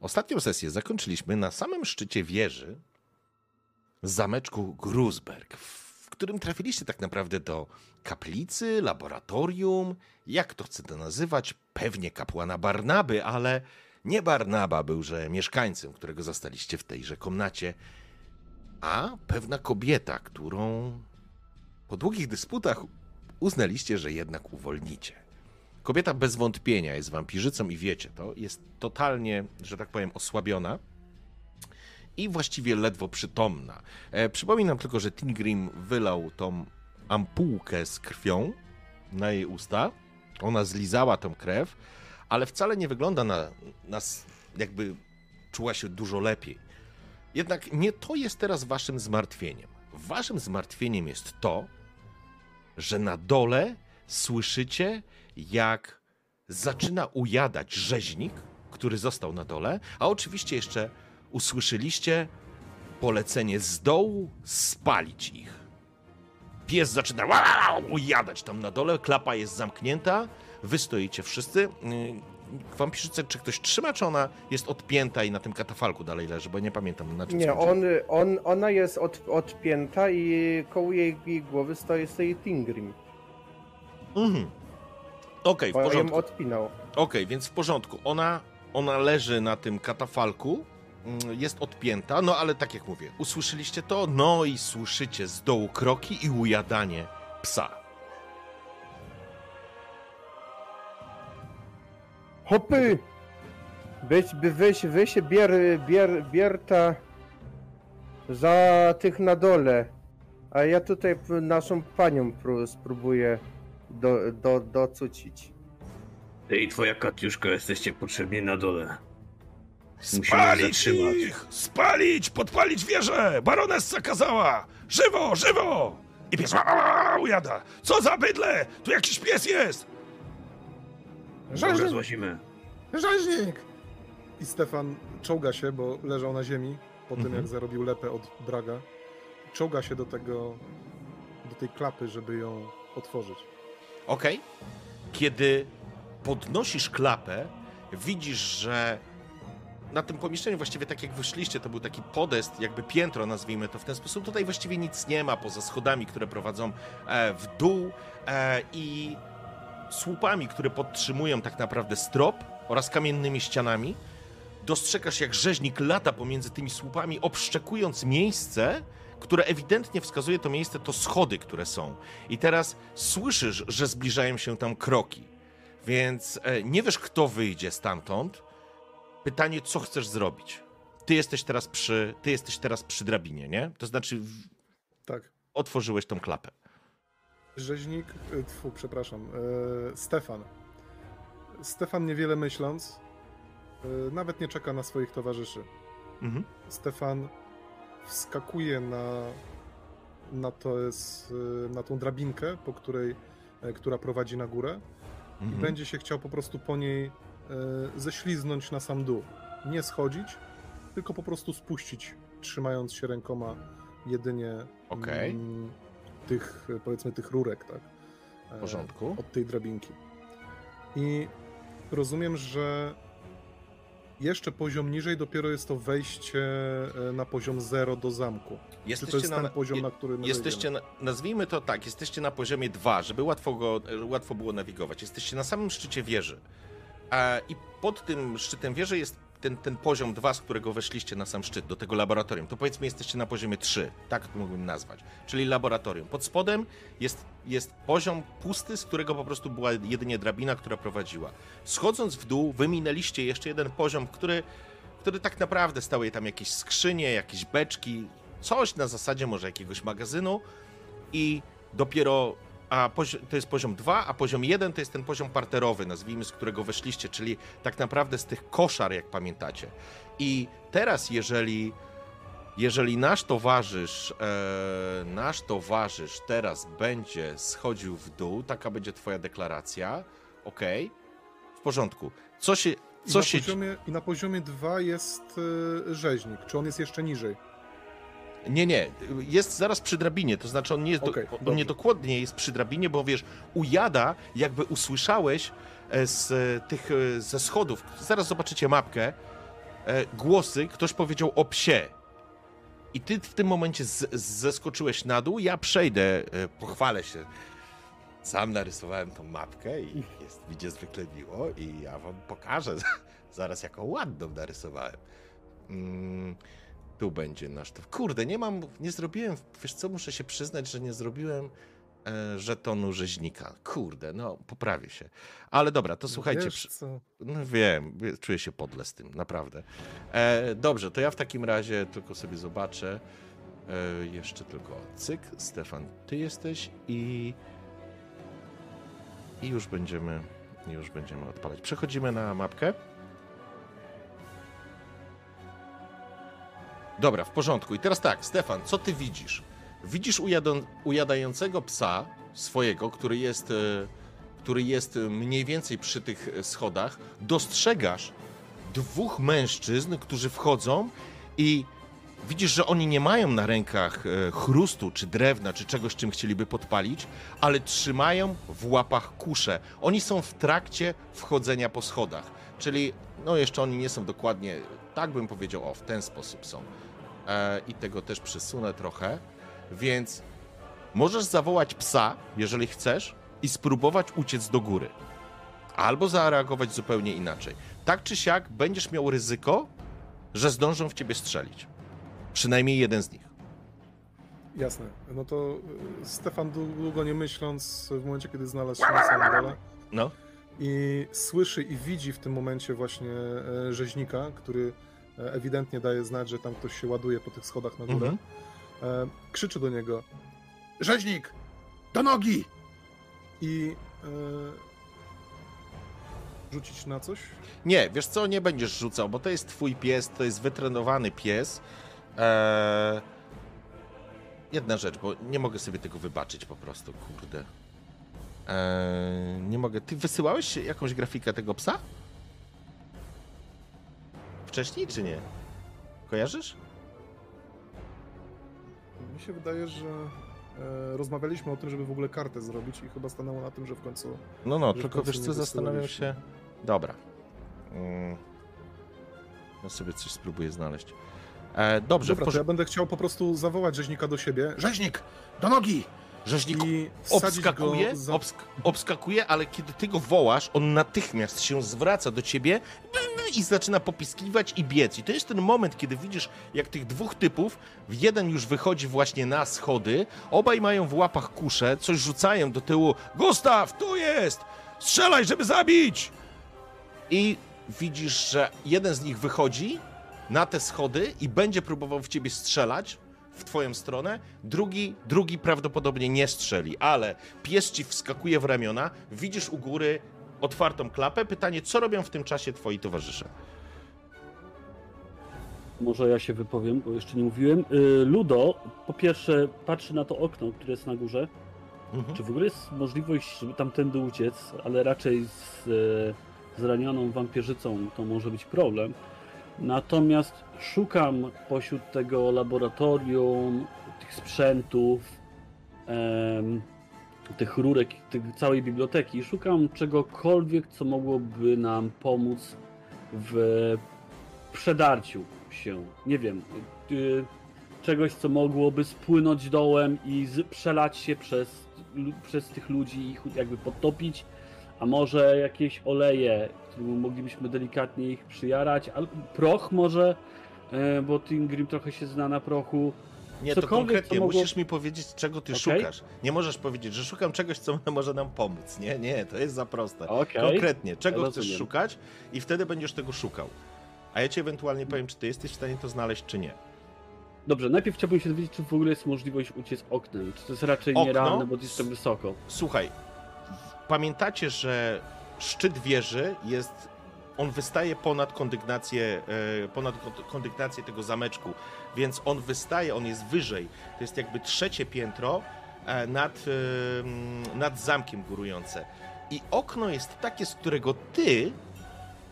Ostatnią sesję zakończyliśmy na samym szczycie wieży zameczku Gruzberg, w którym trafiliście tak naprawdę do kaplicy, laboratorium, jak to chcę to nazywać, pewnie kapłana Barnaby, ale nie Barnaba byłże mieszkańcem, którego zastaliście w tejże komnacie, a pewna kobieta, którą po długich dysputach uznaliście, że jednak uwolnicie. Kobieta bez wątpienia jest wampirzycą i wiecie to, jest totalnie, że tak powiem, osłabiona i właściwie ledwo przytomna. E, przypominam tylko, że Tingrim wylał tą ampułkę z krwią na jej usta. Ona zlizała tą krew, ale wcale nie wygląda na nas, jakby czuła się dużo lepiej. Jednak nie to jest teraz waszym zmartwieniem. Waszym zmartwieniem jest to, że na dole słyszycie, jak zaczyna ujadać rzeźnik, który został na dole, a oczywiście jeszcze usłyszeliście polecenie z dołu spalić ich. Pies zaczyna ujadać tam na dole, klapa jest zamknięta, wy stoicie wszyscy. Wampirzyce, czy ktoś trzyma, czy ona jest odpięta i na tym katafalku dalej leży, bo nie pamiętam na czym Nie, on, on, ona jest od, odpięta i koło jej, jej głowy stoi, stoi Tingrim. Mhm. Okej, Bo w porządku. odpinał. Okej, więc w porządku. Ona, ona leży na tym katafalku, mm, jest odpięta, no ale tak jak mówię, usłyszeliście to, no i słyszycie z dołu kroki i ujadanie psa. Hopy! Weź, weź, weź, bier, bier, bierta za tych na dole. A ja tutaj naszą panią pró- spróbuję do, do, docucić. Ty i twoja Katiuszka jesteście potrzebni na dole. Musimy Spalić zatrzymać. ich! Spalić! Podpalić wieżę! Baronessa kazała! Żywo, żywo! I pies ujada. Co za bydle! Tu jakiś pies jest! Rzeźnik! Rzeźnik! I Stefan czołga się, bo leżał na ziemi po tym, Mhm. jak zarobił lepę od Braga. Czołga się do tego, do tej klapy, żeby ją otworzyć. Okej. Kiedy podnosisz klapę, widzisz, że na tym pomieszczeniu, właściwie tak jak wyszliście, to był taki podest, jakby piętro, nazwijmy to w ten sposób. Tutaj właściwie nic nie ma poza schodami, które prowadzą e, w dół e, i słupami, które podtrzymują tak naprawdę strop oraz kamiennymi ścianami. Dostrzegasz, jak rzeźnik lata pomiędzy tymi słupami, obszczekując miejsce, które ewidentnie wskazuje to miejsce, to schody, które są. I teraz słyszysz, że zbliżają się tam kroki. Więc e, nie wiesz, kto wyjdzie stamtąd. Pytanie, co chcesz zrobić? Ty jesteś teraz przy, ty jesteś teraz przy drabinie, nie? To znaczy, w- Tak. otworzyłeś tą klapę. Rzeźnik, y, tfu, przepraszam, e, Stefan. Stefan niewiele myśląc, e, nawet nie czeka na swoich towarzyszy. Mhm. Stefan wskakuje na, na, to jest, na tą drabinkę, po której, e, która prowadzi na górę i Mhm. będzie się chciał po prostu po niej e, ześliznąć na sam dół. Nie schodzić, tylko po prostu spuścić, trzymając się rękoma jedynie Okej. mm, tych, e, powiedzmy, tych rurek, tak? W E, porządku. Od tej drabinki. I rozumiem, że jeszcze poziom niżej dopiero jest to wejście e, na poziom 0 do zamku. Czy to Jesteście jest na, ten poziom, je- na który my Jesteście, na, nazwijmy to tak, jesteście na poziomie 2, żeby łatwo, go, łatwo było nawigować. Jesteście na samym szczycie wieży. A, I pod tym szczytem wieży jest ten, ten poziom 2, z którego weszliście na sam szczyt, do tego laboratorium. To powiedzmy jesteście na poziomie 3, tak to mógłbym nazwać. Czyli laboratorium. Pod spodem jest, jest poziom pusty, z którego po prostu była jedynie drabina, która prowadziła. Schodząc w dół, wyminęliście jeszcze jeden poziom, który, który tak naprawdę stały tam jakieś skrzynie, jakieś beczki, coś na zasadzie może jakiegoś magazynu i dopiero a to jest poziom 2, a poziom 1 to jest ten poziom parterowy, nazwijmy, z którego weszliście, czyli tak naprawdę z tych koszar, jak pamiętacie. I teraz, jeżeli, jeżeli nasz towarzysz, e, nasz towarzysz teraz będzie schodził w dół, taka będzie twoja deklaracja, okej, w porządku. Co się, I, co na się, poziomie, I na poziomie 2 jest e, rzeźnik. Czy on jest jeszcze niżej? Nie, nie, jest zaraz przy drabinie, to znaczy on nie jest, do, Okej, on dobrze. niedokładnie jest przy drabinie, bo wiesz, ujada, jakby usłyszałeś e, z e, tych, e, ze schodów, zaraz zobaczycie mapkę, głosy, ktoś powiedział o psie. I ty w tym momencie z, zeskoczyłeś na dół, ja przejdę, pochwalę się. Sam narysowałem tą mapkę i jest mi niezwykle miło i ja wam pokażę zaraz, jaką ładną narysowałem. Mm, tu będzie nasz... Kurde, nie mam, nie zrobiłem, wiesz co, muszę się przyznać, że nie zrobiłem e, żetonu rzeźnika. Kurde, no poprawię się. Ale dobra, to słuchajcie. Wiesz przy- no wiem, wie- czuję się podle z tym, naprawdę. E, dobrze, to ja w takim razie tylko sobie zobaczę. E, jeszcze tylko cyk, Stefan, ty jesteś i i już będziemy już będziemy odpalać. Przechodzimy na mapkę. Dobra, w porządku. I teraz tak, Stefan, co ty widzisz? Widzisz ujadającego psa swojego, który jest, e, który jest e, mniej więcej przy tych schodach. Dostrzegasz dwóch mężczyzn, którzy wchodzą i widzisz, że oni nie mają na rękach e, chrustu, czy drewna, czy czegoś, czym chcieliby podpalić, ale trzymają w łapach kusze. Oni są w trakcie wchodzenia po schodach, czyli no jeszcze oni nie są dokładnie, tak bym powiedział, o w ten sposób są. E, I tego też przesunę trochę, więc możesz zawołać psa, jeżeli chcesz, i spróbować uciec do góry. Albo zareagować zupełnie inaczej. Tak czy siak będziesz miał ryzyko, że zdążą w ciebie strzelić. Przynajmniej jeden z nich. Jasne. No to y, Stefan długo nie myśląc, w momencie kiedy znalazł się na samym dole No. I słyszy i widzi w tym momencie właśnie e, rzeźnika, który e, ewidentnie daje znać, że tam ktoś się ładuje po tych schodach na górę. Mhm. E, krzyczy do niego: Rzeźnik! Do nogi! I e, rzucić na coś? Nie, wiesz co, nie będziesz rzucał, bo to jest twój pies, to jest wytrenowany pies. Eee... Jedna rzecz, bo nie mogę sobie tego wybaczyć po prostu, kurde. Eee... Nie mogę. Ty wysyłałeś jakąś grafikę tego psa? Wcześniej czy nie? Kojarzysz? Mi się wydaje, że e, rozmawialiśmy o tym, żeby w ogóle kartę zrobić i chyba stanęło na tym, że w końcu No, no, tylko wiesz co, zastanawiam się. Dobra. Mm. Ja sobie coś spróbuję znaleźć. E, dobrze, Dobra, to ja porze- będę chciał po prostu zawołać rzeźnika do siebie. Rzeźnik! Do nogi! Rzeźnik obskakuje, za... obsk obskakuje, ale kiedy ty go wołasz, on natychmiast się zwraca do ciebie i zaczyna popiskiwać i biec. I to jest ten moment, kiedy widzisz, jak tych dwóch typów, jeden już wychodzi właśnie na schody, obaj mają w łapach kusze, coś rzucają do tyłu. Gustaw, tu jest! Strzelaj, żeby zabić! I widzisz, że jeden z nich wychodzi na te schody i będzie próbował w ciebie strzelać w twoją stronę, drugi, drugi prawdopodobnie nie strzeli, ale pies ci wskakuje w ramiona, widzisz u góry otwartą klapę. Pytanie, co robią w tym czasie twoi towarzysze? Może ja się wypowiem, bo jeszcze nie mówiłem. Y, Ludo po pierwsze patrzy na to okno, które jest na górze. Mhm. Czy w ogóle jest możliwość, żeby tamtędy uciec, ale raczej z e, zranioną wampierzycą to może być problem. Natomiast szukam pośród tego laboratorium, tych sprzętów, em, tych rurek, tych całej biblioteki. Szukam czegokolwiek, co mogłoby nam pomóc w przedarciu się. Nie wiem. y, czegoś, co mogłoby spłynąć dołem i z, przelać się przez, przez tych ludzi i ich jakby podtopić, a może jakieś oleje, moglibyśmy delikatnie ich przyjarać, albo proch może, e, bo Tingrim trochę się zna na prochu. Nie, to Cokolwiek, konkretnie co mogło- musisz mi powiedzieć, czego ty Okej. szukasz. Nie możesz powiedzieć, że szukam czegoś, co może nam pomóc. Nie, nie, to jest za proste. Okej. Konkretnie, czego Ja chcesz szukać i wtedy będziesz tego szukał. A ja ci ewentualnie powiem, czy ty jesteś w stanie to znaleźć, czy nie. Dobrze, najpierw chciałbym się dowiedzieć, czy w ogóle jest możliwość uciec oknem. Czy to jest raczej Okno? nierealne, bo jest tak wysoko. Słuchaj, pamiętacie, że szczyt wieży jest. On wystaje ponad kondygnację, e, ponad kon- kondygnację tego zameczku, więc on wystaje, on jest wyżej. To jest jakby trzecie piętro e, nad, e, nad zamkiem górujące. I okno jest takie, z którego ty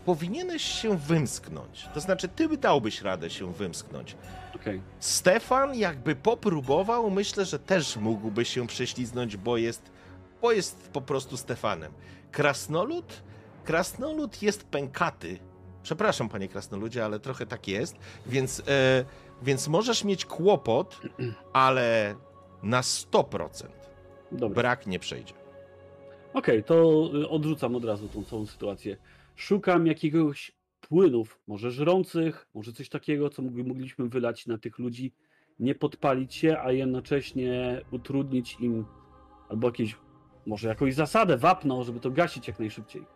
powinieneś się wymsknąć. To znaczy, ty dałbyś radę się wymsknąć. Okej. Stefan jakby popróbował, myślę, że też mógłby się prześliznąć, bo jest, bo jest po prostu Stefanem. Krasnolud? Krasnolud jest pękaty Przepraszam, panie krasnoludzie, ale trochę tak jest. Więc, e, więc możesz mieć kłopot, ale na 100% Dobra. brak nie przejdzie. Okej, to y, odrzucam od razu tą całą sytuację. Szukam jakiegoś płynów, może żrących, może coś takiego, co mogli- mogliśmy wylać na tych ludzi, nie podpalić się, a jednocześnie utrudnić im albo jakieś, może jakąś zasadę, wapno, żeby to gasić jak najszybciej.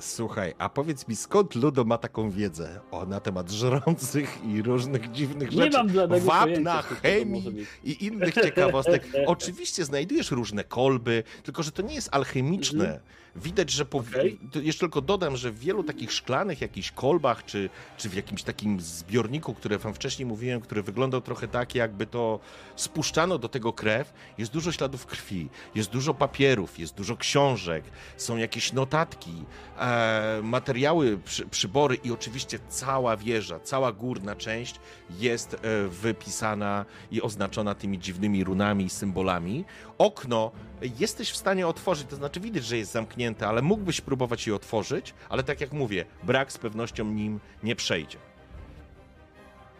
Słuchaj, a powiedz mi, skąd Ludo ma taką wiedzę o, na temat żrących i różnych dziwnych Nie rzeczy? mam żadnego Wapna, chemii i innych ciekawostek. Oczywiście znajdujesz różne kolby, tylko że to nie jest alchemiczne. Widać, że po... To jeszcze tylko dodam, że w wielu takich szklanych jakichś kolbach, czy, czy w jakimś takim zbiorniku, które wam wcześniej mówiłem, który wyglądał trochę tak, jakby to spuszczano do tego krew, jest dużo śladów krwi, jest dużo papierów, jest dużo książek, są jakieś notatki, e, materiały, przy, przybory i oczywiście cała wieża, cała górna część jest e, wypisana i oznaczona tymi dziwnymi runami i symbolami. Okno jesteś w stanie otworzyć, to znaczy widać, że jest zamknięte, ale mógłbyś próbować je otworzyć, ale tak jak mówię, brak z pewnością nim nie przejdzie.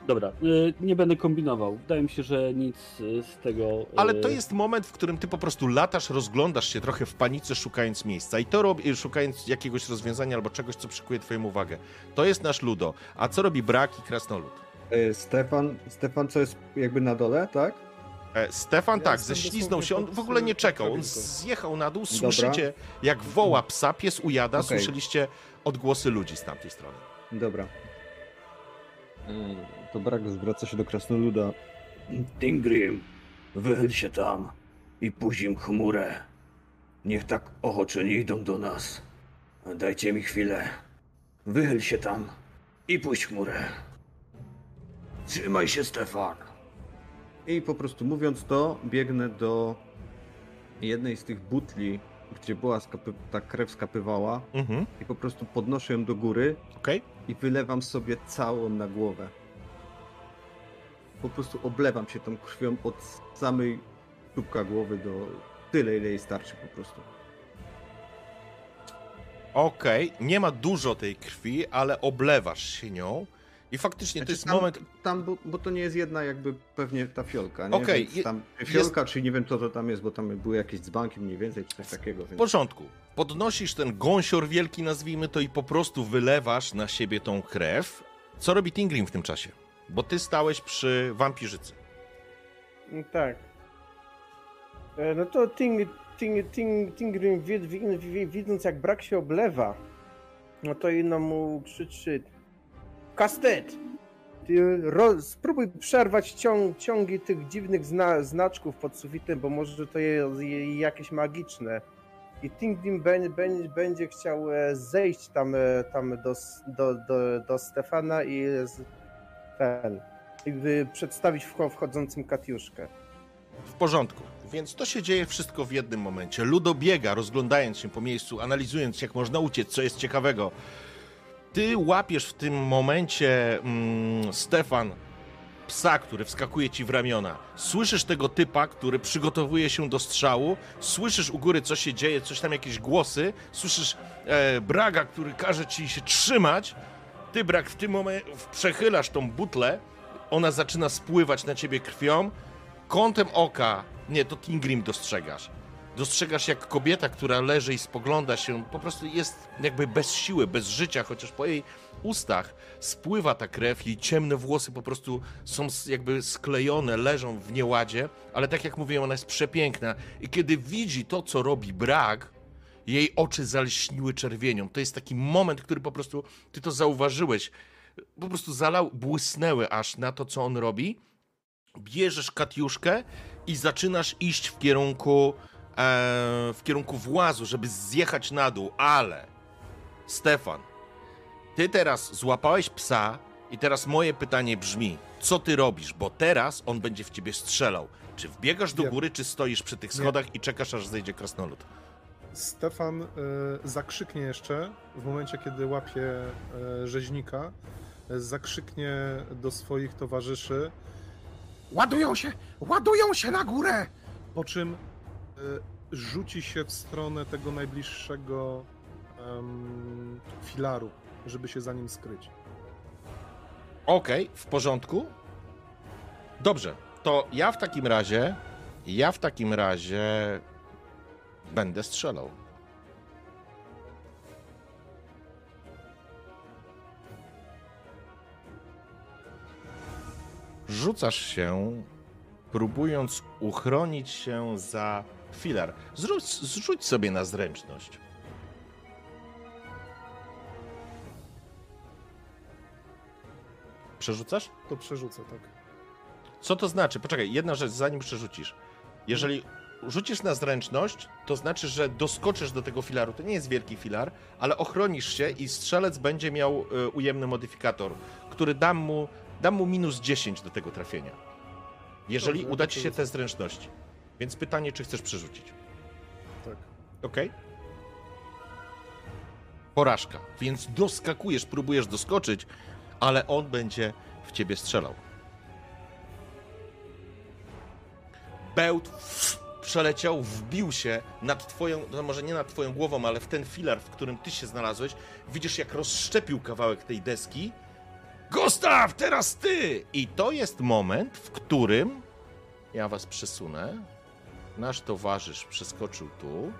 Dobra, y, nie będę kombinował. Wydaje mi się, że nic y, z tego. Ale y, to jest moment, w którym ty po prostu latasz, rozglądasz się trochę w panice, szukając miejsca. I to robi, szukając jakiegoś rozwiązania albo czegoś, co przykuje twoją uwagę. To jest nasz Ludo. A co robi brak i krasnolud? E, Stefan, Stefan, co jest jakby na dole, tak? E, Stefan Ja tak, jestem ześliznął się, on w ogóle nie czekał, on drabinką. zjechał na dół, Dobra. słyszycie jak woła psa, pies ujada, Okej. słyszeliście odgłosy ludzi z tamtej strony. Dobra. E, To brak zwraca się do krasnoluda. Tingrim, wychyl się tam i im chmurę. Niech tak ochoczo nie idą do nas. Dajcie mi chwilę. Wychyl się tam i puść chmurę. Trzymaj się, Stefan. I po prostu mówiąc to, biegnę do jednej z tych butli, gdzie była skapy, ta krew skapywała Mhm, i po prostu podnoszę ją do góry okej. i wylewam sobie całą na głowę. Po prostu oblewam się tą krwią od samej czubka głowy do tyle, ile jej starczy po prostu. Okej, nie ma dużo tej krwi, ale oblewasz się nią i faktycznie to Znaczy, jest tam, moment... Tam, bo, bo to nie jest jedna jakby pewnie ta fiolka, nie? Okej, Więc tam fiolka, czy nie wiem co to tam jest, bo tam były jakieś dzbanki mniej więcej, czy coś takiego. W Więc... porządku. Podnosisz ten gąsior wielki, nazwijmy to, i po prostu wylewasz na siebie tą krew. Co robi Tingrim w tym czasie? Bo ty stałeś przy wampirzycy. No Tak. E, No to Ting, ting, ting, Tingrim wid, wid, wid, widząc jak brak się oblewa, no to inno mu krzyczy Kastet! Ty ro, spróbuj przerwać ciąg, ciągi tych dziwnych zna, znaczków pod sufitem, bo może to jest je- jakieś magiczne. I ben, będzie chciał e, zejść tam, e, tam do, do, do, do Stefana i z, ten, jakby przedstawić wcho- wchodzącym Katiuszkę. W porządku. Więc to się dzieje wszystko w jednym momencie. Ludo biega, rozglądając się po miejscu, analizując, jak można uciec, co jest ciekawego. Ty łapiesz w tym momencie, mm, Stefan, psa, który wskakuje ci w ramiona. Słyszysz tego typa, który przygotowuje się do strzału. Słyszysz u góry, co się dzieje, coś tam, jakieś głosy. Słyszysz e, Braga, który każe ci się trzymać. Ty, Brag, w tym momencie przechylasz tą butlę. Ona zaczyna spływać na ciebie krwią. Kątem oka, nie, to Tingrim dostrzegasz. Dostrzegasz, jak kobieta, która leży i spogląda się, po prostu jest jakby bez siły, bez życia, chociaż po jej ustach spływa ta krew, jej ciemne włosy po prostu są jakby sklejone, leżą w nieładzie, ale tak jak mówiłem, ona jest przepiękna. I kiedy widzi to, co robi Brag, jej oczy zalśniły czerwienią. To jest taki moment, który po prostu, ty to zauważyłeś, po prostu zalał, błysnęły aż na to, co on robi bierzesz Katiuszkę i zaczynasz iść w kierunku w kierunku włazu, żeby zjechać na dół, ale Stefan, ty teraz złapałeś psa i teraz moje pytanie brzmi, co ty robisz, bo teraz on będzie w ciebie strzelał. Czy wbiegasz do Nie. góry, czy stoisz przy tych Nie. schodach i czekasz, aż zejdzie krasnolud? Stefan e, zakrzyknie jeszcze w momencie, kiedy łapie e, rzeźnika. e, Zakrzyknie do swoich towarzyszy, Ładują się! Ładują się na górę! po czym e, rzuci się w stronę tego najbliższego e, em, filaru, żeby się za nim skryć. Okej, w porządku. Dobrze, to ja w takim razie, ja w takim razie będę strzelał. Rzucasz się, próbując uchronić się za filar. Zrzuć, zrzuć sobie na zręczność. Przerzucasz? To przerzucę, tak. Co to znaczy? Poczekaj, jedna rzecz, zanim przerzucisz. Jeżeli rzucisz na zręczność, to znaczy, że doskoczysz do tego filaru. To nie jest wielki filar, ale ochronisz się i strzelec będzie miał y, ujemny modyfikator, który dam mu, dam mu minus 10 do tego trafienia. Jeżeli Dobrze, uda ci się te zręczności. Więc pytanie, czy chcesz przerzucić? Tak. Okej? Porażka. Więc doskakujesz, próbujesz doskoczyć, ale on będzie w ciebie strzelał. Bełt przeleciał, wbił się nad twoją, no może nie nad twoją głową, ale w ten filar, w którym ty się znalazłeś. Widzisz, jak rozszczepił kawałek tej deski. Gustaw, teraz ty! I to jest moment, w którym ja was przesunę. Nasz towarzysz przeskoczył tu.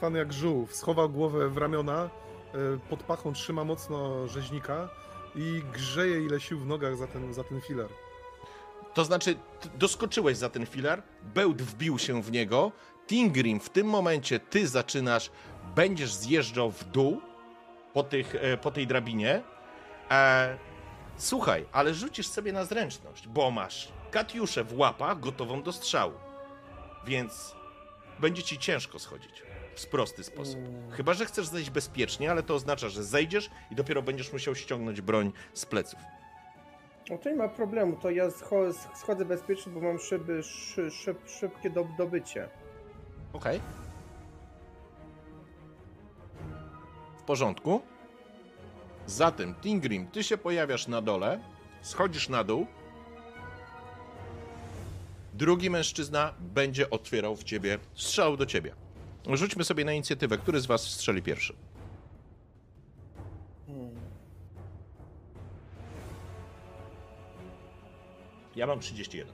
Fan jak żółw, schował głowę w ramiona, y, pod pachą trzyma mocno rzeźnika i grzeje ile sił w nogach za ten, za ten filar. To znaczy, doskoczyłeś za ten filar, bełt wbił się w niego. Tingrim, w tym momencie ty zaczynasz, będziesz zjeżdżał w dół po, tych, e, po tej drabinie. E, słuchaj, ale rzucisz sobie na zręczność, bo masz Katiuszę w łapach gotową do strzału. Więc będzie ci ciężko schodzić w prosty sposób. Chyba, że chcesz zejść bezpiecznie, ale to oznacza, że zejdziesz i dopiero będziesz musiał ściągnąć broń z pleców. No to nie ma problemu, to ja scho- schodzę bezpiecznie, bo mam szyby, szy, szyb, szybkie do, dobycie. Okej. W porządku. Zatem, Tingrim, ty się pojawiasz na dole, schodzisz na dół. Drugi mężczyzna będzie otwierał w ciebie, strzelał do ciebie. Rzućmy sobie na inicjatywę. Który z was strzeli pierwszy? Ja mam 31.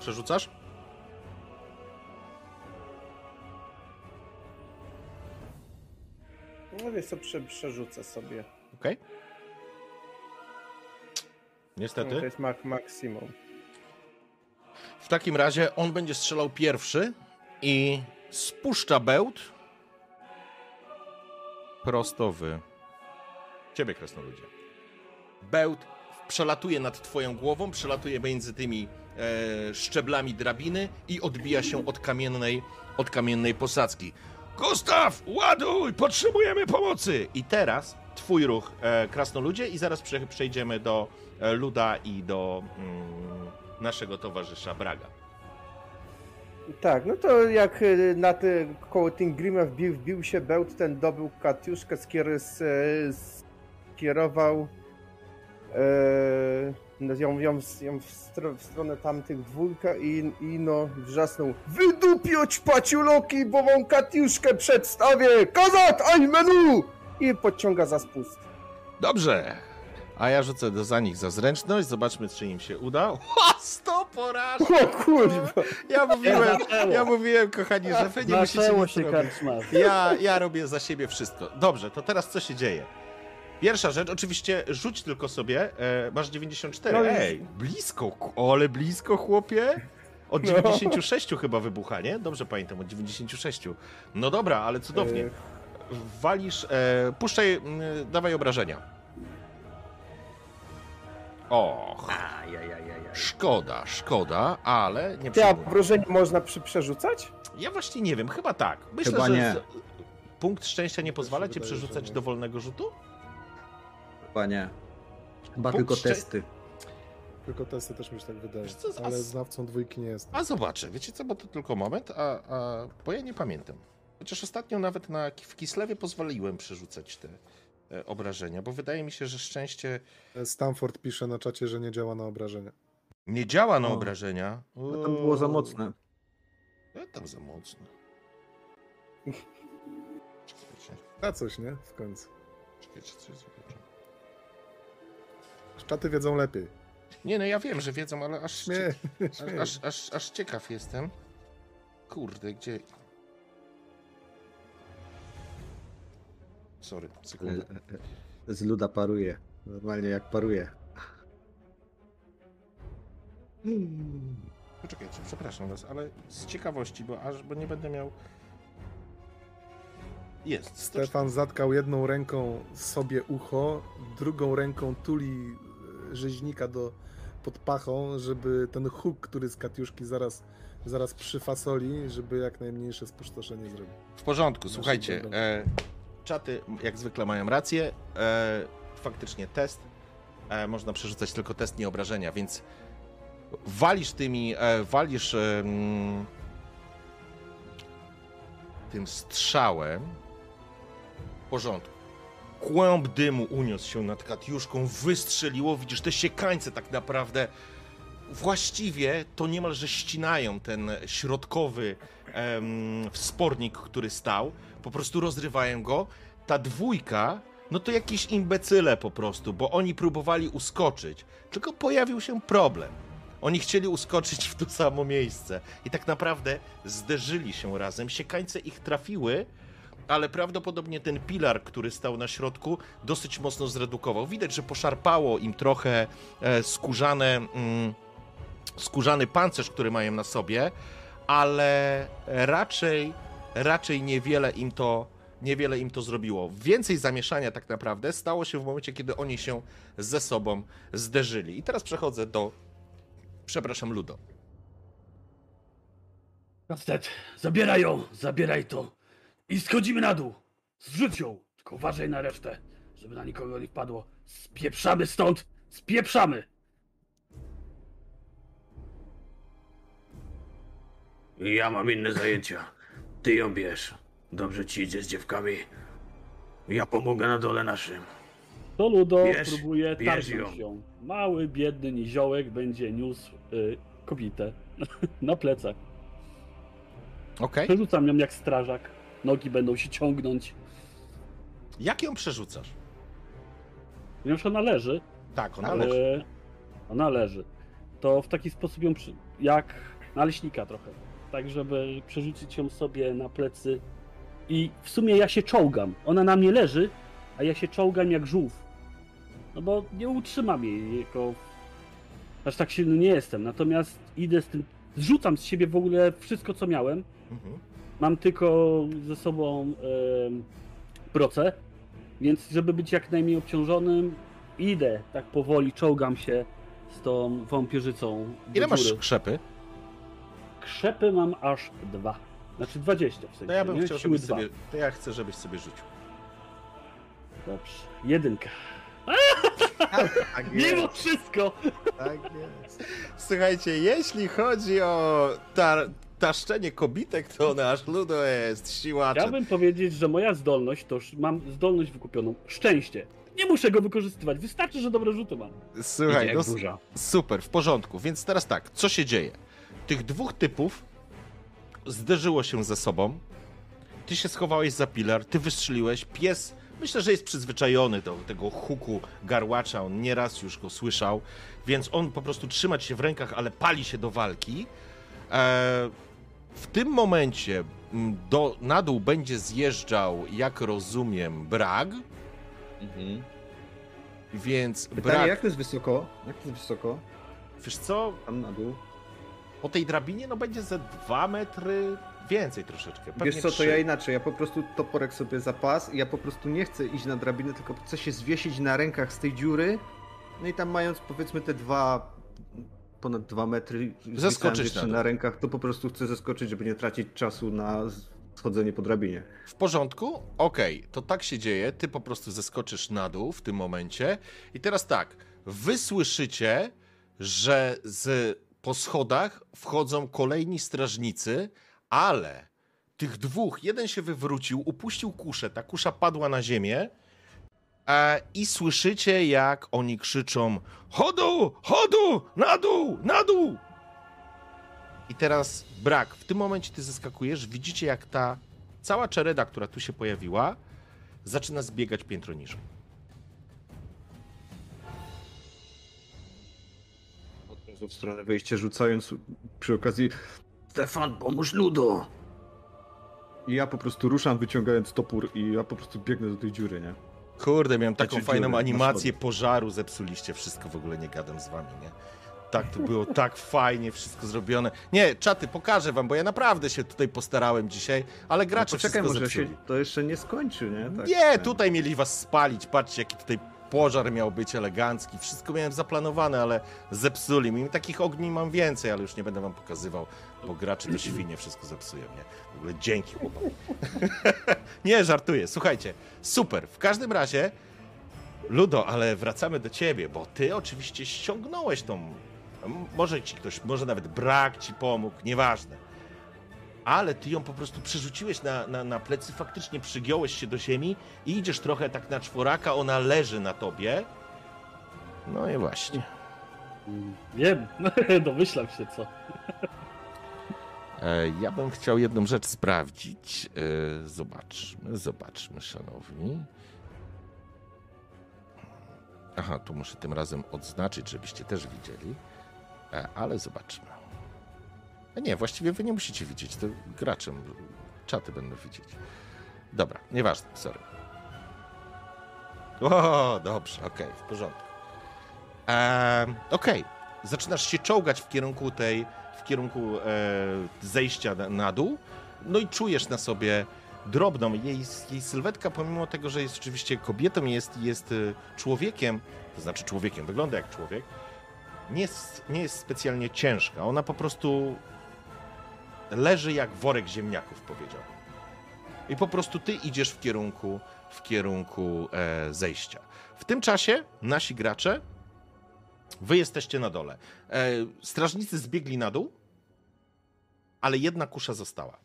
Przerzucasz? No wiesz co, prze, przerzucę sobie. Okej. No, Niestety. to jest mak maksimum. W takim razie on będzie strzelał pierwszy i spuszcza bełt prosto w ciebie, krasnoludzie. Bełt przelatuje nad twoją głową, przelatuje między tymi e, szczeblami drabiny i odbija się od kamiennej, od kamiennej posadzki. Gustaw, ładuj! Potrzebujemy pomocy! I teraz twój ruch, e, krasnoludzie, i zaraz prze, przejdziemy do e, Luda i do mm, naszego towarzysza Braga. Tak, no to jak y, na te koło Tingrima wbił, wbił się bełt, ten dobył Katiuszkę, skier, skierował e, no, ją, ją, w- ją w, stro, w stronę tamtych dwójka i, i no wrzasnął Wydupić paciuloki, bo wam Katiuszkę przedstawię! Kazat, aj menu! I podciąga za spust. Dobrze. A ja rzucę do, za nich za zręczność. Zobaczmy, czy im się uda. Ha, 100 porażek! O kurwa! Ja mówiłem, ja mówiłem, kochani, że wy nie musicie nic się robić. Ja, ja robię za siebie wszystko. Dobrze, to teraz co się dzieje? Pierwsza rzecz, oczywiście rzuć tylko sobie. E, masz 94. No Ej, blisko, ale blisko, chłopie. Od No. 96 chyba wybucha, nie? Dobrze pamiętam, od 96. No dobra, ale cudownie. E, Walisz, e, puszczaj, mm, dawaj obrażenia. Och, szkoda, szkoda, ale nie Te przyjmuję. można przy, przerzucać? Ja właśnie nie wiem, chyba tak. Myślę, Chyba że nie. z- punkt szczęścia nie pozwala ci wydaje, że przerzucać nie. dowolnego rzutu? Chyba nie. Chyba Punkt tylko szczę- testy. Tylko testy też mi się tak wydaje. Wiesz co, z- Ale a- znawcą dwójki nie jest. A zobaczę, wiecie co, bo to tylko moment, a, a bo ja nie pamiętam. Chociaż ostatnio nawet na, w Kislewie pozwoliłem przerzucać te obrażenia, bo wydaje mi się, że szczęście Stanford pisze na czacie, że nie działa na obrażenia. nie działa na O. obrażenia. No tam było za mocne. E, tam za mocno. Czekajcie, Na coś, nie? W końcu. czekajcie, coś zobaczę. Czaty wiedzą lepiej. Nie no, ja wiem, że wiedzą, ale aż, Śmieję, aż, aż, aż, aż ciekaw jestem. Kurde, gdzie... Sorry, sekundę. Z luda paruje. Normalnie jak paruje. Poczekajcie, przepraszam was, ale z ciekawości, bo aż, bo nie będę miał... Jest, 100, Stefan zatkał jedną ręką sobie ucho, drugą ręką tuli e, rzeźnika do, pod pachą, żeby ten huk, który z Katiuszki zaraz, zaraz przyfasoli, żeby jak najmniejsze spustoszenie zrobił. W porządku, słuchajcie. E, czaty jak zwykle mają rację. E, faktycznie test. E, można przerzucać tylko test nieobrażenia, więc walisz tymi, e, walisz tym strzałem. W porządku. Kłęb dymu uniósł się nad Katiuszką, wystrzeliło, widzisz te siekańce tak naprawdę właściwie to niemalże ścinają ten środkowy em, wspornik, który stał, po prostu rozrywają go. Ta dwójka, no to jakieś imbecyle po prostu, bo oni próbowali uskoczyć, tylko pojawił się problem. Oni chcieli uskoczyć w to samo miejsce i tak naprawdę zderzyli się razem. Siekańce ich trafiły, ale prawdopodobnie ten pilar, który stał na środku, dosyć mocno zredukował. Widać, że poszarpało im trochę e, skórzane. Mm, skórzany pancerz, który mają na sobie, ale raczej, raczej niewiele im to, niewiele im to zrobiło. Więcej zamieszania tak naprawdę stało się w momencie, kiedy oni się ze sobą zderzyli. I teraz przechodzę do, przepraszam, Ludo. Kastet, zabieraj ją, zabieraj to. I schodzimy na dół. Zrzuć ją, tylko uważaj na resztę, żeby na nikogo nie wpadło. Spieprzamy stąd, spieprzamy. Ja mam inne zajęcia. Ty ją bierz. Dobrze ci idzie z dziewkami. Ja pomogę na dole naszym. To Ludo Bierz, próbuje bierz targnąć ją. ją. Mały, biedny niziołek będzie niósł y, kobietę na plecach. Okej. Przerzucam ją jak strażak. Nogi będą się ciągnąć. Jak ją przerzucasz? Ponieważ ona leży, Tak, ona ale leży. ona leży. To w taki sposób ją przy... jak naleśnika trochę. Tak, żeby przerzucić ją sobie na plecy. I w sumie ja się czołgam. Ona na mnie leży, a ja się czołgam jak żółw. No bo nie utrzymam jej jako... Aż tak silny nie jestem. Natomiast idę z tym... Zrzucam z siebie w ogóle wszystko, co miałem. Mhm. Mam tylko ze sobą em, proce, więc żeby być jak najmniej obciążonym, idę tak powoli, czołgam się z tą wampierzycą. do Ile masz krzepy? Krzepy mam aż dwa. Znaczy 20 w sensie. To ja bym nie? chciał, żebyś sobie, to ja chcę, żebyś sobie rzucił. Dobrze. Jedynka. Tak Mimo wszystko! tak jest. Słuchajcie, jeśli chodzi o tar- taszczenie kobitek, to nasz Ludo jest siłaczem. Chciałbym powiedzieć, że moja zdolność to mam zdolność wykupioną. Szczęście. Nie muszę go wykorzystywać. Wystarczy, że dobre rzuty mam. Słuchaj, no, burza. super, w porządku. Więc teraz tak, co się dzieje? Tych dwóch typów zderzyło się ze sobą. Ty się schowałeś za pilar, ty wystrzeliłeś. Pies, myślę, że jest przyzwyczajony do tego huku garłacza, on nieraz już go słyszał, więc on po prostu trzyma się w rękach, ale pali się do walki. E, w tym momencie mm, do, na dół będzie zjeżdżał, jak rozumiem, Brag, Mhm. więc Pytanie, Brag, jak to jest wysoko? Jak to jest wysoko? wiesz co, Tam na dół. Po tej drabinie no będzie ze 2 metry więcej troszeczkę. Pewnie Wiesz co, to trzy. ja inaczej, ja po prostu toporek sobie za pas i ja po prostu nie chcę iść na drabinę, tylko chcę się zwiesić na rękach z tej dziury, no i tam mając powiedzmy te dwa, ponad dwa metry zwisając na na rękach, to po prostu chcę zeskoczyć, żeby nie tracić czasu na schodzenie po drabinie. W porządku? Okej, to tak się dzieje. Ty po prostu zeskoczysz na dół w tym momencie. I teraz tak, wy słyszycie, że z, po schodach wchodzą kolejni strażnicy, ale tych dwóch, jeden się wywrócił, upuścił kuszę, ta kusza padła na ziemię. E, I słyszycie, jak oni krzyczą: Chodu! Chodu! Na dół! Na dół! I teraz brak. W tym momencie ty zeskakujesz, widzicie, jak ta cała czereda, która tu się pojawiła, zaczyna zbiegać piętro niżej. W stronę wejścia rzucając przy okazji Stefan, pomóż Ludo. i ja po prostu ruszam wyciągając topór i ja po prostu biegnę do tej dziury, nie? Kurde, miałem taką fajną animację pożaru, zepsuliście wszystko, w ogóle nie gadam z wami, nie? Tak, to było tak fajnie wszystko zrobione. Nie, czaty, pokażę wam, bo ja naprawdę się tutaj postarałem dzisiaj, ale gracze No Poczekaj, wszystko może zepsuli. się to jeszcze nie skończy, nie? Tak, nie, tak. tutaj mieli was spalić, patrzcie jaki tutaj pożar miał być elegancki, wszystko miałem zaplanowane, ale zepsuli mi. Takich ogni mam więcej, ale już nie będę wam pokazywał, bo gracze to świnie wszystko zepsują, nie? W ogóle dzięki chłopaki. nie, żartuję, słuchajcie, super, w każdym razie Ludo, ale wracamy do ciebie, bo ty oczywiście ściągnąłeś tą. Może ci ktoś, może nawet brak ci pomógł, nieważne. Ale ty ją po prostu przerzuciłeś na, na, na plecy, faktycznie przygiąłeś się do ziemi i idziesz trochę tak na czworaka, ona leży na tobie. No i właśnie. Mm, Wiem, domyślam się co. E, Ja bym chciał jedną rzecz sprawdzić. E, Zobaczmy, zobaczmy, szanowni. Aha, tu muszę tym razem odznaczyć, żebyście też widzieli. E, Ale zobaczmy. A nie, właściwie wy nie musicie widzieć, to graczem, czaty będą widzieć. Dobra, nieważne, sorry. O, dobrze, okej, w porządku. Okej, zaczynasz się czołgać w kierunku tej, w kierunku e, zejścia na, na dół, no i czujesz na sobie drobną, jej, jej sylwetka, pomimo tego, że jest oczywiście kobietą, jest, jest e, człowiekiem, to znaczy człowiekiem, wygląda jak człowiek, nie jest, nie jest specjalnie ciężka, ona po prostu leży jak worek ziemniaków, powiedział. I po prostu ty idziesz w kierunku, w kierunku e, zejścia. W tym czasie nasi gracze Wy jesteście na dole. E, strażnicy zbiegli na dół, ale jedna kusza została.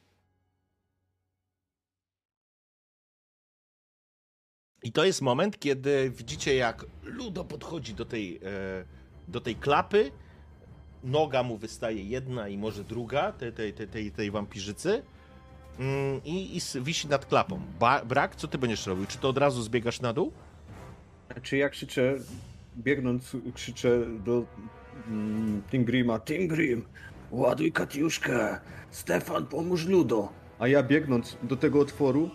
I to jest moment, kiedy widzicie, jak Ludo podchodzi do tej, e, do tej klapy. Noga mu wystaje jedna i może druga, tej, tej, tej, tej, tej wampirzycy. Mm, I, I wisi nad klapą. Ba, brak, co ty będziesz robił? Czy to od razu zbiegasz na dół? Czy ja krzyczę, biegnąc, krzyczę do mm, Tingrima, Tim Grim, ładuj Katiuszkę. Stefan, pomóż Ludo. a ja biegnąc do tego otworu,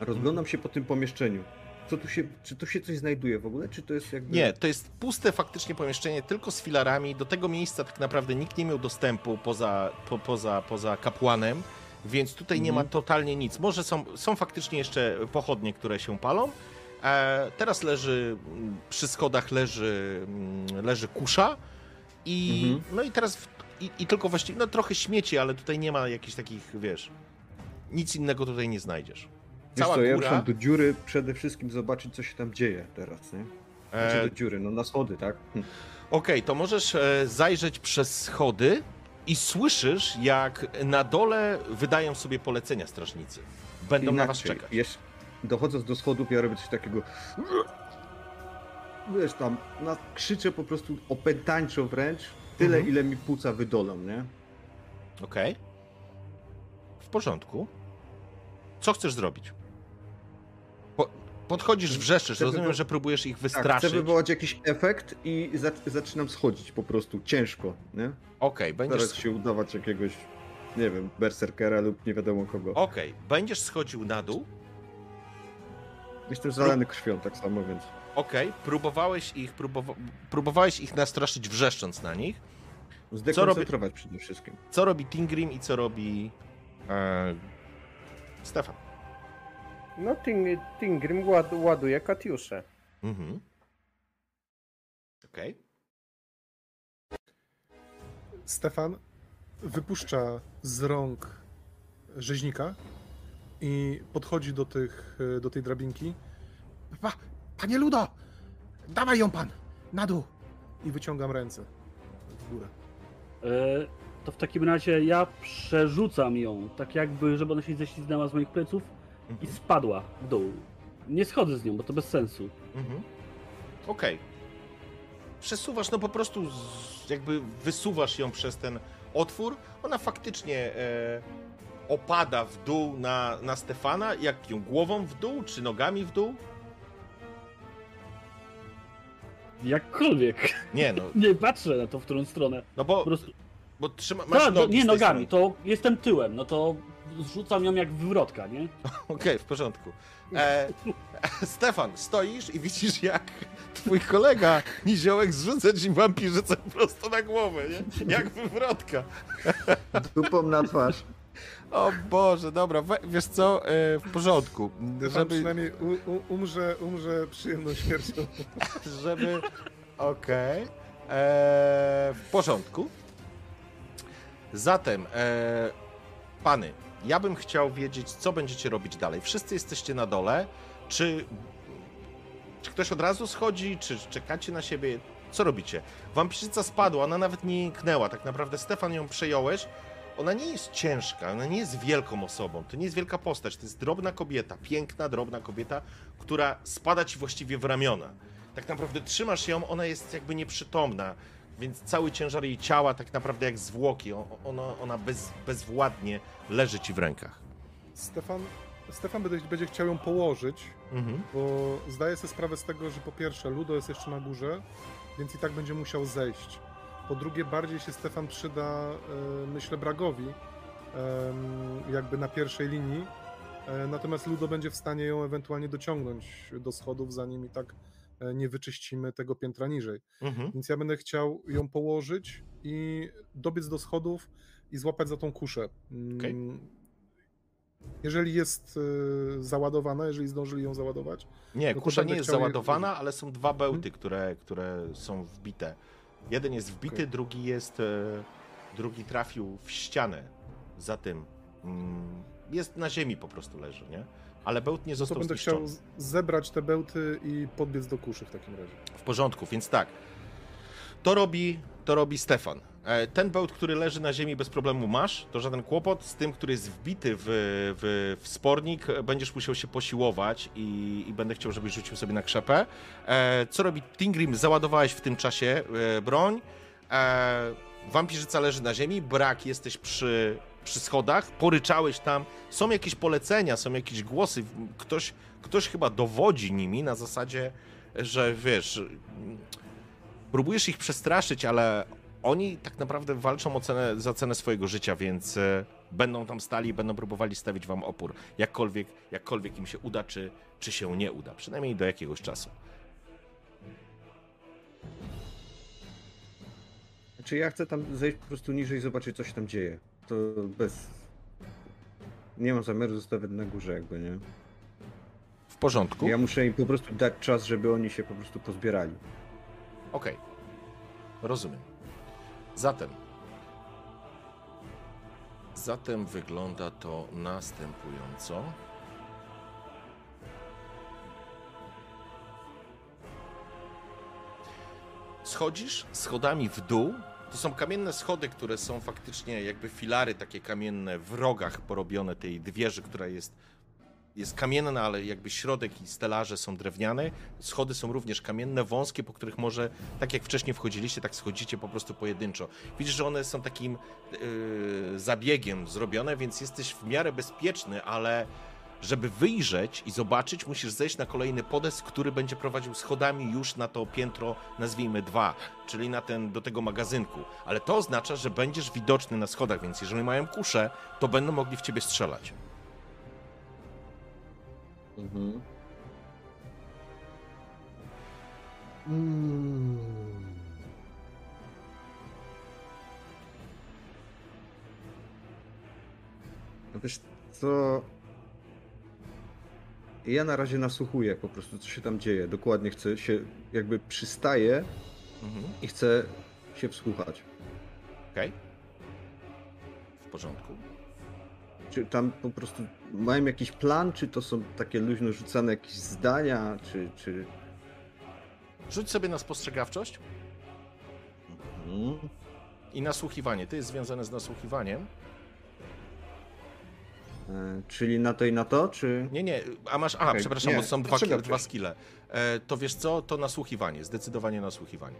rozglądam się po tym pomieszczeniu. Co tu się, czy tu się coś znajduje w ogóle, czy to jest jakby... Nie, to jest puste faktycznie pomieszczenie, tylko z filarami. Do tego miejsca tak naprawdę nikt nie miał dostępu poza, po, poza, poza kapłanem, więc tutaj nie ma totalnie nic. Może są, są faktycznie jeszcze pochodnie, które się palą. E, teraz leży, przy schodach leży, mm, leży kusza i Mhm. no i teraz w, i, i tylko właściwie, no trochę śmieci, ale tutaj nie ma jakichś takich, wiesz, nic innego tutaj nie znajdziesz. Wiesz Cała co, ja góra, ruszam do dziury przede wszystkim zobaczyć, co się tam dzieje teraz, nie? Znaczy e, do dziury, no na schody, tak? Hm. Okej, to możesz e, zajrzeć przez schody i słyszysz, jak na dole wydają sobie polecenia strażnicy. Będą na was Inaczej, czekać. Jeszcze dochodząc do schodów, ja robię coś takiego... Wiesz, tam na, krzyczę po prostu opętańczo wręcz, tyle Mhm. ile mi płuca wydolą, nie? Okej. W porządku. Co chcesz zrobić? Po, podchodzisz, wrzeszczysz. Chcę Rozumiem, wywo- że próbujesz ich Tak, wystraszyć. chcę wywołać jakiś efekt i zac- zaczynam schodzić po prostu, ciężko, nie? Okej, będziesz, Starać się udawać jakiegoś, nie wiem, berserkera lub nie wiadomo kogo. okej, będziesz schodził na dół. Jestem zalany krwią tak samo, więc... Okej, próbowałeś ich, próbowa- próbowałeś ich nastraszyć wrzeszcząc na nich. Zdekoncentrować przede wszystkim. Co robi Tingrim i co robi e, Stefan? No, Ting, Tingrim ład, ładuje Katiuszę. Mhm. Okej. Stefan wypuszcza z rąk rzeźnika i podchodzi do, tych, do tej drabinki Pa, panie Ludo, dawaj ją pan, na dół. i wyciągam ręce w górę. E, to w takim razie ja przerzucam ją, tak jakby, żeby ona się ześliznęła z moich pleców i spadła w dół. Nie schodzę z nią, bo to bez sensu. Mhm. Okej. Przesuwasz, no po prostu jakby wysuwasz ją przez ten otwór. Ona faktycznie, e, opada w dół na, na Stefana, jak ją głową w dół, czy nogami w dół? Jakkolwiek. Nie, no, Nie patrzę na to, w którą stronę. no Po bo, prostu. bo trzyma, masz Tak, no, nogi nie nogami, strony. to jestem tyłem, no to zrzucam ją jak wywrotka, nie? Okej, w porządku. E, Stefan, stoisz i widzisz, jak twój kolega Niziołek zrzuca ci wampirzycę prosto na głowę, nie? Jak wywrotka. Dupą na twarz. O Boże, dobra, we, wiesz co, e, w porządku. Żeby... Przynajmniej u, u, umrze, umrze przyjemną śmiercią. żeby, okej, e, w porządku. Zatem, e, pany, ja bym chciał wiedzieć, co będziecie robić dalej. Wszyscy jesteście na dole. Czy, czy ktoś od razu schodzi, czy czekacie na siebie? Co robicie? Wampirzyca spadła, ona nawet nie jęknęła. Tak naprawdę, Stefan, ją przejąłeś. Ona nie jest ciężka, ona nie jest wielką osobą, to nie jest wielka postać, to jest drobna kobieta, piękna, drobna kobieta, która spada ci właściwie w ramiona. Tak naprawdę trzymasz ją, ona jest jakby nieprzytomna, więc cały ciężar jej ciała tak naprawdę jak zwłoki, ona, ona bez, bezwładnie leży ci w rękach. Stefan, Stefan będzie, będzie chciał ją położyć, Mhm. bo zdaje sobie sprawę z tego, że po pierwsze Ludo jest jeszcze na górze, więc i tak będzie musiał zejść. Po drugie, bardziej się Stefan przyda, e, myślę, Bragowi, jakby na pierwszej linii. E, Natomiast Ludo będzie w stanie ją ewentualnie dociągnąć do schodów, zanim i tak nie wyczyścimy tego piętra niżej. Mhm. Więc ja będę chciał ją położyć i dobiec do schodów i złapać za tą kuszę. Mm, Okej. Jeżeli jest y, załadowana, jeżeli zdążyli ją załadować, Nie, No kusza nie jest załadowana, ale są dwa bełty, które, które są wbite. Jeden jest wbity, Okej. drugi jest. E, drugi trafił w ścianę za tym. Mm, jest na ziemi po prostu leży, nie? Ale bełt nie to został będę zniszczony. chciał zebrać te bełty i podbiec do kuszy w takim razie. W porządku, więc tak. To robi, to robi Stefan. E, Ten bełt, który leży na ziemi bez problemu masz, to żaden kłopot. Z tym, który jest wbity w, w, w spornik, e, będziesz musiał się posiłować i, i będę chciał, żebyś rzucił sobie na krzepę. E, Co robi Tingrim? Załadowałeś w tym czasie e, broń. E, Wampirzyca leży na ziemi, brak, jesteś przy, przy schodach, poryczałeś tam. Są jakieś polecenia, są jakieś głosy. Ktoś, ktoś chyba dowodzi nimi na zasadzie, że wiesz, próbujesz ich przestraszyć, ale oni tak naprawdę walczą o cenę, za cenę swojego życia, więc e, będą tam stali i będą próbowali stawić wam opór. Jakkolwiek, jakkolwiek im się uda, czy, czy się nie uda. Przynajmniej do jakiegoś czasu. Znaczy ja chcę tam zejść po prostu niżej i zobaczyć co się tam dzieje. To bez... Nie mam zamiaru zostawiać na górze jakby, nie? W porządku? Ja muszę im po prostu dać czas, żeby oni się po prostu pozbierali. Okej. Rozumiem. Zatem. Zatem wygląda to następująco. Schodzisz schodami w dół. To są kamienne schody, które są faktycznie jakby filary takie kamienne w rogach porobione tej wieży, która jest jest kamienna, ale jakby środek i stelaże są drewniane. Schody są również kamienne, wąskie, po których może, tak jak wcześniej wchodziliście, tak schodzicie po prostu pojedynczo. Widzisz, że one są takim yy, zabiegiem zrobione, więc jesteś w miarę bezpieczny, ale żeby wyjrzeć i zobaczyć, musisz zejść na kolejny podest, który będzie prowadził schodami już na to piętro, nazwijmy dwa, czyli na ten, do tego magazynku. Ale to oznacza, że będziesz widoczny na schodach, więc jeżeli mają kuszę, to będą mogli w ciebie strzelać. Mhm. No wiesz co... Ja na razie nasłuchuję po prostu, co się tam dzieje. Dokładnie chcę się, jakby przystaję Mhm. i chcę się wsłuchać. Okej. W porządku. Czy tam po prostu mają jakiś plan, czy to są takie luźno rzucane jakieś zdania, czy... czy... Rzuć sobie na spostrzegawczość Mhm. i nasłuchiwanie. To jest związane z nasłuchiwaniem. E, czyli na to i na to, czy... Nie, nie, a masz. Aha, Okej, przepraszam, nie, bo są dwa, postrzegawczość. dwa skille. E, to wiesz co? To nasłuchiwanie, zdecydowanie nasłuchiwanie.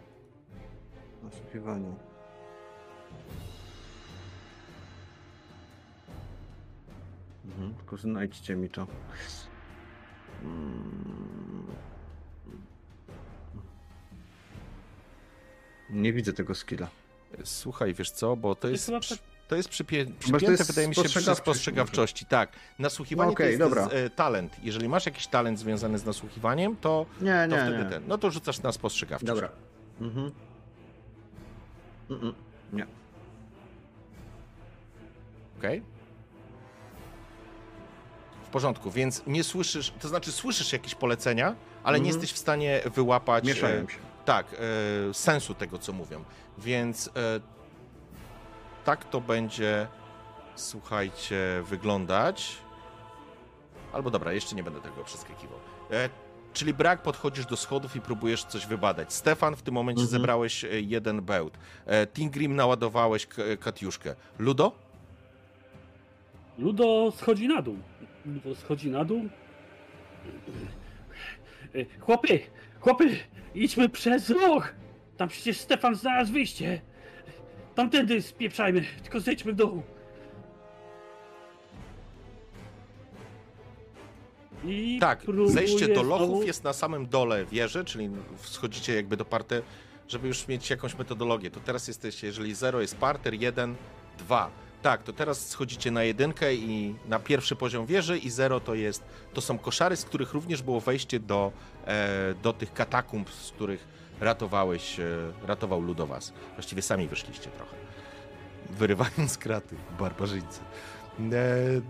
Nasłuchiwanie. Mhm, tylko znajdźcie mi to. Mm. Nie widzę tego skilla. Słuchaj, wiesz co, bo to jest, chyba przy- tak- to jest to przypięte, jest wydaje mi się, przy spostrzegawczości. Tak, nasłuchiwanie Okej, to jest dobra. e, talent. Jeżeli masz jakiś talent związany z nasłuchiwaniem, to, Nie, to nie, wtedy nie. ten. No to rzucasz na spostrzegawczość. Dobra. Mhm. Mm-mm. Nie. Okej? W porządku, więc nie słyszysz, to znaczy słyszysz jakieś polecenia, ale nie Mhm. jesteś w stanie wyłapać Mieszają e, się. tak, e, sensu tego, co mówią. Więc e, tak to będzie, słuchajcie, wyglądać. Albo dobra, jeszcze nie będę tego przeskakiwał. E, czyli brak, podchodzisz do schodów i próbujesz coś wybadać. Stefan, w tym momencie Mhm. zebrałeś e, jeden bełt. E, Tingrim naładowałeś k- katiuszkę. Ludo? Ludo schodzi na dół. Ludo schodzi na dół. E, Chłopy, chłopy, idźmy przez roch. Tam przecież Stefan znalazł wyjście. Tamtędy spieprzajmy, tylko zejdźmy w dół. I Tak, zejście do lochów znowu- jest na samym dole wieży, czyli schodzicie jakby do parter, żeby już mieć jakąś metodologię. To teraz jesteście, jeżeli 0 jest parter, 1, 2. Tak, to teraz schodzicie na jedynkę i na pierwszy poziom wieży i 0 to jest, to są koszary, z których również było wejście do, e, do tych katakumb, z których ratowałeś, e, ratował Ludowas. Właściwie sami wyszliście trochę, wyrywając kraty, barbarzyńcy. E,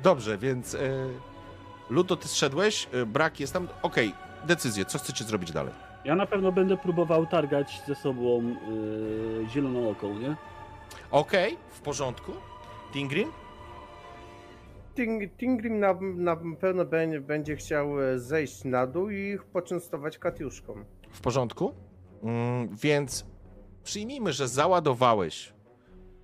dobrze, więc... E, Ludo, ty zszedłeś, y, brak jest tam. Okej, decyzję, co chcecie zrobić dalej? Ja na pewno będę próbował targać ze sobą yy, zieloną oką, nie? Okej, w porządku. Tingrim? Ting, Tingrim na, na pewno będzie, będzie chciał e, zejść na dół i ich poczęstować katiuszką. W porządku. Mm, więc przyjmijmy, że załadowałeś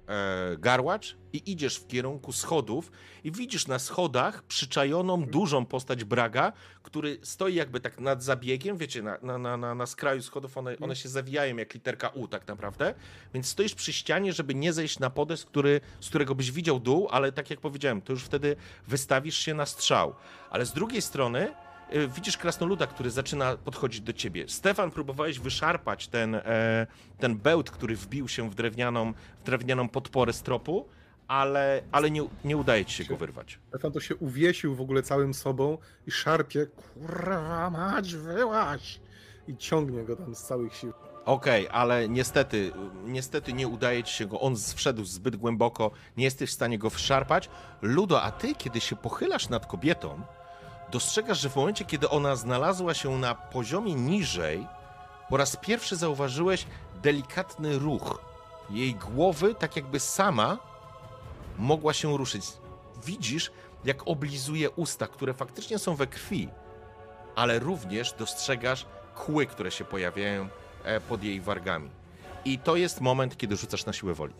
e, garłacz i idziesz w kierunku schodów i widzisz na schodach przyczajoną dużą postać Braga, który stoi jakby tak nad zabiegiem, wiecie, na, na, na, na, skraju schodów, one, one się zawijają jak literka U tak naprawdę, więc stoisz przy ścianie, żeby nie zejść na podest, który, z którego byś widział dół, ale tak jak powiedziałem, to już wtedy wystawisz się na strzał. Ale z drugiej strony widzisz krasnoluda, który zaczyna podchodzić do ciebie. Stefan, próbowałeś wyszarpać ten, e, ten bełt, który wbił się w drewnianą, w drewnianą podporę stropu, ale, ale nie, nie udaje ci się go wyrwać. Stefan to się uwiesił w ogóle całym sobą i szarpie, kurwa mać, wyłaź! I ciągnie go tam z całych sił. Okej, ale niestety, niestety nie udaje ci się go, on wszedł zbyt głęboko, nie jesteś w stanie go wszarpać. Ludo, a ty, kiedy się pochylasz nad kobietą, dostrzegasz, że w momencie, kiedy ona znalazła się na poziomie niżej, po raz pierwszy zauważyłeś delikatny ruch jej głowy, tak jakby sama mogła się ruszyć. Widzisz, jak oblizuje usta, które faktycznie są we krwi, ale również dostrzegasz kły, które się pojawiają e, pod jej wargami. I to jest moment, kiedy rzucasz na siłę woli.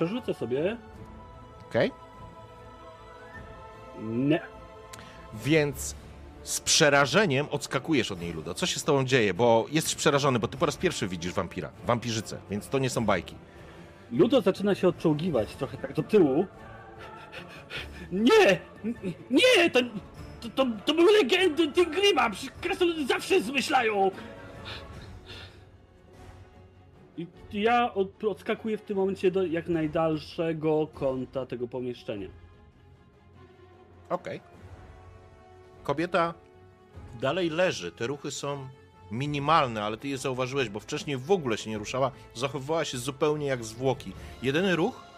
Przerzucę sobie. Okej? Nie. Więc z przerażeniem odskakujesz od niej, Ludo. Co się z tobą dzieje? Bo jesteś przerażony, bo ty po raz pierwszy widzisz wampira, wampirzycę, więc to nie są bajki. Ludo zaczyna się odczołgiwać trochę tak do tyłu. Nie! Nie! To, to, to, to były legendy Tingrima! Krasnoludy zawsze zmyślają! I ja od, odskakuję w tym momencie do jak najdalszego kąta tego pomieszczenia. Okej. Kobieta dalej leży. Te ruchy są minimalne, ale ty je zauważyłeś, bo wcześniej w ogóle się nie ruszała. Zachowywała się zupełnie jak zwłoki. Jedyny ruch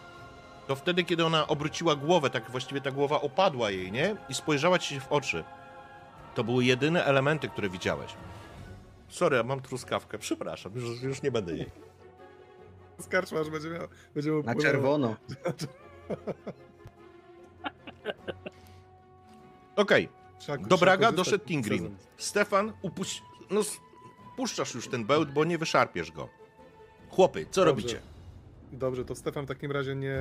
to wtedy, kiedy ona obróciła głowę, tak właściwie ta głowa opadła jej, nie? I spojrzała ci się w oczy. To były jedyne elementy, które widziałeś. Sorry, ja mam truskawkę. Przepraszam, już, już nie będę jej. Skarczmasz będzie miał, będzie mu Na czerwono. Okej, Trzeba- Do Braga doszedł Tingrim. Stefan, upuść... No, puszczasz już ten bełt, bo nie wyszarpiesz go. Chłopy, co Dobrze. robicie? Dobrze, to Stefan w takim razie nie,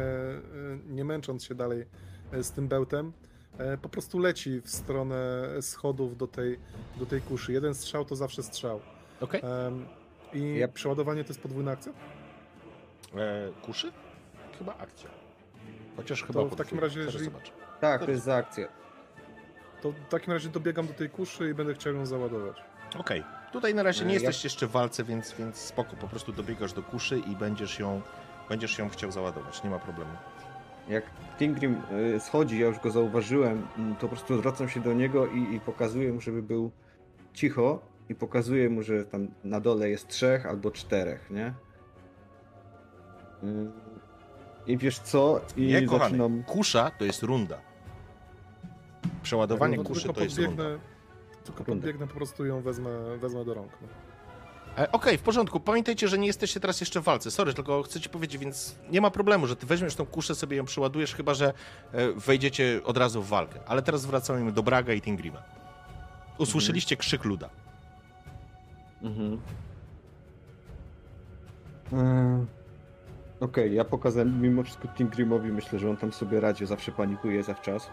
nie męcząc się dalej e, z tym bełtem, e, po prostu leci w stronę schodów do tej, do tej kuszy. Jeden strzał to zawsze strzał. Okej. Em, I Ja- przeładowanie to jest podwójna akcja? E, kuszy? Chyba akcja. Chociaż chyba w takim razie, jeżeli-. Tak, to jest za akcję. To w takim razie dobiegam do tej kuszy i będę chciał ją załadować. Okej. Tutaj na razie nie E, ja- jesteś jeszcze w walce, więc, więc spoko. Po prostu dobiegasz do kuszy i będziesz ją, będziesz ją chciał załadować. Nie ma problemu. Jak Tingrim y, schodzi, ja już go zauważyłem, mm, to po prostu zwracam się do niego i, i pokazuję mu, żeby był cicho i pokazuję mu, że tam na dole jest trzech albo czterech, nie? Mm, I wiesz co? I Nie, kochany. zaczynam... Kusza to jest runda. Przeładowanie No, kuszy tylko to jest runda. podbiegnę, tylko Runda. podbiegnę, po prostu ją wezmę, wezmę do rąk. No. E, Okej, w porządku. Pamiętajcie, że nie jesteście teraz jeszcze w walce. Sorry, tylko chcę ci powiedzieć, więc nie ma problemu, że ty weźmiesz tą kuszę, sobie ją przeładujesz, chyba że e, wejdziecie od razu w walkę. Ale teraz wracamy do Braga i Tingrima. Usłyszeliście krzyk luda. Mhm. Eee, Okej, ja pokazałem mimo wszystko Tingrimowi, myślę, że on tam sobie radzi, zawsze panikuje zawczas.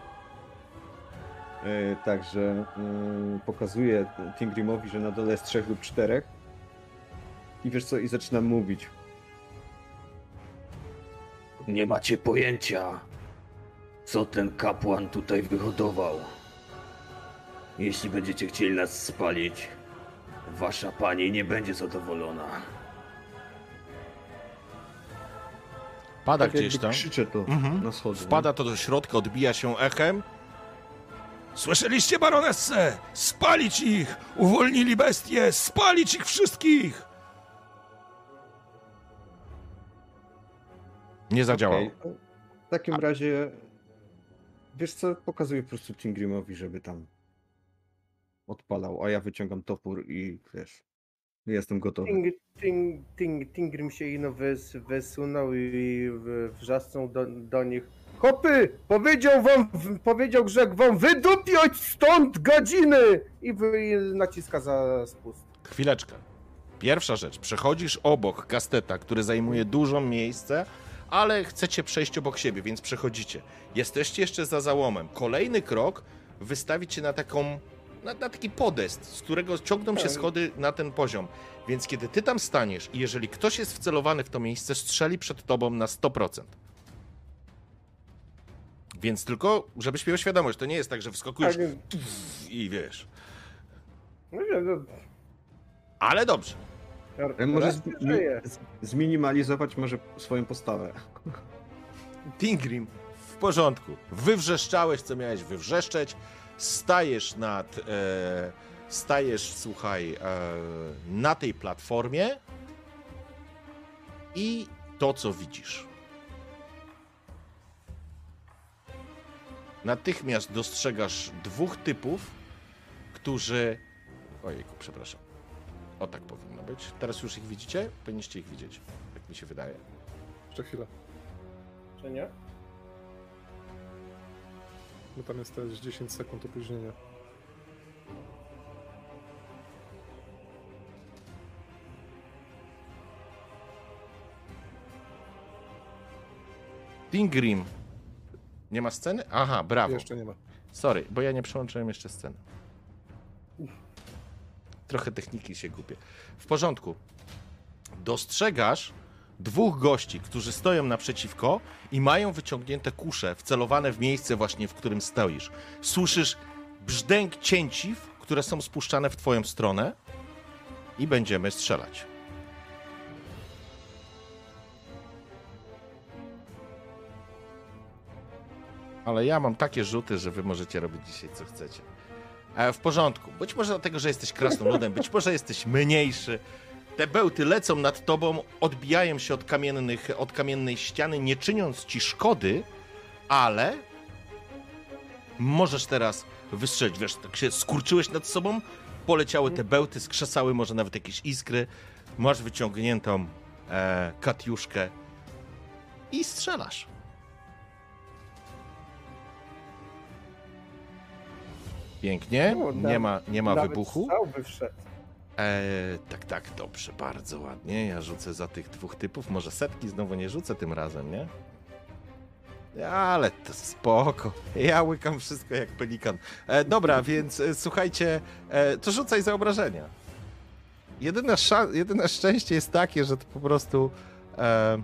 Eee, także yy, pokazuję Tingrimowi, że na dole jest trzech lub czterech. I wiesz co, i zaczynam mówić. Nie macie pojęcia, co ten kapłan tutaj wyhodował. Jeśli będziecie chcieli nas spalić, wasza pani nie będzie zadowolona. Pada Tak gdzieś tam. krzyczę to Mhm. na schody. Wpada to do środka, odbija się echem. Słyszeliście, baronessę? Spalić ich! Uwolnili bestie! Spalić ich wszystkich! Nie zadziałało. Okej, W takim razie, wiesz co, pokazuję po prostu Tingrimowi, żeby tam odpalał, a ja wyciągam topór i wiesz, jestem gotowy. Ting, ting, ting, Tingrim się ino wys, wysunął i w- wrzasnął do, do nich. Chopy! Powiedział wam, powiedział Grzeg wam wydupiać stąd godziny! I, wy, naciska za spust. Chwileczkę. Pierwsza rzecz. Przechodzisz obok kasteta, który zajmuje dużo miejsce, ale chcecie przejść obok siebie, więc przechodzicie. Jesteście jeszcze za załomem. Kolejny krok wystawić cię na taką. Na, na taki podest, z którego ciągną się Tak. schody na ten poziom. Więc kiedy ty tam staniesz i jeżeli ktoś jest wcelowany w to miejsce, strzeli przed tobą na 100%. Więc tylko, żebyś miał świadomość, to nie jest tak, że wskakujesz Ale, i wiesz. no, nie, no, Ale dobrze. Może z, z, zminimalizować może swoją postawę. Tingrim, w porządku. Wywrzeszczałeś, co miałeś wywrzeszczeć. Stajesz nad. E, stajesz, słuchaj, e, na tej platformie. I to, co widzisz. Natychmiast dostrzegasz dwóch typów, którzy. Ojejku, przepraszam. O tak powinno być. Teraz już ich widzicie? Powinniście ich widzieć, jak mi się wydaje. Jeszcze chwilę, Czy nie? Bo tam jest też 10 sekund opóźnienia. Tingrim. Nie ma sceny? Aha, brawo. Jeszcze nie ma. Sorry, bo ja nie przełączyłem jeszcze sceny. Trochę techniki się gubię. W porządku. Dostrzegasz dwóch gości, którzy stoją naprzeciwko i mają wyciągnięte kusze wcelowane w miejsce właśnie, w którym stoisz. Słyszysz brzdęk cięciw, które są spuszczane w twoją stronę i będziemy strzelać. Ale ja mam takie rzuty, że wy możecie robić dzisiaj co chcecie. E, w porządku. Być może dlatego, że jesteś krasnoludem, być może jesteś mniejszy. Te bełty lecą nad tobą, odbijają się od, kamiennych, od kamiennej ściany, nie czyniąc ci szkody, ale możesz teraz wystrzelić. Wiesz, tak się skurczyłeś nad sobą, poleciały te bełty, skrzesały może nawet jakieś iskry. Masz wyciągniętą e, katiuszkę i strzelasz. Pięknie, nie ma, nie ma wybuchu. strzał by wszedł. Eee, tak, tak, dobrze, bardzo ładnie. Ja rzucę za tych dwóch typów. Może setki znowu nie rzucę tym razem, nie? Ale to spoko. Ja łykam wszystko jak pelikan. E, dobra, więc e, słuchajcie, e, to rzucaj za obrażenia. jedyne, jedyne szczęście jest takie, że to po prostu. E,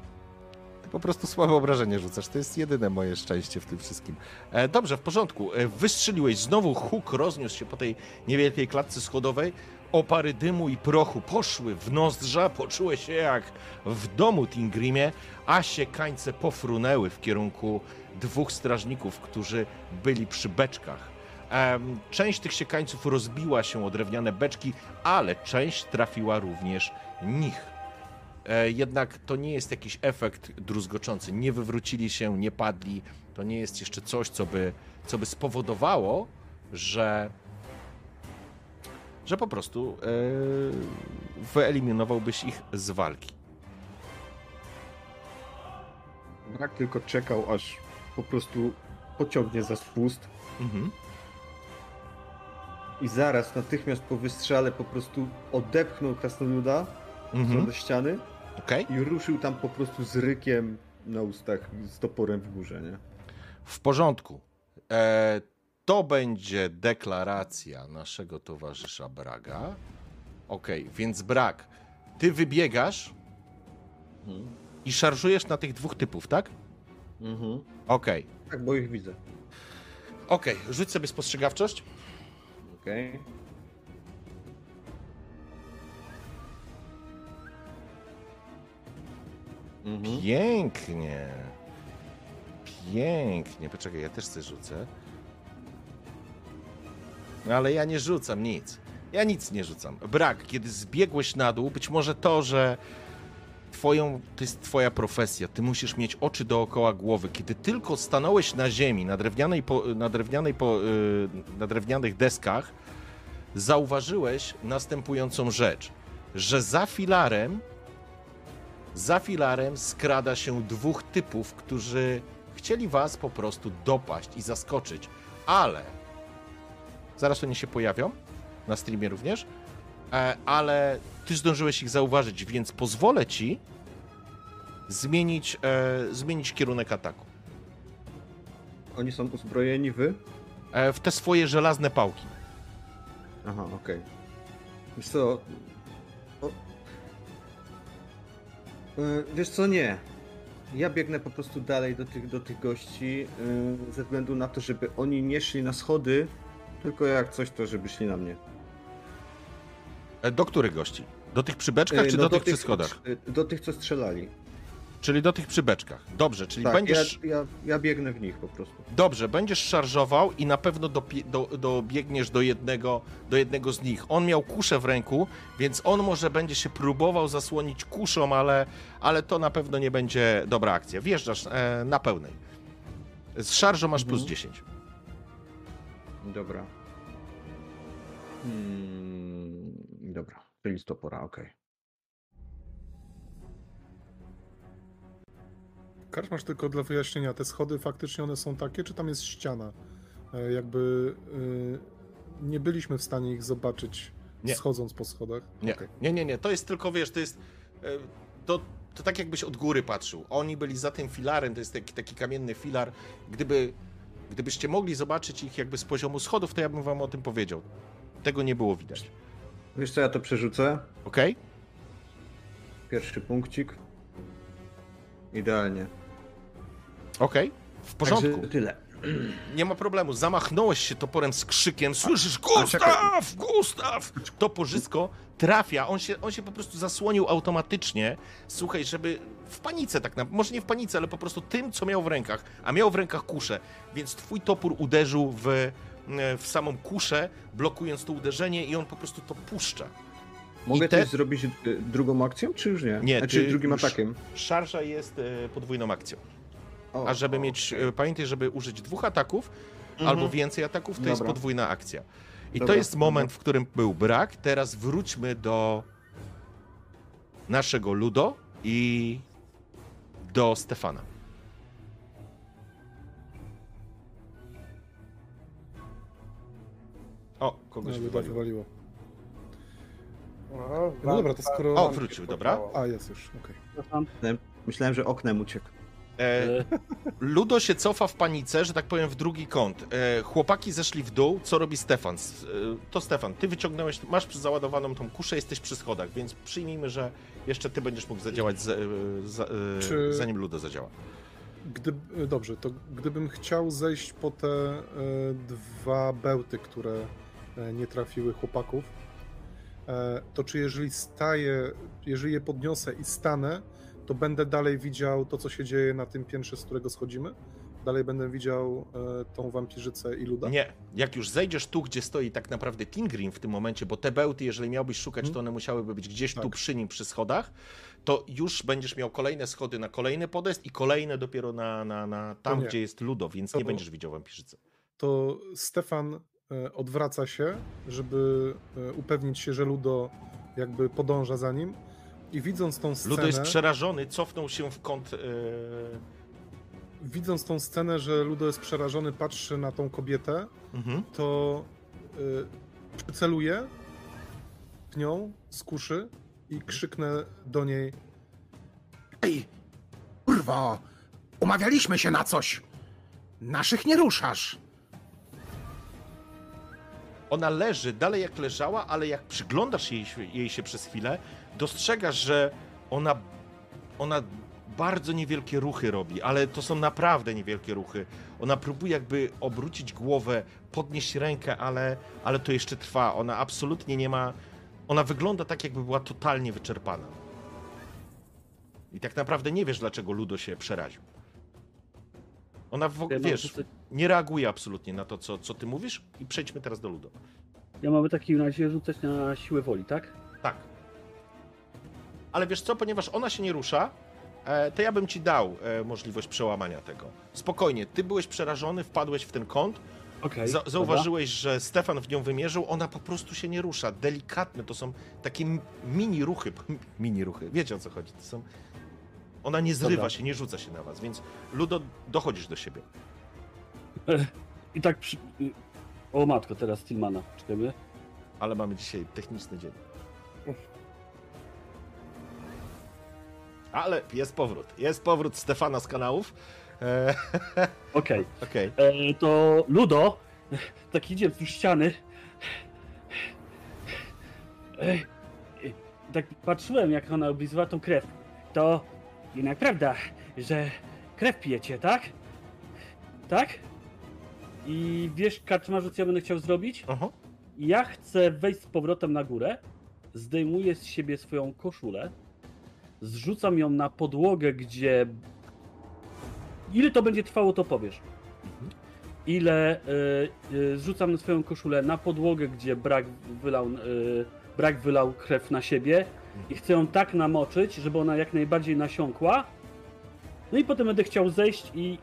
po prostu słabe obrażenie rzucasz. To jest jedyne moje szczęście w tym wszystkim. E, dobrze, w porządku. E, wystrzeliłeś. Znowu huk rozniósł się po tej niewielkiej klatce schodowej. Opary dymu i prochu poszły w nozdrza. Poczułeś się jak w domu Tingrimie, a się kańce pofrunęły w kierunku dwóch strażników, którzy byli przy beczkach. Część tych siekańców rozbiła się o drewniane beczki, ale część trafiła również nich. E, Jednak to nie jest jakiś efekt druzgoczący. Nie wywrócili się, nie padli. To nie jest jeszcze coś, co by, co by spowodowało, że, że po prostu e, wyeliminowałbyś ich z walki. Brak tylko czekał, aż po prostu pociągnie za spust Mhm. i zaraz, natychmiast po wystrzale po prostu odepchnął krasnoluda Mhm. stronę ściany Okej. i ruszył tam po prostu z rykiem na ustach, z toporem w górze, nie? W porządku. E, to będzie deklaracja naszego towarzysza Braga. Okej, więc Brag, ty wybiegasz i szarżujesz na tych dwóch typów, tak? Mhm. Okej. Tak, bo ich widzę. Okej, rzuć sobie spostrzegawczość. Okej. Mhm. Pięknie. Pięknie. Poczekaj, ja też sobie rzucę. Ale ja nie rzucam nic. Ja nic nie rzucam. Brak, kiedy zbiegłeś na dół, być może to, że twoją, to jest twoja profesja, ty musisz mieć oczy dookoła głowy. Kiedy tylko stanąłeś na ziemi, na, drewnianej po, na, drewnianej po, yy, na drewnianych deskach, zauważyłeś następującą rzecz, że za filarem za filarem skrada się dwóch typów, którzy chcieli was po prostu dopaść i zaskoczyć, ale zaraz oni się pojawią na streamie również, e, ale ty zdążyłeś ich zauważyć, więc pozwolę ci zmienić, e, zmienić kierunek ataku. Oni są uzbrojeni wy? E, w te swoje żelazne pałki. Aha, okej. Wiesz co? O... Yy, Wiesz co, nie. Ja biegnę po prostu dalej do tych, do tych gości, yy, ze względu na to, żeby oni nie szli na schody, tylko jak coś, to żeby szli na mnie. E, do których gości? Do tych przy beczkach, Yy, czy no do, tych przy schodach? yy, Do tych, co strzelali. Czyli do tych przy beczkach. Dobrze, czyli Tak, będziesz... ja, ja, ja biegnę w nich po prostu. Dobrze, będziesz szarżował i na pewno dopie- do, dobiegniesz do jednego, do jednego z nich. On miał kuszę w ręku, więc on może będzie się próbował zasłonić kuszą, ale, ale to na pewno nie będzie dobra akcja. Wjeżdżasz e, na pełnej. Z szarżą masz plus Mhm. 10. Dobra. Hmm, dobra, czyli stopora, okej. Karcz masz tylko dla wyjaśnienia, te schody faktycznie one są takie, czy tam jest ściana? E, Jakby y, nie byliśmy w stanie ich zobaczyć Nie. schodząc po schodach. Nie, Okej. nie, nie, nie. To jest tylko, wiesz, to jest. e, To, to tak jakbyś od góry patrzył. Oni byli za tym filarem, to jest taki, taki kamienny filar. Gdyby, gdybyście mogli zobaczyć ich jakby z poziomu schodów, to ja bym wam o tym powiedział. Tego nie było widać. Wiesz co, ja to przerzucę. Okej? Pierwszy punkcik. Idealnie. Okej? W porządku. Także tyle. Nie ma problemu. Zamachnąłeś się toporem z krzykiem. Słyszysz. Gustaw! Gustaw! To porzysko trafia. On się, on się po prostu zasłonił automatycznie. Słuchaj, żeby w panice tak naprawdę, może nie w panice, ale po prostu tym, co miał w rękach. A miał w rękach kuszę. Więc twój topór uderzył w, e, w samą kuszę, blokując to uderzenie i on po prostu to puszcza. Mogę te- też zrobić y, drugą akcją, czy już nie? Nie, Znaczy drugim atakiem. Szarża jest e, podwójną akcją. O, A żeby o, mieć, e, pamiętaj, żeby użyć dwóch ataków Mhm. albo więcej ataków, to jest Dobra. podwójna akcja. I to jest moment, w którym był brak. Teraz wróćmy do naszego Ludo i do Stefana. O, kogoś No, wywaliło. wywaliło. O, No dobra, to skoro... O, wrócił, dobra. A, jest już, okej. Przepraszam. Myślałem, że oknem uciekł. E, E, Ludo się cofa w panice, że tak powiem, w drugi kąt. E, chłopaki zeszli w dół. Co robi Stefan? E, to Stefan, ty wyciągnąłeś, masz załadowaną tą kuszę, jesteś przy schodach, więc przyjmijmy, że jeszcze ty będziesz mógł zadziałać, za, e, za, e, Czy- zanim Ludo zadziała. Gdy, dobrze, to gdybym chciał zejść po te e, dwa bełty, które e, nie trafiły chłopaków, e, to czy jeżeli staję, jeżeli je podniosę i stanę, to będę dalej widział to, co się dzieje na tym piętrze, z którego schodzimy? Dalej będę widział e, tą wampirzycę i luda? Nie, jak już zejdziesz tu, gdzie stoi tak naprawdę Tingrim w tym momencie, bo te bełty, jeżeli miałbyś szukać, Mhm. to one musiałyby być gdzieś tu Tak. przy nim, przy schodach, to już będziesz miał kolejne schody na kolejny podest i kolejne dopiero na, na, na tam, gdzie jest Ludo, więc To- nie będziesz widział wampirzycy. To Stefan e, odwraca się, żeby e, upewnić się, że Ludo jakby podąża za nim i widząc tą scenę... Ludo jest przerażony, cofnął się w kąt. Yy... Widząc tą scenę, że Ludo jest przerażony, patrzy na tą kobietę, Mhm. to y, przyceluję w nią z kuszy i krzyknę do niej Ej, kurwo, umawialiśmy się na coś. Naszych nie ruszasz. Ona leży dalej jak leżała, ale jak przyglądasz jej, jej się przez chwilę, dostrzegasz, że ona, ona bardzo niewielkie ruchy robi, ale to są naprawdę niewielkie ruchy. Ona próbuje jakby obrócić głowę, podnieść rękę, ale, ale to jeszcze trwa. Ona absolutnie nie ma. Ona wygląda tak, jakby była totalnie wyczerpana. I tak naprawdę nie wiesz, dlaczego Ludo się przeraził. Ona, w, ja, mam wiesz, rzucać, nie reaguje absolutnie na to, co, co ty mówisz. I przejdźmy teraz do Ludo. ja mam w takim razie rzucać na siłę woli, tak? Tak. Ale wiesz co, ponieważ ona się nie rusza, e, to ja bym ci dał e, możliwość przełamania tego. Spokojnie, ty byłeś przerażony, wpadłeś w ten kąt, Okej. za, dobra. zauważyłeś, że Stefan w nią wymierzył, ona po prostu się nie rusza. Delikatne, to są takie mini ruchy, mini ruchy, wiecie o co chodzi, to są... Ona nie zrywa Dobra. się, nie rzuca się na was, więc Ludo, dochodzisz do siebie. I tak przy... O matko, teraz Stillmana. Czekamy. Ale mamy dzisiaj techniczny dzień. Ale jest powrót. Jest powrót Stefana z kanałów. E, Okej. Okej. E, To Ludo tak idzie wzdłuż ściany. E, Tak patrzyłem, jak ona oblizywała tą krew. To jednak prawda, że krew pijecie, tak? Tak? I wiesz, Kaczmarzu, co ja będę chciał zrobić? Aha. Ja chcę wejść z powrotem na górę, zdejmuję z siebie swoją koszulę, zrzucam ją na podłogę, gdzie. Ile to będzie trwało, to powiesz. Ile y, y, zrzucam swoją koszulę na podłogę, gdzie brak wylał, y, brak wylał krew na siebie i chcę ją tak namoczyć, żeby ona jak najbardziej nasiąkła. No i potem będę chciał zejść i.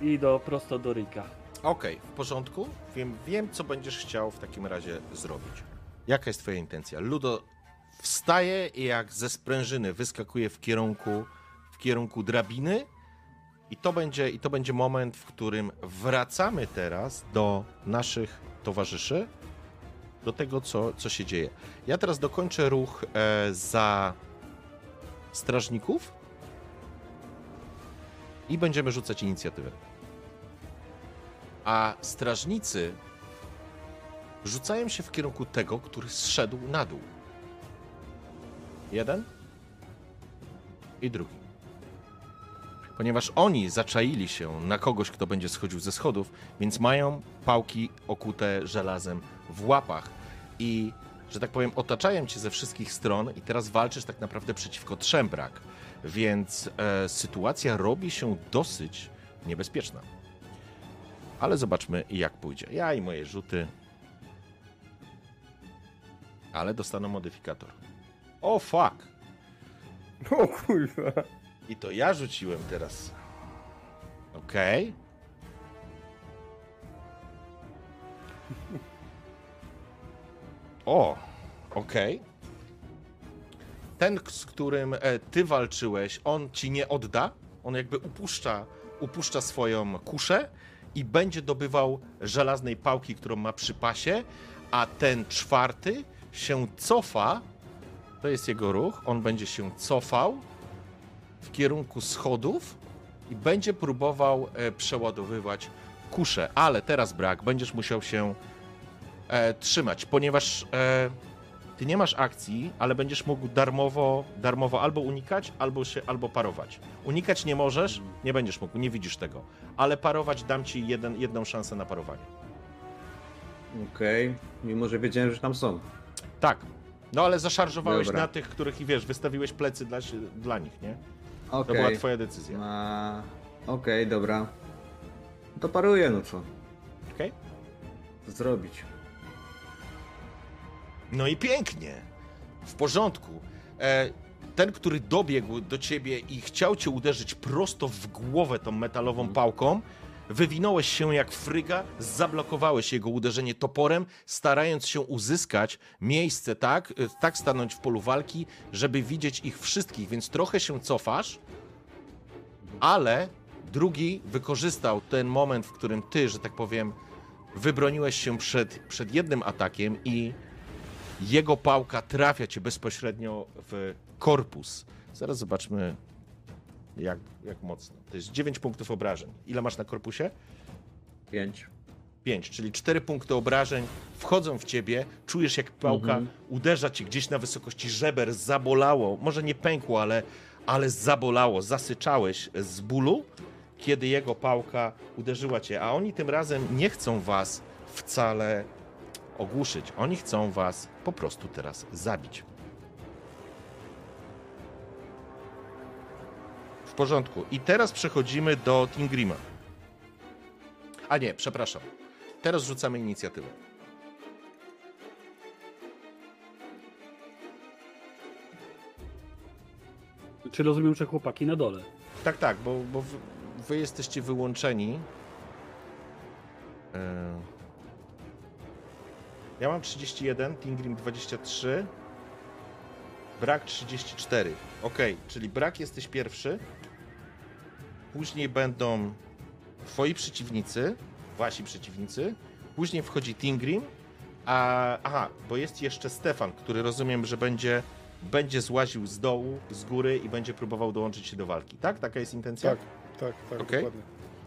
i do prosto do Rika. Okej, w porządku. Wiem, wiem, co będziesz chciał w takim razie zrobić. Jaka jest twoja intencja? Ludo wstaje i jak ze sprężyny wyskakuje w kierunku, w kierunku drabiny i to, będzie, i to będzie moment, w którym wracamy teraz do naszych towarzyszy, do tego, co, co się dzieje. Ja teraz dokończę ruch e, za strażników i będziemy rzucać inicjatywę. A strażnicy rzucają się w kierunku tego, który zszedł na dół. Jeden i drugi. Ponieważ oni zaczaili się na kogoś, kto będzie schodził ze schodów, więc mają pałki okute żelazem w łapach i, że tak powiem, otaczają cię ze wszystkich stron i teraz walczysz tak naprawdę przeciwko trzem brak. Więc e, sytuacja robi się dosyć niebezpieczna. Ale zobaczmy, jak pójdzie. Ja i moje rzuty. Ale dostaną modyfikator. O fuck! O kurwa. I to ja rzuciłem teraz. Okej. O, okej. Ten, z którym e, ty walczyłeś, on ci nie odda. On jakby upuszcza, upuszcza swoją kuszę i będzie dobywał żelaznej pałki, którą ma przy pasie, a ten czwarty się cofa. To jest jego ruch. On będzie się cofał w kierunku schodów i będzie próbował e, przeładowywać kuszę, ale teraz brak, będziesz musiał się e, trzymać, ponieważ e, ty nie masz akcji, ale będziesz mógł darmowo, darmowo albo unikać, albo się, albo parować. Unikać nie możesz, nie będziesz mógł, nie widzisz tego, ale parować dam ci jeden, jedną szansę na parowanie. Okej, mimo że wiedziałem, że tam są. Tak. No ale zaszarżowałeś Dobra. na tych, których i wiesz, wystawiłeś plecy dla, dla nich, nie? To Okej. była twoja decyzja. A, Okej, dobra. To paruję, no co? Okej? Co zrobić? No i pięknie. W porządku. E, ten, który dobiegł do ciebie i chciał cię uderzyć prosto w głowę tą metalową pałką, wywinąłeś się jak fryga, zablokowałeś jego uderzenie toporem, starając się uzyskać miejsce tak, e, tak stanąć w polu walki, żeby widzieć ich wszystkich, więc trochę się cofasz, ale drugi wykorzystał ten moment, w którym ty, że tak powiem, wybroniłeś się przed, przed jednym atakiem i jego pałka trafia cię bezpośrednio w korpus. Zaraz zobaczmy, jak, jak mocno. To jest 9 punktów obrażeń. Ile masz na korpusie? Pięć. 5, czyli 4 punkty obrażeń wchodzą w ciebie, czujesz jak pałka Mhm. uderza ci gdzieś na wysokości żeber, zabolało, może nie pękło, ale, ale zabolało, zasyczałeś z bólu, kiedy jego pałka uderzyła cię, a oni tym razem nie chcą was wcale ogłuszyć, oni chcą was po prostu teraz zabić. W porządku. I teraz przechodzimy do Tingrima. A nie, przepraszam. Teraz rzucamy inicjatywę. Czy rozumiem, że chłopaki na dole? Tak, tak, bo, bo wy, wy jesteście wyłączeni. E, Ja mam 31, Tingrim 23, brak 34. Ok, czyli brak jesteś pierwszy. Później będą twoi przeciwnicy, wasi przeciwnicy. Później wchodzi Tingrim. A, aha, bo jest jeszcze Stefan, który rozumiem, że będzie, będzie złaził z dołu, z góry i będzie próbował dołączyć się do walki. Tak? Taka jest intencja? Tak, tak, tak, Okej. dokładnie.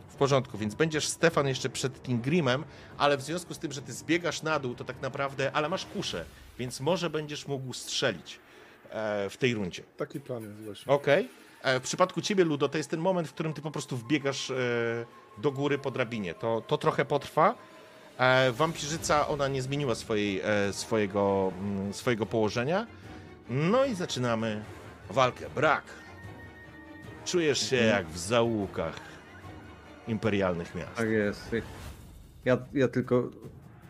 W porządku, więc będziesz Stefan jeszcze przed Tingrimem, ale w związku z tym, że ty zbiegasz na dół, to tak naprawdę, ale masz kuszę, więc może będziesz mógł strzelić e, w tej rundzie. Taki plan jest właśnie. Okej. E, W przypadku ciebie, Ludo, to jest ten moment, w którym ty po prostu wbiegasz e, do góry po drabinie. To, to trochę potrwa. E, Wampirzyca, ona nie zmieniła swojej, e, swojego, mm, swojego położenia. No i zaczynamy walkę. Brak. Czujesz się jak w zaułkach imperialnych miast. Tak jest. Ja, ja tylko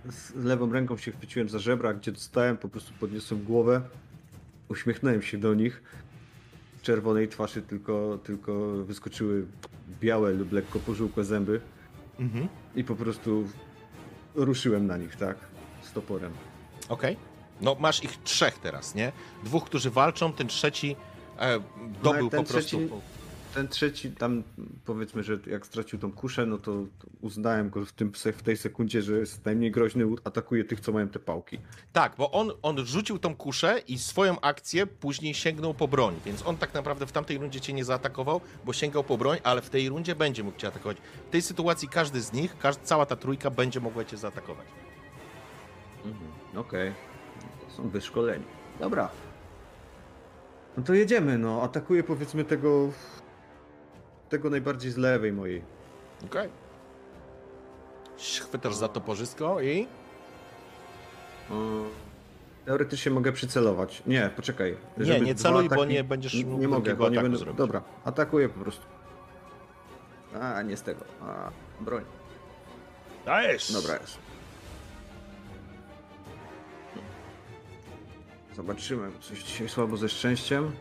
z lewą ręką się chwyciłem za żebra, gdzie dostałem, po prostu podniosłem głowę, uśmiechnąłem się do nich. Czerwonej twarzy tylko, tylko wyskoczyły białe lub lekko pożółkłe zęby Mhm. i po prostu ruszyłem na nich, tak? Z toporem. Okej. No masz ich trzech teraz, nie? Dwóch, którzy walczą, ten trzeci e, dobył No, ten po prostu... trzeci- Ten trzeci tam powiedzmy, że jak stracił tą kuszę, no to, to uznałem go w, tym, w tej sekundzie, że jest najmniej groźny, atakuje tych, co mają te pałki. Tak, bo on, on rzucił tą kuszę i swoją akcję później sięgnął po broń, więc on tak naprawdę w tamtej rundzie cię nie zaatakował, bo sięgał po broń, ale w tej rundzie będzie mógł cię atakować. W tej sytuacji każdy z nich, cała ta trójka będzie mogła cię zaatakować. Mhm, Okej. To Są wyszkoleni. Dobra. No to jedziemy, no. Atakuję powiedzmy tego. Tego najbardziej z lewej mojej. Okej. Chwytasz za toporzysko i... Teoretycznie mogę przycelować. Nie, poczekaj. Nie, nie celuj, bo ataki- nie będziesz Nie, mógł nie mogę, bo nie będę. zrobić. Dobra, atakuję po prostu. A, nie z tego. A, broń. Dajesz! Dobra jest. Zobaczymy. Coś dzisiaj słabo ze szczęściem.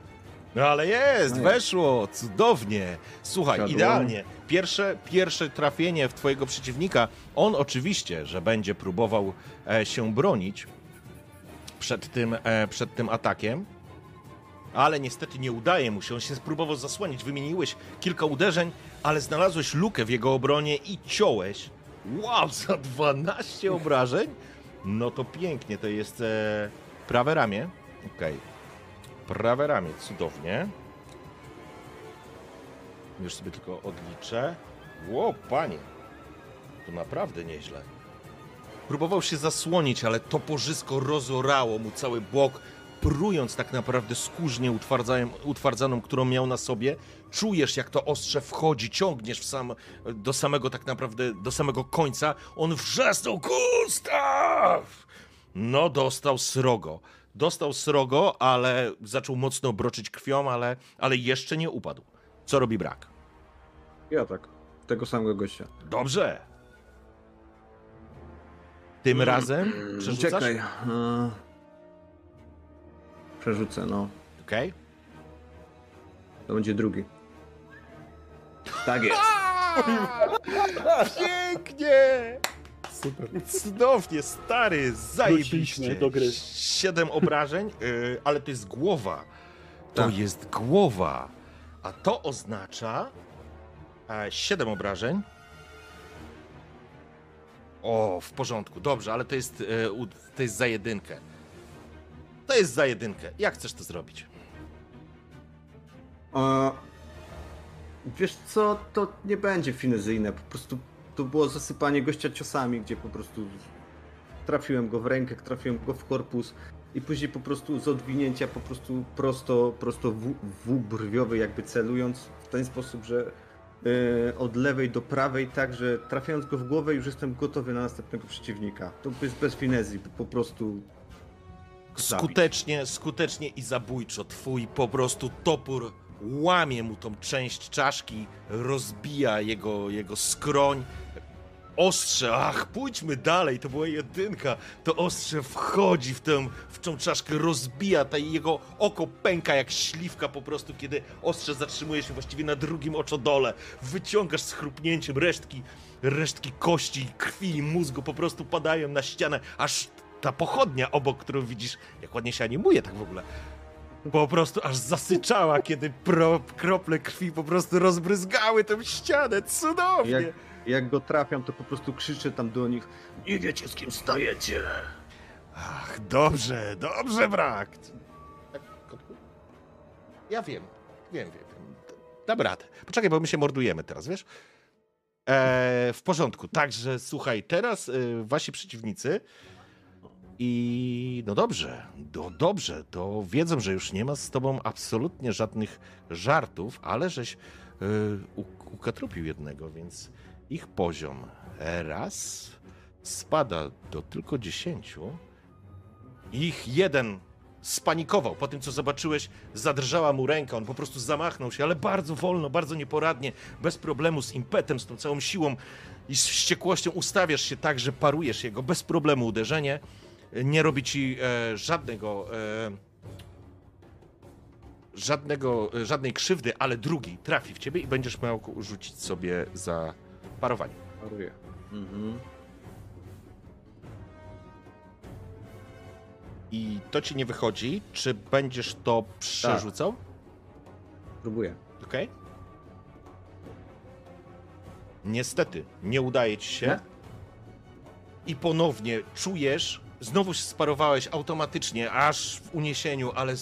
No ale jest, No weszło, cudownie. Słuchaj, Siadło. idealnie. Pierwsze, pierwsze trafienie w twojego przeciwnika. On oczywiście, że będzie próbował e, się bronić przed tym, e, przed tym atakiem, ale niestety nie udaje mu się. On się spróbował zasłonić. Wymieniłeś kilka uderzeń, ale znalazłeś lukę w jego obronie i ciąłeś. Wow, za 12 obrażeń? No to pięknie, to jest e, prawe ramię. Okej. Prawe ramię, cudownie. Już sobie tylko odliczę. Ło, panie. To naprawdę nieźle. Próbował się zasłonić, ale toporzysko rozorało mu cały bok, prując tak naprawdę utwardzają- utwardzaną, którą miał na sobie. Czujesz, jak to ostrze wchodzi, ciągniesz w sam, do samego tak naprawdę, do samego końca. On wrzasnął, Gustaw! No, dostał srogo. Dostał srogo, ale zaczął mocno broczyć krwią, ale, ale jeszcze nie upadł. Co robi brak? Ja tak. Tego samego gościa. Dobrze. Tym razem przerzucasz? Czekaj. e, Przerzucę, no. Okej. To będzie drugi. Tak jest. Pięknie! Super. Cudownie, stary, zajebiście. Do gry. Siedem obrażeń, yy, ale to jest głowa. To Tak. jest głowa. A to oznacza e, siedem obrażeń. O, w porządku, dobrze, ale to jest, e, u- to jest za jedynkę. To jest za jedynkę. Jak chcesz to zrobić? E, wiesz co, to nie będzie finezyjne. Po prostu to było zasypanie gościa ciosami, gdzie po prostu trafiłem go w rękę, trafiłem go w korpus i później po prostu z odwinięcia po prostu prosto, prosto w, w brwiowy jakby celując w ten sposób, że e, od lewej do prawej, tak, że trafiając go w głowę już jestem gotowy na następnego przeciwnika. To jest bez finezji, po prostu. Skutecznie, skutecznie i zabójczo. Twój po prostu topór łamie mu tą część czaszki, rozbija jego, jego skroń. Ostrze, ach, pójdźmy dalej, to była jedynka. To ostrze wchodzi w tę, w tą czaszkę, rozbija, ta jego oko pęka jak śliwka po prostu, kiedy ostrze zatrzymuje się właściwie na drugim oczodole. Wyciągasz z chrupnięciem resztki, resztki kości, krwi i mózgu po prostu padają na ścianę, aż ta pochodnia obok, którą widzisz, jak ładnie się animuje tak w ogóle, po prostu aż zasyczała, kiedy pro, krople krwi po prostu rozbryzgały tę ścianę. Cudownie! jak, jak go trafiam, to po prostu krzyczę tam do nich. Nie wiecie z kim stajecie. Ach, dobrze, dobrze, brak. Tak, kotku? Ja wiem, wiem, wiem. wiem. Dam radę. Poczekaj, bo my się mordujemy teraz, wiesz? E, w porządku. Także słuchaj, teraz e, wasi przeciwnicy i no dobrze, no dobrze, to wiedzą, że już nie ma z tobą absolutnie żadnych żartów, ale żeś u- ukatrupił jednego, więc ich poziom raz spada do tylko 10. Ich jeden spanikował. Po tym, co zobaczyłeś, zadrżała mu ręka. On po prostu zamachnął się, ale bardzo wolno, bardzo nieporadnie, bez problemu, z impetem, z tą całą siłą i z wściekłością ustawiasz się tak, że parujesz jego bez problemu uderzenie. Nie robi ci e, żadnego. E, żadnego, e, żadnej krzywdy, ale drugi trafi w ciebie i będziesz miał rzucić sobie za parowanie. Paruję. Mhm. I to ci nie wychodzi. Czy będziesz to przerzucał? Próbuję. Okej. Niestety, nie udaje ci się. Nie? I ponownie czujesz, znowu się sparowałeś automatycznie, aż w uniesieniu, ale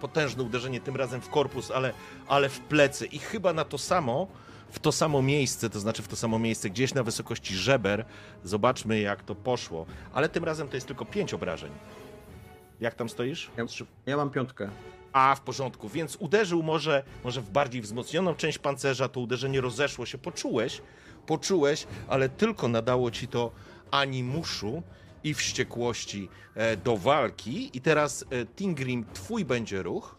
potężne uderzenie, tym razem w korpus, ale, ale w plecy. I chyba na to samo, w to samo miejsce, to znaczy w to samo miejsce, gdzieś na wysokości żeber. Zobaczmy, jak to poszło. Ale tym razem to jest tylko pięć obrażeń. Jak tam stoisz? Ja, ja mam piątkę. A, w porządku, więc uderzył może, może w bardziej wzmocnioną część pancerza, to uderzenie rozeszło się, poczułeś, poczułeś, ale tylko nadało ci to animuszu i wściekłości e, do walki. I teraz, e, Tingrim, twój będzie ruch,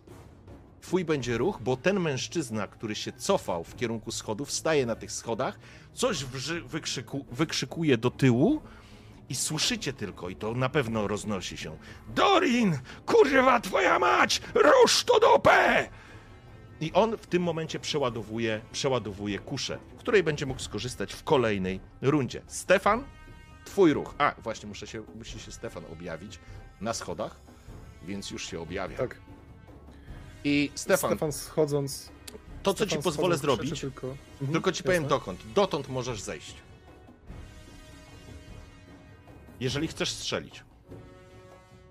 twój będzie ruch, bo ten mężczyzna, który się cofał w kierunku schodów, staje na tych schodach, coś wykrzyku, wykrzykuje do tyłu, i słyszycie tylko, i to na pewno roznosi się. Dorin! Kurwa twoja mać! Rusz to dupę! I on w tym momencie przeładowuje, przeładowuje kuszę, której będzie mógł skorzystać w kolejnej rundzie. Stefan, twój ruch. A, właśnie muszę się, musi się Stefan objawić na schodach, więc już się objawia. Tak. I Stefan, Stefan schodząc. to co ci Stefan pozwolę schodząc zrobić, Tylko, Mhm, tylko ci powiem jasne. dokąd. Dotąd możesz zejść. Jeżeli chcesz strzelić.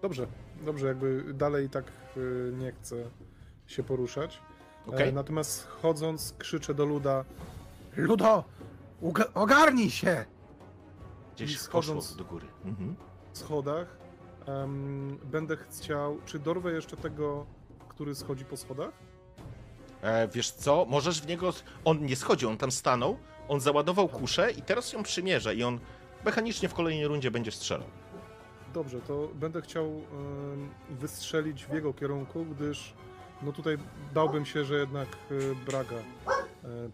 Dobrze, dobrze, jakby dalej tak y, nie chcę się poruszać. Okej. E, natomiast chodząc, krzyczę do Luda, Ludo, ogarnij się! Gdzieś i schodząc- do góry. Mhm. w schodach. em, będę chciał. Czy dorwę jeszcze tego, który schodzi po schodach? E, wiesz co, możesz w niego... On nie schodzi, on tam stanął, on załadował kuszę i teraz ją przymierza i on mechanicznie w kolejnej rundzie będzie strzelał. Dobrze, to będę chciał em, wystrzelić w jego kierunku, gdyż no tutaj dałbym się, że jednak e, Braga e,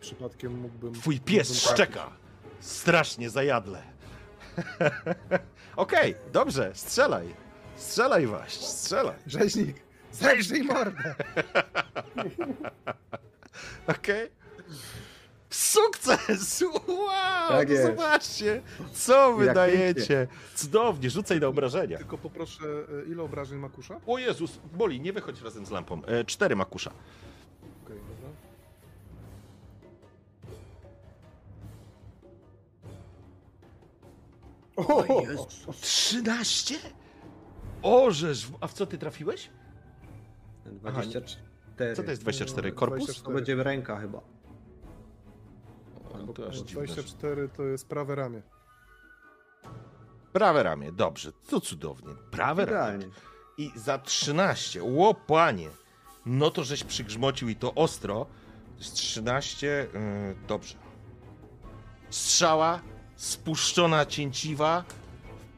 przypadkiem mógłbym. Twój pies mógłbym trafić. szczeka. Strasznie zajadle. Okej, dobrze, strzelaj. Strzelaj właśnie, strzelaj. Rzeźnik, zejrzyj mordę! Okej. Sukces! Wow! Tak no jest. zobaczcie, co wy Jak dajecie. Cudownie, rzucaj na obrażenia. Tylko poproszę, e, ile obrażeń ma kusza? O Jezus, boli, nie wychodź razem z lampą. E, cztery makusza. Okej, dobra. O, O Jezus. Ożeż, a w co ty trafiłeś? 24. Co to jest 24? E, Korpus? 24. To będzie ręka chyba. O, to aż Bo dziwne, że- 24 to jest prawe ramię. Prawe ramię, dobrze, to cudownie. Prawe ramię. Idealnie. I za 13, łopanie. No to żeś przygrzmocił i to ostro. To jest 13, yy, dobrze. Strzała, spuszczona cięciwa,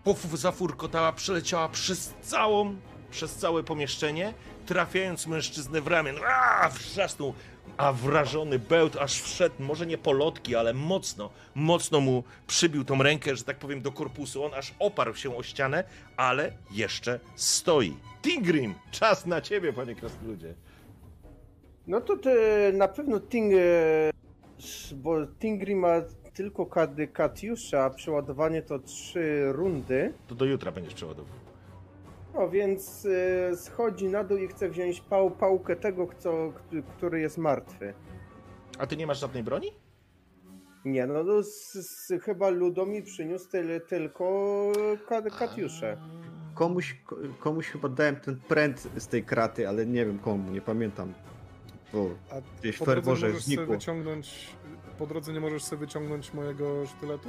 puf zafurkotała, przeleciała przez całą, przez całe pomieszczenie, trafiając mężczyznę w ramię. A, wrzasnął, a wrażony bełt aż wszedł, może nie po lotki, ale mocno, mocno mu przybił tą rękę, że tak powiem, do korpusu. On aż oparł się o ścianę, ale jeszcze stoi. Tigrim, czas na ciebie, panie krasnoludzie. No to ty, na pewno Ting, e, bo Tingri ma tylko Katiusza, a przeładowanie to trzy rundy. To do jutra będziesz przeładował. No więc e, schodzi na dół i chce wziąć pał, pałkę tego, kto, który jest martwy. A ty nie masz żadnej broni? Nie, no to z, z, chyba Ludo mi przyniósł tyle, tylko Katiusze. Komuś, ko- komuś chyba dałem ten pręt z tej kraty, ale nie wiem komu, nie pamiętam. Bo A gdzieś w po drodze nie ferworze możesz sobie znikło. wyciągnąć. Po drodze nie możesz sobie wyciągnąć mojego sztyletu?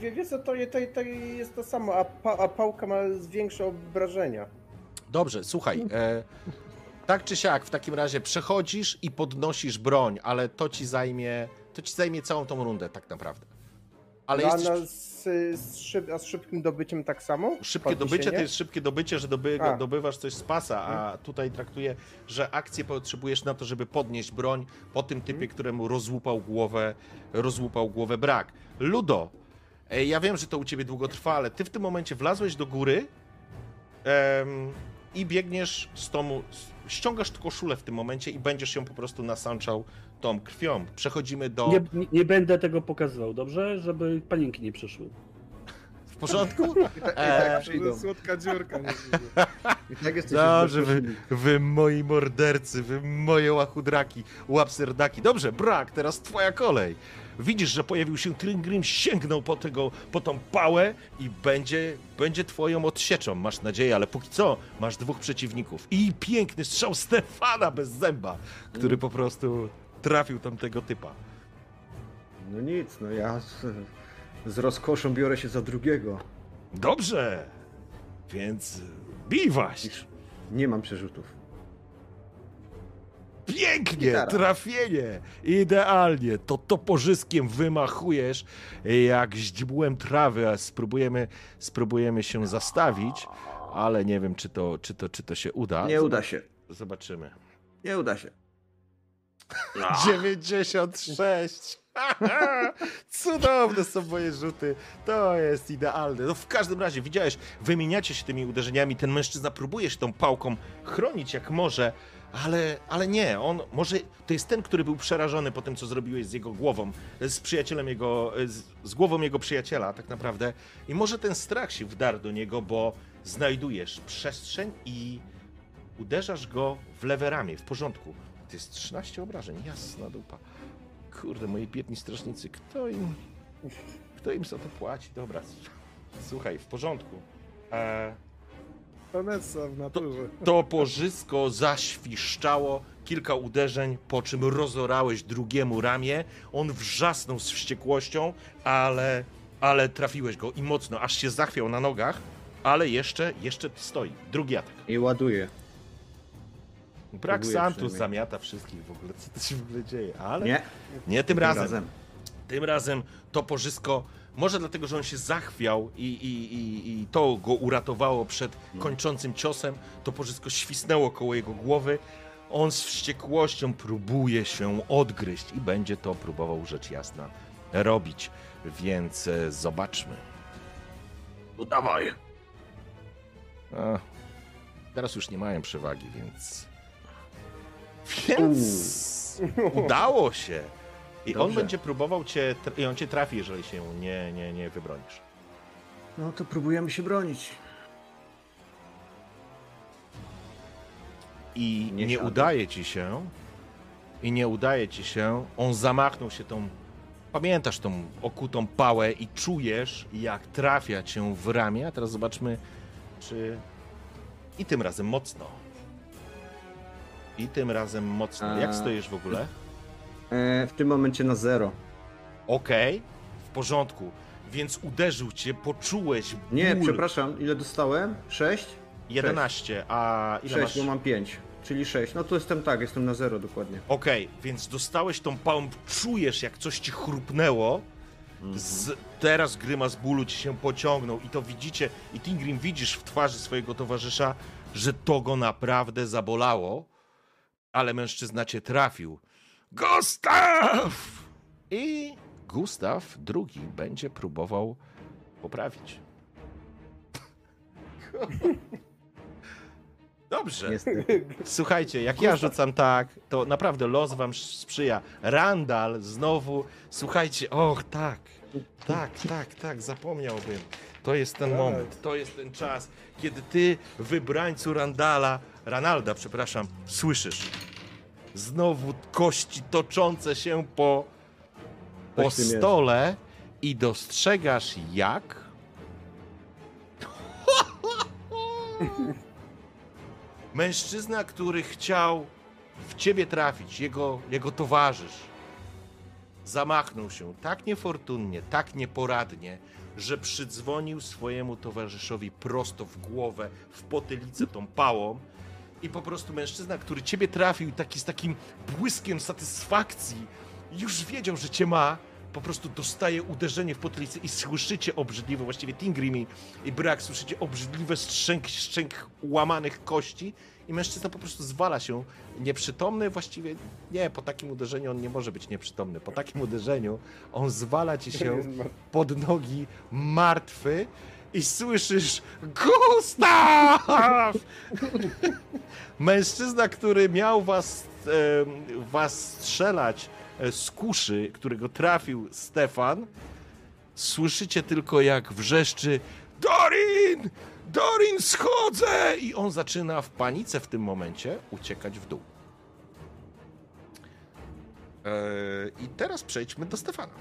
Wie, wiesz co, to, to, to jest to samo, a, pa, a pałka ma większe obrażenia. Dobrze, słuchaj. E, tak czy siak, w takim razie przechodzisz i podnosisz broń, ale to ci zajmie. To ci zajmie całą tą rundę, tak naprawdę. Ale no, jesteś. a, z, z szyb, a z szybkim dobyciem tak samo? Szybkie dobycie to jest szybkie dobycie, że doby, A. dobywasz coś z pasa, a tutaj traktuję, że akcję potrzebujesz na to, żeby podnieść broń po tym typie, któremu rozłupał głowę, rozłupał głowę brak. Ludo, ja wiem, że to u ciebie długo trwa, ale ty w tym momencie wlazłeś do góry em, i biegniesz z tomu, ściągasz koszulę w tym momencie i będziesz ją po prostu nasączał tą krwią. Przechodzimy do... Nie, nie, nie będę tego pokazywał, dobrze? Żeby panienki nie przyszły. W porządku? I tak, i Eee, tak przyjdą. słodka dziurka. Nie I tak jesteś Dobrze, wy, bezpieczni. wy moi mordercy, wy moje łachudraki, łapserdaki. Dobrze, brak, teraz twoja kolej. Widzisz, że pojawił się Tringrim, sięgnął po, tego, po tą pałę i będzie, będzie twoją odsieczą, masz nadzieję, ale póki co masz dwóch przeciwników. I piękny strzał Stefana bez zęba, który po prostu trafił tamtego typa. No nic, no ja z, z rozkoszą biorę się za drugiego. Dobrze, więc biwaś. Nie mam przerzutów. Pięknie, Gitara. trafienie, idealnie. To toporzyskiem wymachujesz jak źdźbłem trawy, a spróbujemy, spróbujemy się zastawić, ale nie wiem, czy to, czy to, czy to się uda. Nie uda się. Zobaczymy. Nie uda się. 96. Cudowne są moje rzuty. To jest idealne. No w każdym razie, widziałeś, wymieniacie się tymi uderzeniami. Ten mężczyzna próbuje się tą pałką chronić jak może, ale, ale nie. On może. To jest ten, który był przerażony po tym, co zrobiłeś z jego głową, z przyjacielem jego. z, z głową jego przyjaciela, tak naprawdę. I może ten strach się wdarł do niego, bo znajdujesz przestrzeń i uderzasz go w lewe ramię. W porządku. To jest 13 obrażeń. Jasna dupa. Kurde, moi biedni strażnicy, kto im. Kto im za to płaci? Dobra. Słuchaj, w porządku. E, Vanessa w naturze. To porzysko zaświszczało, kilka uderzeń, po czym rozorałeś drugiemu ramię. On wrzasnął z wściekłością, ale, ale trafiłeś go i mocno, aż się zachwiał na nogach, ale jeszcze, jeszcze stoi. Drugi atak. I ładuję. Brak Santus zamiata wszystkich w ogóle. Co to się w ogóle dzieje? Ale Nie, nie tym razem. Tym razem to porzysko, może dlatego, że on się zachwiał i, i, i, i to go uratowało przed kończącym ciosem, to porzysko świsnęło koło jego głowy. On z wściekłością próbuje się odgryźć i będzie to próbował rzecz jasna robić. Więc e, zobaczmy. No dawaj. A, teraz już nie mają przewagi, więc. Więc udało się. I on Dobrze. będzie próbował cię. I on cię trafi, jeżeli się nie, nie, nie wybronisz. No to próbujemy się bronić. I nie, Nie udaje ci się. I nie udaje ci się. On zamachnął się tą. Pamiętasz tą okutą pałę i czujesz, jak trafia cię w ramię. A teraz zobaczmy, czy. I tym razem mocno. I tym razem mocno. Jak stoisz w ogóle? E, w tym momencie na zero. Okej, w porządku. Więc uderzył cię, poczułeś ból. Nie, przepraszam, ile dostałem? 6? 11, a ile 6, masz? bo mam 5. Czyli 6. No to jestem tak, jestem na zero dokładnie. Okej, więc dostałeś tą pałą, czujesz jak coś ci chrupnęło. Z, teraz grymas bólu ci się pociągnął i to widzicie, i Tingrim widzisz w twarzy swojego towarzysza, że to go naprawdę zabolało, ale mężczyzna cię trafił. Gustaw! I Gustaw drugi będzie próbował poprawić. Dobrze. Niestety. Słuchajcie, jak ja rzucam tak, to naprawdę los wam sprzyja. Randall znowu, słuchajcie, och tak, tak, tak, tak, zapomniałbym. To jest ten moment, to jest ten czas, kiedy ty, wybrańcu Randala, Ranalda, przepraszam, słyszysz znowu kości toczące się po, po stole i dostrzegasz jak Mężczyzna, który chciał w ciebie trafić, jego, jego towarzysz, zamachnął się tak niefortunnie, tak nieporadnie, że przydzwonił swojemu towarzyszowi prosto w głowę, w potylicę tą pałą. I po prostu mężczyzna, który ciebie trafił taki z takim błyskiem satysfakcji, już wiedział, że cię ma, po prostu dostaje uderzenie w potylicę i słyszycie obrzydliwe, właściwie Tingrimi i Brak, słyszycie obrzydliwe szczęk, szczęk łamanych kości i mężczyzna po prostu zwala się. Nieprzytomny, właściwie? Nie, po takim uderzeniu on nie może być nieprzytomny, po takim uderzeniu on zwala ci się pod nogi martwy i słyszysz Gustaw! Mężczyzna, który miał was, em, was strzelać e, z kuszy, którego trafił Stefan, słyszycie tylko jak wrzeszczy Dorin! Dorin, schodzę! I on zaczyna w panice w tym momencie uciekać w dół. E, I teraz przejdźmy do Stefana.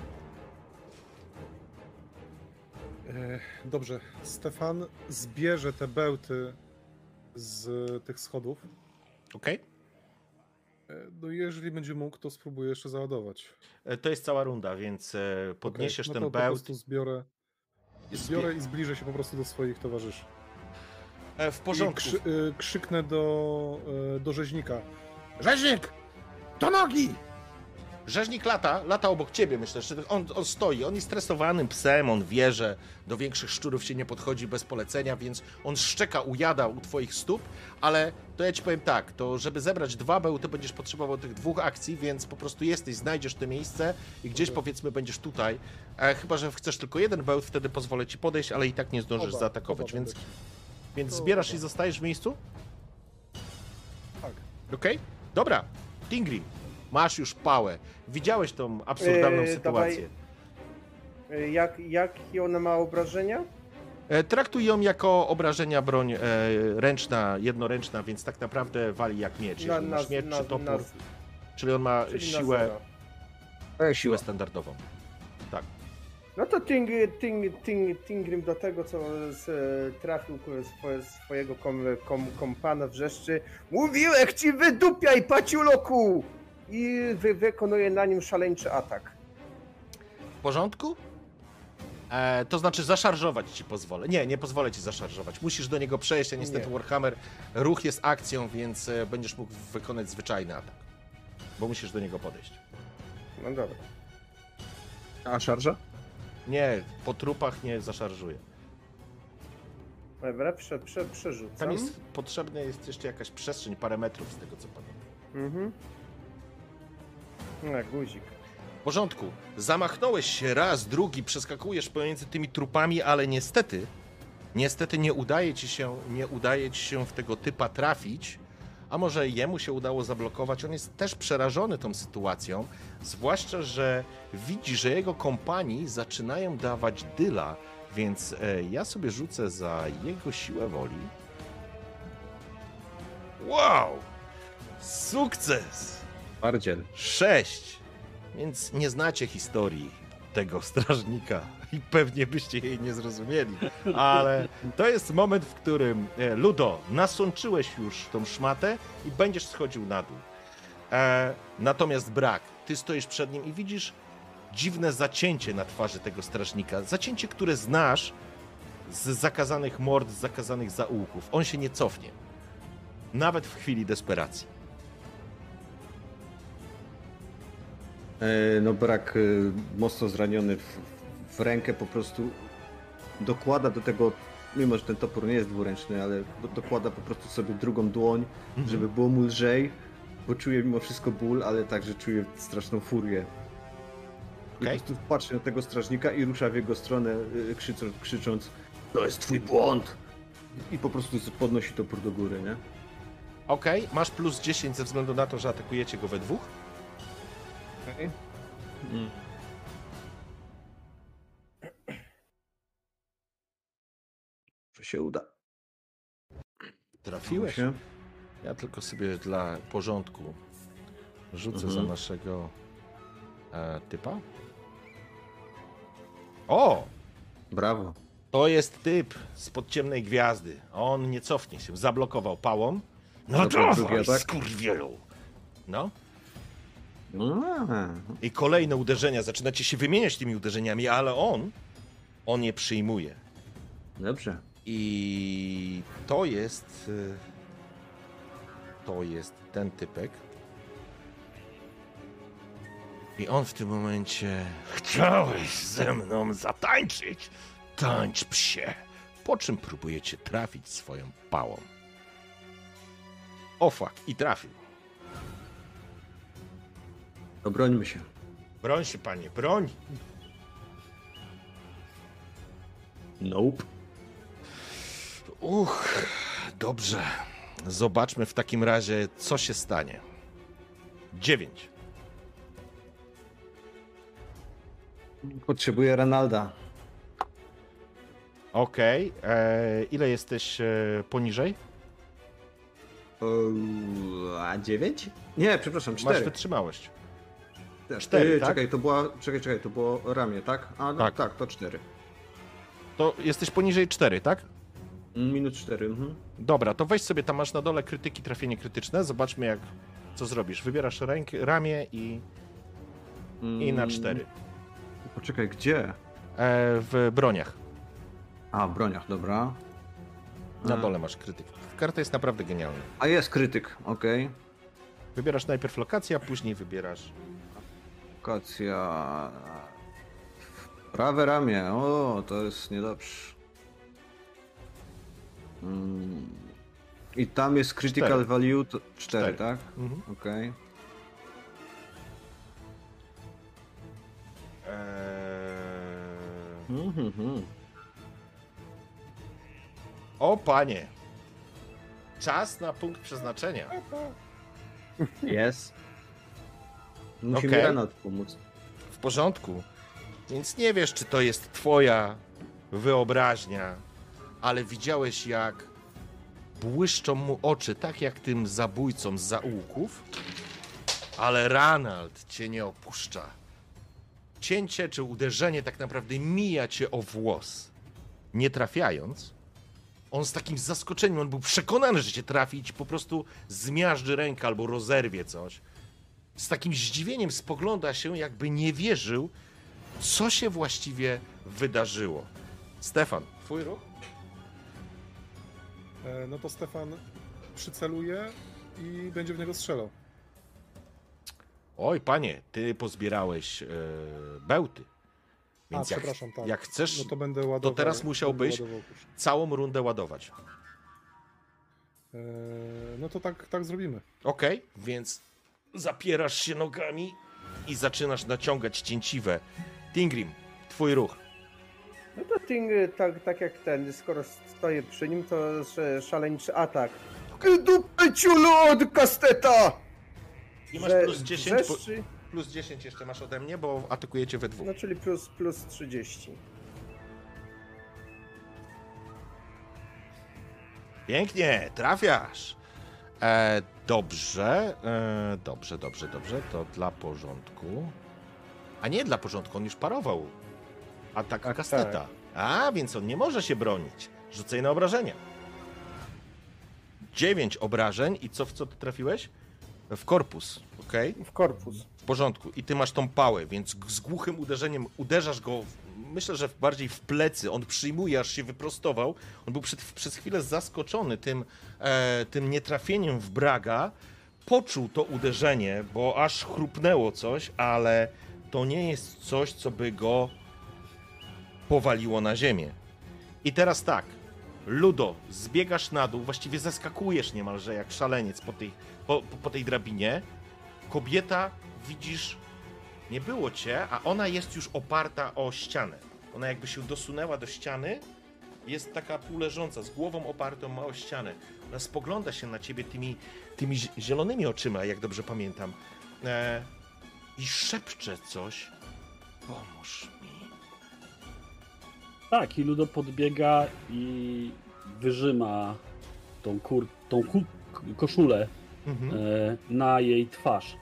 E, Dobrze, Stefan zbierze te bełty z tych schodów. Okej? E, No i jeżeli będzie mógł, to spróbuję jeszcze załadować. E, To jest cała runda, więc podniesiesz Okej, no ten to Po bełt. prostu zbiorę, zbiorę i zbliżę się po prostu do swoich towarzyszy. E, W porządku. krzy, krzyknę do, do rzeźnika. Rzeźnik! Do nogi! Rzeźnik lata, lata obok ciebie, myślę, że on, on stoi, on jest stresowanym psem, on wie, że do większych szczurów się nie podchodzi bez polecenia, więc on szczeka, ujada u twoich stóp, ale to ja ci powiem tak, to żeby zebrać dwa bełty będziesz potrzebował tych dwóch akcji, więc po prostu jesteś, znajdziesz to miejsce i gdzieś powiedzmy będziesz tutaj, e, chyba, że chcesz tylko jeden bełt, wtedy pozwolę ci podejść, ale i tak nie zdążysz Oba, zaatakować, oba więc, więc To zbierasz oba. i zostajesz w miejscu? Tak. Okej? Dobra, Tingri, masz już pałę. Widziałeś tą absurdalną Eee, sytuację. E, Jak, jakie ona ma obrażenia? E, Traktuj ją jako obrażenia broń e, ręczna, jednoręczna, więc tak naprawdę wali jak miecz. Jeżeli masz miecz czy topór, czyli on ma czyli na siłę. E, siłę standardową. Tak. No to Ting, Ting, Ting, Tingrim do tego, co z, trafił ku- swo, swojego kom, kom, kompana wrzeszczy. Mówiłek ci wydupiaj, paciuloku! I wy, wykonuje na nim szaleńczy atak. W porządku? E, to znaczy zaszarżować ci pozwolę. Nie, nie pozwolę ci zaszarżować. Musisz do niego przejść, a niestety Nie. Warhammer ruch jest akcją, więc e, będziesz mógł wykonać zwyczajny atak. Bo musisz do niego podejść. No dobra. A szarża? Nie, po trupach nie zaszarżuje. Dobra, prze, prze, przerzucam. Tam jest potrzebna jest jeszcze jakaś przestrzeń, parę metrów z tego co pamiętam. Mhm. No, guzik. W porządku. Zamachnąłeś się raz, drugi, przeskakujesz pomiędzy tymi trupami, ale niestety, niestety nie udaje ci się, nie udaje ci się w tego typa trafić. A może jemu się udało zablokować? On jest też przerażony tą sytuacją, zwłaszcza, że widzi, że jego kompanii zaczynają dawać dyla, więc e, ja sobie rzucę za jego siłę woli. Wow! Sukces! Bardziel. 6. Więc nie znacie historii tego strażnika i pewnie byście jej nie zrozumieli. Ale to jest moment, w którym e, Ludo, nasączyłeś już tą szmatę i będziesz schodził na dół. E, natomiast brak. Ty stoisz przed nim i widzisz dziwne zacięcie na twarzy tego strażnika. Zacięcie, które znasz z zakazanych mord, z zakazanych zaułków. On się nie cofnie. Nawet w chwili desperacji. No brak e, mocno zraniony w, w rękę po prostu dokłada do tego, mimo że ten topór nie jest dwuręczny, ale do, dokłada po prostu sobie drugą dłoń, żeby było mu lżej, bo czuje mimo wszystko ból, ale także czuje straszną furię. I Okej. po prostu patrzy na tego strażnika i rusza w jego stronę e, krzycząc, krzycząc To jest twój błąd. i po prostu podnosi topór do góry, nie? Okej, masz plus 10 ze względu na to, że atakujecie go we dwóch. Mm. Że się uda. Trafiłeś. Się. Ja tylko sobie dla porządku rzucę Mhm. za naszego e, typa. O! Brawo. To jest typ z podciemnej gwiazdy. On nie cofnie się, zablokował pałą. No Dobra, drugi dawaj, atak. skurwielu! No. A, I kolejne uderzenia. Zaczynacie się wymieniać tymi uderzeniami, ale on, on je przyjmuje. dobrze. I to jest. y, To jest ten typek. I on w tym momencie. Chciałeś ze mną zatańczyć? Tańcz psie. Po czym próbujecie trafić swoją pałą. O fuck, i trafił. Obrońmy się. Broń się, panie, broń. Nope. Uch, dobrze. Zobaczmy w takim razie, co się stanie. Dziewięć. Potrzebuję Ranalda. Okej. e, Ile jesteś e, poniżej? O, a dziewięć? Nie, przepraszam, Masz cztery. wytrzymałość. Tak, cztery? Czekaj, to była. Czekaj, czekaj, to było ramię, tak? A no, Tak. tak. to cztery. To jesteś poniżej 4, tak? Mm, Minut cztery. Mhm. Dobra, to weź sobie tam masz na dole krytyki, trafienie krytyczne. Zobaczmy, jak co zrobisz. Wybierasz ręk, ramię i, i na Mm, 4. Poczekaj, gdzie? E, w broniach. A, w broniach, dobra. Na dole masz krytyk. Karta jest naprawdę genialna. A jest krytyk, okej. Wybierasz najpierw lokację, a później wybierasz. Lokacja. Prawe ramię, o, to jest niedobrze. Mm. I tam jest critical Cztery. value to 4, Cztery. tak? Mhm. Okej. Eee... Mhm. O panie! Czas na punkt przeznaczenia. Jest. Musi Okej. mi Renat pomóc. W porządku. Więc nie wiesz, czy to jest twoja wyobraźnia, ale widziałeś, jak błyszczą mu oczy, tak jak tym zabójcom z zaułków. Ale Ranald cię nie opuszcza. cięcie czy uderzenie tak naprawdę mija cię o włos, nie trafiając, on z takim zaskoczeniem, on był przekonany, że cię trafi i ci po prostu zmiażdży rękę albo rozerwie coś. Z takim zdziwieniem spogląda się, jakby nie wierzył, co się właściwie wydarzyło. Stefan, twój ruch? E, No to Stefan przyceluje i będzie w niego strzelał. Oj, panie, ty pozbierałeś e, bełty. Więc A, jak, przepraszam, tak. jak chcesz, No to będę ładował. teraz musiałbyś- całą rundę ładować. E, No to tak, tak zrobimy. Okej, więc zapierasz się nogami i zaczynasz naciągać cięciwe. Tingrim, twój ruch. No to Ting, tak, tak jak ten, skoro stoję przy nim, to sz- szaleńczy atak. Dupę ciulu od kasteta! I masz plus 10, bo, wrzeszczy, plus 10 jeszcze masz ode mnie, bo atakujecie we dwóch. No czyli plus, plus 30. Pięknie, trafiasz. E, dobrze, e, dobrze, dobrze, dobrze, to dla porządku. A nie dla porządku, on już parował. Atak Tak, kasteta. tak. A, więc on nie może się bronić. Rzucaj na obrażenia. 9 obrażeń i co w co ty trafiłeś? W korpus, okej? W korpus. W porządku. I ty masz tą pałę, więc z głuchym uderzeniem uderzasz go, w, myślę, że bardziej w plecy. On przyjmuje, aż się wyprostował. On był przed, przez chwilę zaskoczony tym, e, tym nietrafieniem w Braga. Poczuł to uderzenie, bo aż chrupnęło coś, ale to nie jest coś, co by go powaliło na ziemię. I teraz tak. Ludo, zbiegasz na dół, właściwie zeskakujesz niemalże jak szaleniec po tej, po, po tej drabinie kobieta, widzisz, nie było cię, a ona jest już oparta o ścianę. Ona jakby się dosunęła do ściany, jest taka półleżąca, z głową opartą o ścianę. Ona spogląda się na ciebie tymi, tymi zi- zielonymi oczyma, jak dobrze pamiętam. E, I szepcze coś. Pomóż mi. Tak, i Ludo podbiega i wyżyma tą, kur, tą koszulę Mhm. e, na jej twarz.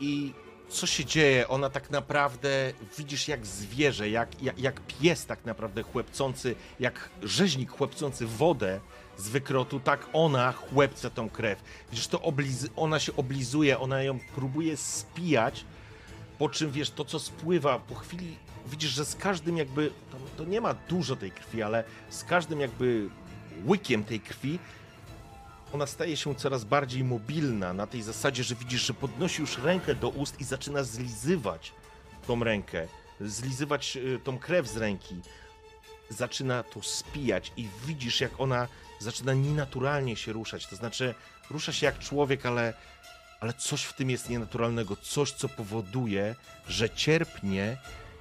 I co się dzieje? Ona tak naprawdę, widzisz jak zwierzę, jak, jak, jak pies tak naprawdę chłepcący, jak rzeźnik chłepcący wodę z wykrotu, tak ona chłepce tą krew. Widzisz, to obliz, ona się oblizuje, ona ją próbuje spijać, po czym wiesz, to co spływa, po chwili widzisz, że z każdym jakby, to, to nie ma dużo tej krwi, ale z każdym jakby łykiem tej krwi ona staje się coraz bardziej mobilna na tej zasadzie, że widzisz, że podnosi już rękę do ust i zaczyna zlizywać tą rękę, zlizywać y, tą krew z ręki. Zaczyna to spijać i widzisz, jak ona zaczyna nienaturalnie się ruszać. To znaczy, rusza się jak człowiek, ale, ale coś w tym jest nienaturalnego. Coś, co powoduje, że cierpnie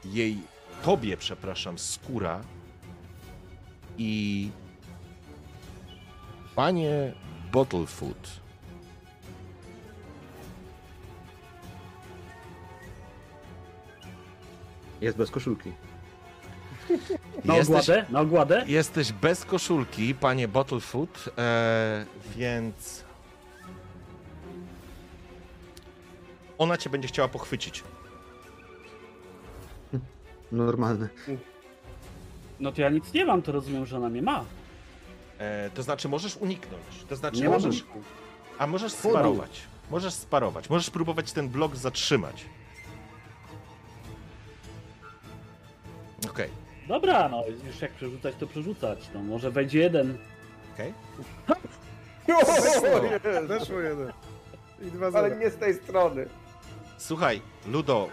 jej, tobie, przepraszam, skóra i Panie Bottlefoot. Jest bez koszulki. Na Jesteś, ogładę? Na ogładę? jesteś bez koszulki, panie Bottlefoot, e, więc. Ona cię będzie chciała pochwycić. Normalne. No to ja nic nie mam, to rozumiem, że ona mnie ma. E, to znaczy, możesz uniknąć. To znaczy, Nie możesz. A możesz sparować. Możesz sparować. Możesz próbować ten blok zatrzymać. Okej, Dobra, no już jak przerzucać, to przerzucać. No może wejdzie jeden. okej. Weszło jeden. I dwa Ale nie z tej strony. Słuchaj, Ludo,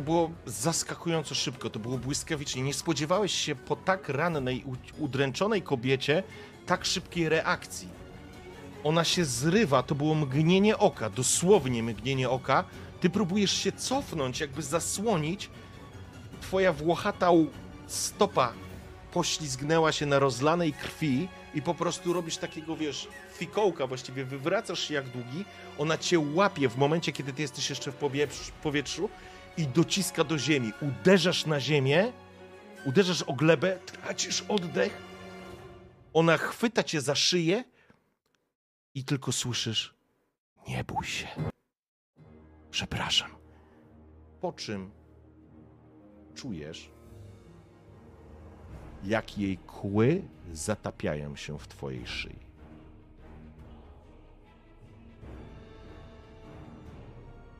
to było zaskakująco szybko, to było błyskawicznie. Nie spodziewałeś się po tak rannej, udręczonej kobiecie tak szybkiej reakcji. Ona się zrywa, to było mgnienie oka, dosłownie mgnienie oka. Ty próbujesz się cofnąć, jakby zasłonić. Twoja włochata stopa poślizgnęła się na rozlanej krwi i po prostu robisz takiego, wiesz, fikołka właściwie, wywracasz się jak długi, ona cię łapie w momencie, kiedy ty jesteś jeszcze w powietrzu i dociska do ziemi. Uderzasz na ziemię, uderzasz o glebę, tracisz oddech, ona chwyta cię za szyję i tylko słyszysz nie bój się. Przepraszam. Po czym czujesz, jak jej kły zatapiają się w twojej szyi.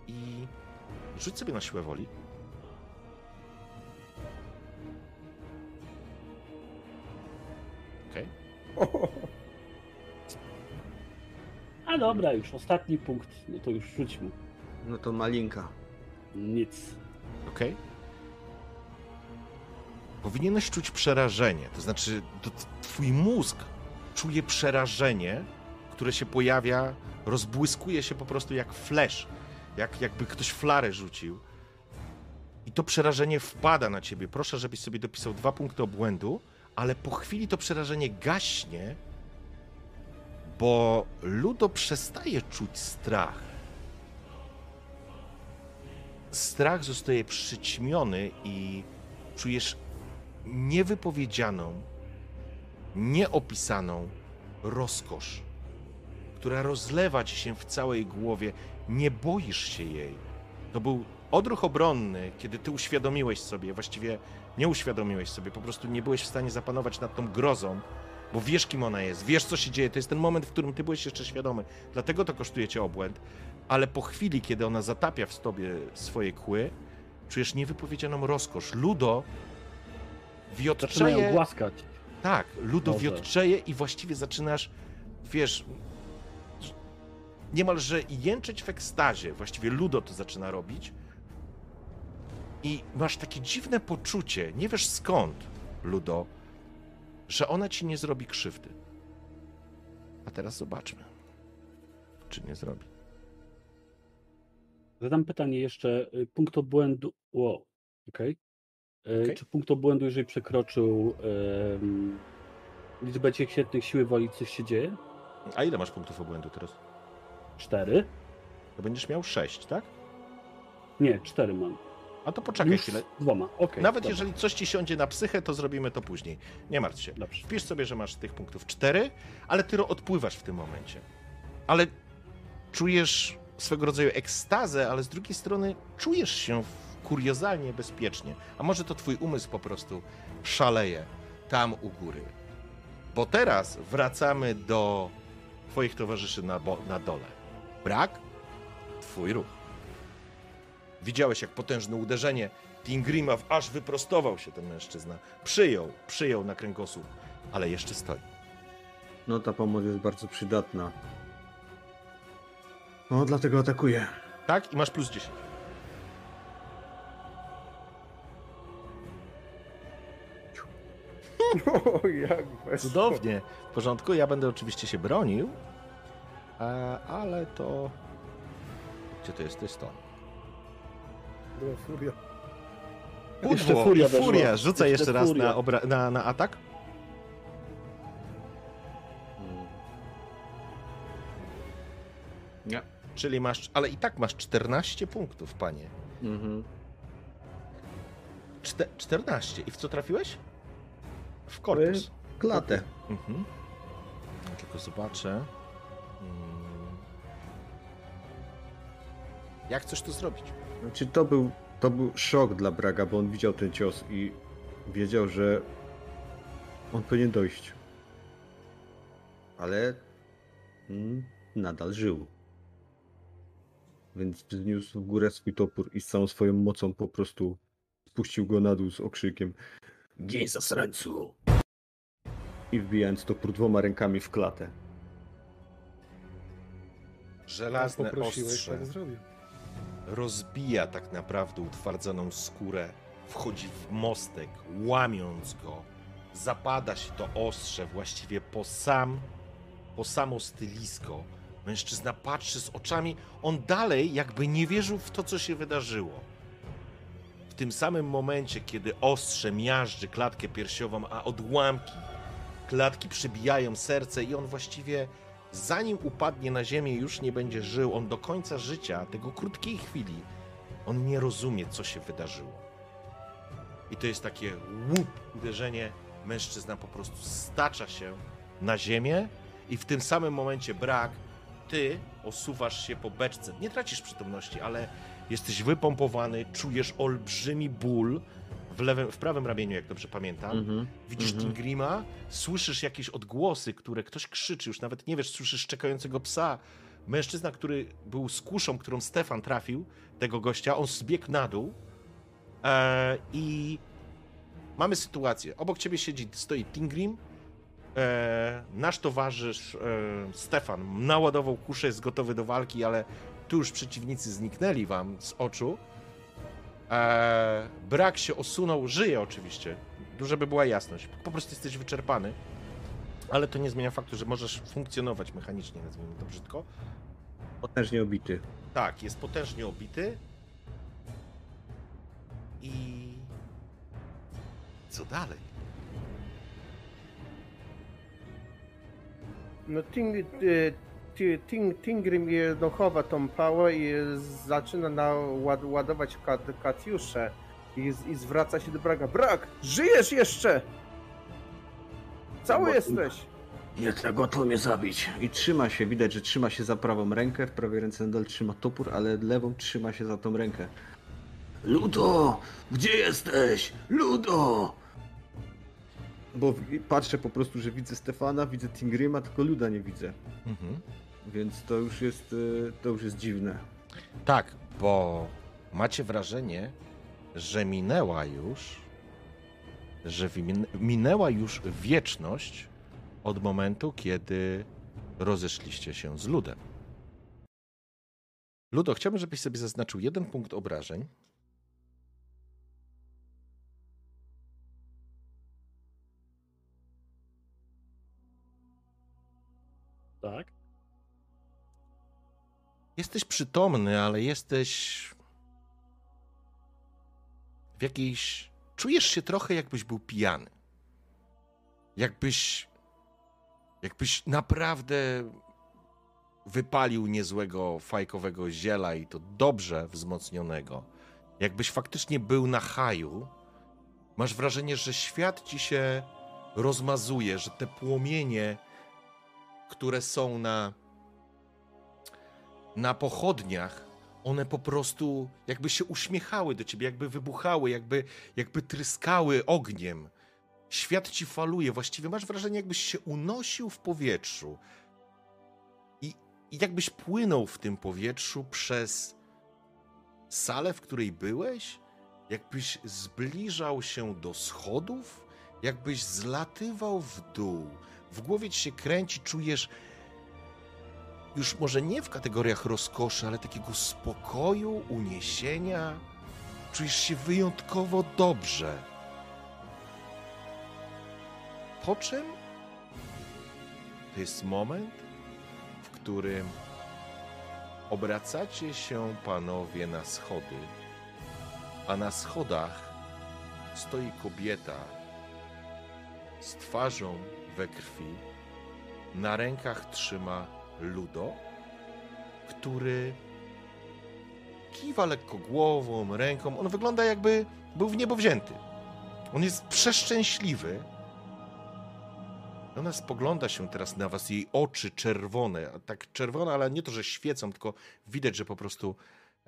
I rzuć sobie na siłę woli. Okej. A dobra, już ostatni punkt, no to już rzućmy. No to malinka. Nic. Okej? Powinieneś czuć przerażenie. To znaczy, to twój mózg czuje przerażenie, które się pojawia, rozbłyskuje się po prostu jak flash. Jak, jakby ktoś flarę rzucił. I to przerażenie wpada na ciebie. Proszę, żebyś sobie dopisał dwa punkty obłędu, ale po chwili to przerażenie gaśnie, bo Ludo przestaje czuć strach strach zostaje przyćmiony i czujesz niewypowiedzianą, nieopisaną rozkosz, która rozlewa ci się w całej głowie. Nie boisz się jej. To był odruch obronny, kiedy ty uświadomiłeś sobie, właściwie nie uświadomiłeś sobie, po prostu nie byłeś w stanie zapanować nad tą grozą, bo wiesz, kim ona jest, wiesz, co się dzieje. To jest ten moment, w którym ty byłeś jeszcze świadomy. Dlatego to kosztuje cię obłęd ale po chwili, kiedy ona zatapia w tobie swoje kły, czujesz niewypowiedzianą rozkosz. Ludo Zaczynają wiotczeje... głaskać. Tak, Ludo Może. wiotczeje i właściwie zaczynasz, wiesz, niemalże jęczeć w ekstazie. Właściwie Ludo to zaczyna robić. I masz takie dziwne poczucie, nie wiesz skąd, Ludo, że ona ci nie zrobi krzywdy. A teraz zobaczmy, czy nie zrobi. Zadam pytanie jeszcze. y, Punkt obłędu. Wow, okej. Y, Okej. Czy punkt obłędu, jeżeli przekroczył em, liczbę ciech świetnych siły woli, coś się dzieje? A ile masz punktów obłędu teraz? Cztery? To będziesz miał 6, tak? Nie, cztery mam. A to poczekaj Już chwilę. dwoma. Okej. Nawet dobra. jeżeli coś ci siądzie na psychę, to zrobimy to później. Nie martw się. Dobrze. Wpisz sobie, że masz tych punktów 4, ale ty odpływasz w tym momencie. Ale czujesz swego rodzaju ekstazę, ale z drugiej strony czujesz się kuriozalnie bezpiecznie. A może to twój umysł po prostu szaleje tam u góry. Bo teraz wracamy do twoich towarzyszy na, na dole. Brak? Twój ruch. Widziałeś, jak potężne uderzenie Tingrima w aż wyprostował się ten mężczyzna. Przyjął, przyjął na kręgosłup, ale jeszcze stoi. No ta pomoc jest bardzo przydatna. No dlatego atakuję. Tak? I masz plus 10. O, jak. Cudownie. W porządku, ja będę oczywiście się bronił, ale to... Gdzie to jest? To jest to. Była furia. Jeszcze Pudło, furia furia, weszła. furia. Rzucaj Jeszcze jeszcze raz furia. na, obra- na, na atak. Nie. Czyli masz, ale i tak masz 14 punktów, panie. Mhm. Czte, 14. I w co trafiłeś? W korpus. Klatę. Mhm. Tylko zobaczę. Jak chcesz to zrobić? Znaczy to był, to był szok dla Braga, bo on widział ten cios i wiedział, że on powinien dojść. Ale mm, nadal żył. Więc wzniósł w górę swój topór i z całą swoją mocą po prostu spuścił go na dół z okrzykiem Gin zasrańcu. i wbijając topór dwoma rękami w klatę. Żelazne Poprosiłeś, ostrze tak zrobił. Rozbija tak naprawdę utwardzoną skórę, wchodzi w mostek, łamiąc go. Zapada się to ostrze właściwie po sam, po samo stylisko. Mężczyzna patrzy z oczami, on dalej jakby nie wierzył w to, co się wydarzyło. W tym samym momencie, kiedy ostrze miażdży klatkę piersiową, a odłamki klatki przybijają serce i on właściwie zanim upadnie na ziemię już nie będzie żył, on do końca życia, tego krótkiej chwili, on nie rozumie, co się wydarzyło. I to jest takie łup uderzenie, mężczyzna po prostu stacza się na ziemię i w tym samym momencie brak, ty osuwasz się po beczce. Nie tracisz przytomności, ale jesteś wypompowany, czujesz olbrzymi ból w, lewym, w prawym ramieniu, jak dobrze pamiętam. Mhm. Widzisz Mhm. Tingrima, słyszysz jakieś odgłosy, które ktoś krzyczy, już nawet nie wiesz, słyszysz czekającego psa. Mężczyzna, który był z kuszą, którą Stefan trafił, tego gościa, on zbiegł na dół e, i mamy sytuację. Obok ciebie siedzi, stoi Tingrim, e, nasz towarzysz e, Stefan naładował kuszę, jest gotowy do walki, ale tu już przeciwnicy zniknęli wam z oczu. E, brak się osunął, żyje oczywiście, żeby była jasność. Po prostu jesteś wyczerpany, ale to nie zmienia faktu, że możesz funkcjonować mechanicznie, nazwijmy to brzydko. Potężnie obity. Tak, jest potężnie obity. I co dalej? No y, Ti- ting, Tingrim je- no, chowa tą pałę i zaczyna naład, ładować kat, Katiuszę i, i zwraca się do Braga. Brak, żyjesz jeszcze! Cały Bo- jesteś! Jednak gotów mnie zabić. I trzyma się, widać, że trzyma się za prawą rękę, w prawej ręce nadal trzyma topór, ale lewą trzyma się za tą rękę. Ludo! Gdzie jesteś? Ludo! Bo patrzę po prostu, że widzę Stefana, widzę Tingryma, tylko Luda nie widzę. Mhm. Więc to już jest, y, to już jest dziwne. Tak, bo macie wrażenie, że minęła już, że minęła już wieczność od momentu, kiedy rozeszliście się z Ludem. Ludo, chciałbym, żebyś sobie zaznaczył jeden punkt obrażeń. Tak. Jesteś przytomny, ale jesteś w jakiejś. Czujesz się trochę, jakbyś był pijany. Jakbyś. Jakbyś naprawdę wypalił niezłego fajkowego ziela i to dobrze wzmocnionego. Jakbyś faktycznie był na haju. Masz wrażenie, że świat ci się rozmazuje, że te płomienie, które są na na pochodniach, one po prostu jakby się uśmiechały do ciebie, jakby wybuchały, jakby, jakby tryskały ogniem. Świat ci faluje, właściwie masz wrażenie, jakbyś się unosił w powietrzu. I, i jakbyś płynął w tym powietrzu przez salę, w której byłeś, jakbyś zbliżał się do schodów, jakbyś zlatywał w dół. W głowie ci się kręci, czujesz już może nie w kategoriach rozkoszy, ale takiego spokoju, uniesienia. Czujesz się wyjątkowo dobrze. Po czym to jest moment, w którym obracacie się panowie na schody, a na schodach stoi kobieta z twarzą we krwi, na rękach trzyma Ludo, który kiwa lekko głową, ręką. On wygląda jakby był w niebo wzięty. On jest przeszczęśliwy. Ona spogląda się teraz na was, jej oczy czerwone, tak czerwone, ale nie to, że świecą, tylko widać, że po prostu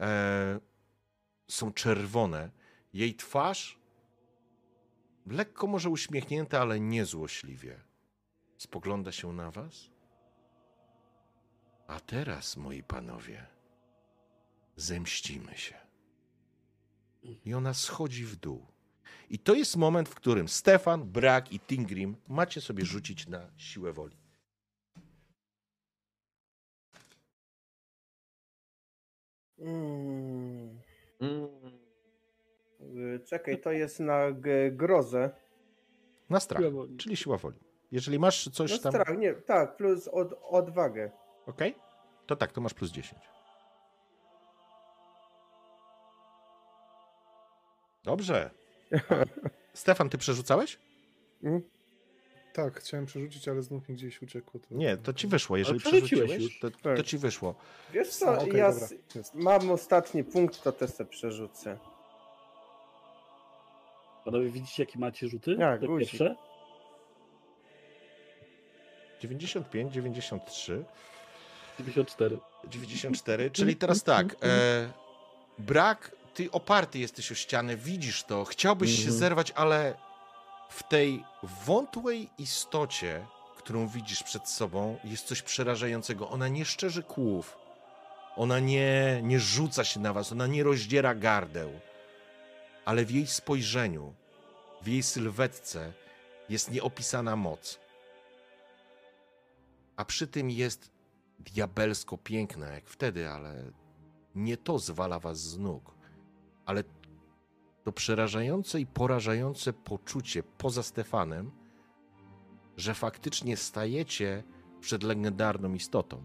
e, są czerwone. Jej twarz lekko może uśmiechnięta, ale nie złośliwie. Spogląda się na was. A teraz, moi panowie, zemścimy się. I ona schodzi w dół. I to jest moment, w którym Stefan, Brak i Tingrim macie sobie rzucić na siłę woli. Mm. Mm. Czekaj, to jest na grozę. Na strach, czyli siła woli. Jeżeli masz coś No tam. strach, nie, tak, plus od, odwagę. Ok? To tak, to masz plus 10. Dobrze. Stefan, ty przerzucałeś? Mm. Tak, chciałem przerzucić, ale znów mi gdzieś uciekło. To... Nie, to ci wyszło. Jeżeli przerzuciłeś to, Tak. to ci wyszło. Wiesz co, okej, ja dobra, mam ostatni punkt, to też sobie przerzucę. Panowie, widzicie, jakie macie rzuty? Tak, pierwsze? 95, 93. 94. 94, czyli teraz tak. E, brak ty oparty jesteś o ścianę, widzisz to, chciałbyś się Mhm. zerwać, ale w tej wątłej istocie, którą widzisz przed sobą, jest coś przerażającego. Ona nie szczerzy kłów, ona nie, nie rzuca się na was, ona nie rozdziera gardeł, ale w jej spojrzeniu, w jej sylwetce jest nieopisana moc. A przy tym jest diabelsko piękna, jak wtedy, ale nie to zwala was z nóg, ale to przerażające i porażające poczucie poza Stefanem, że faktycznie stajecie przed legendarną istotą.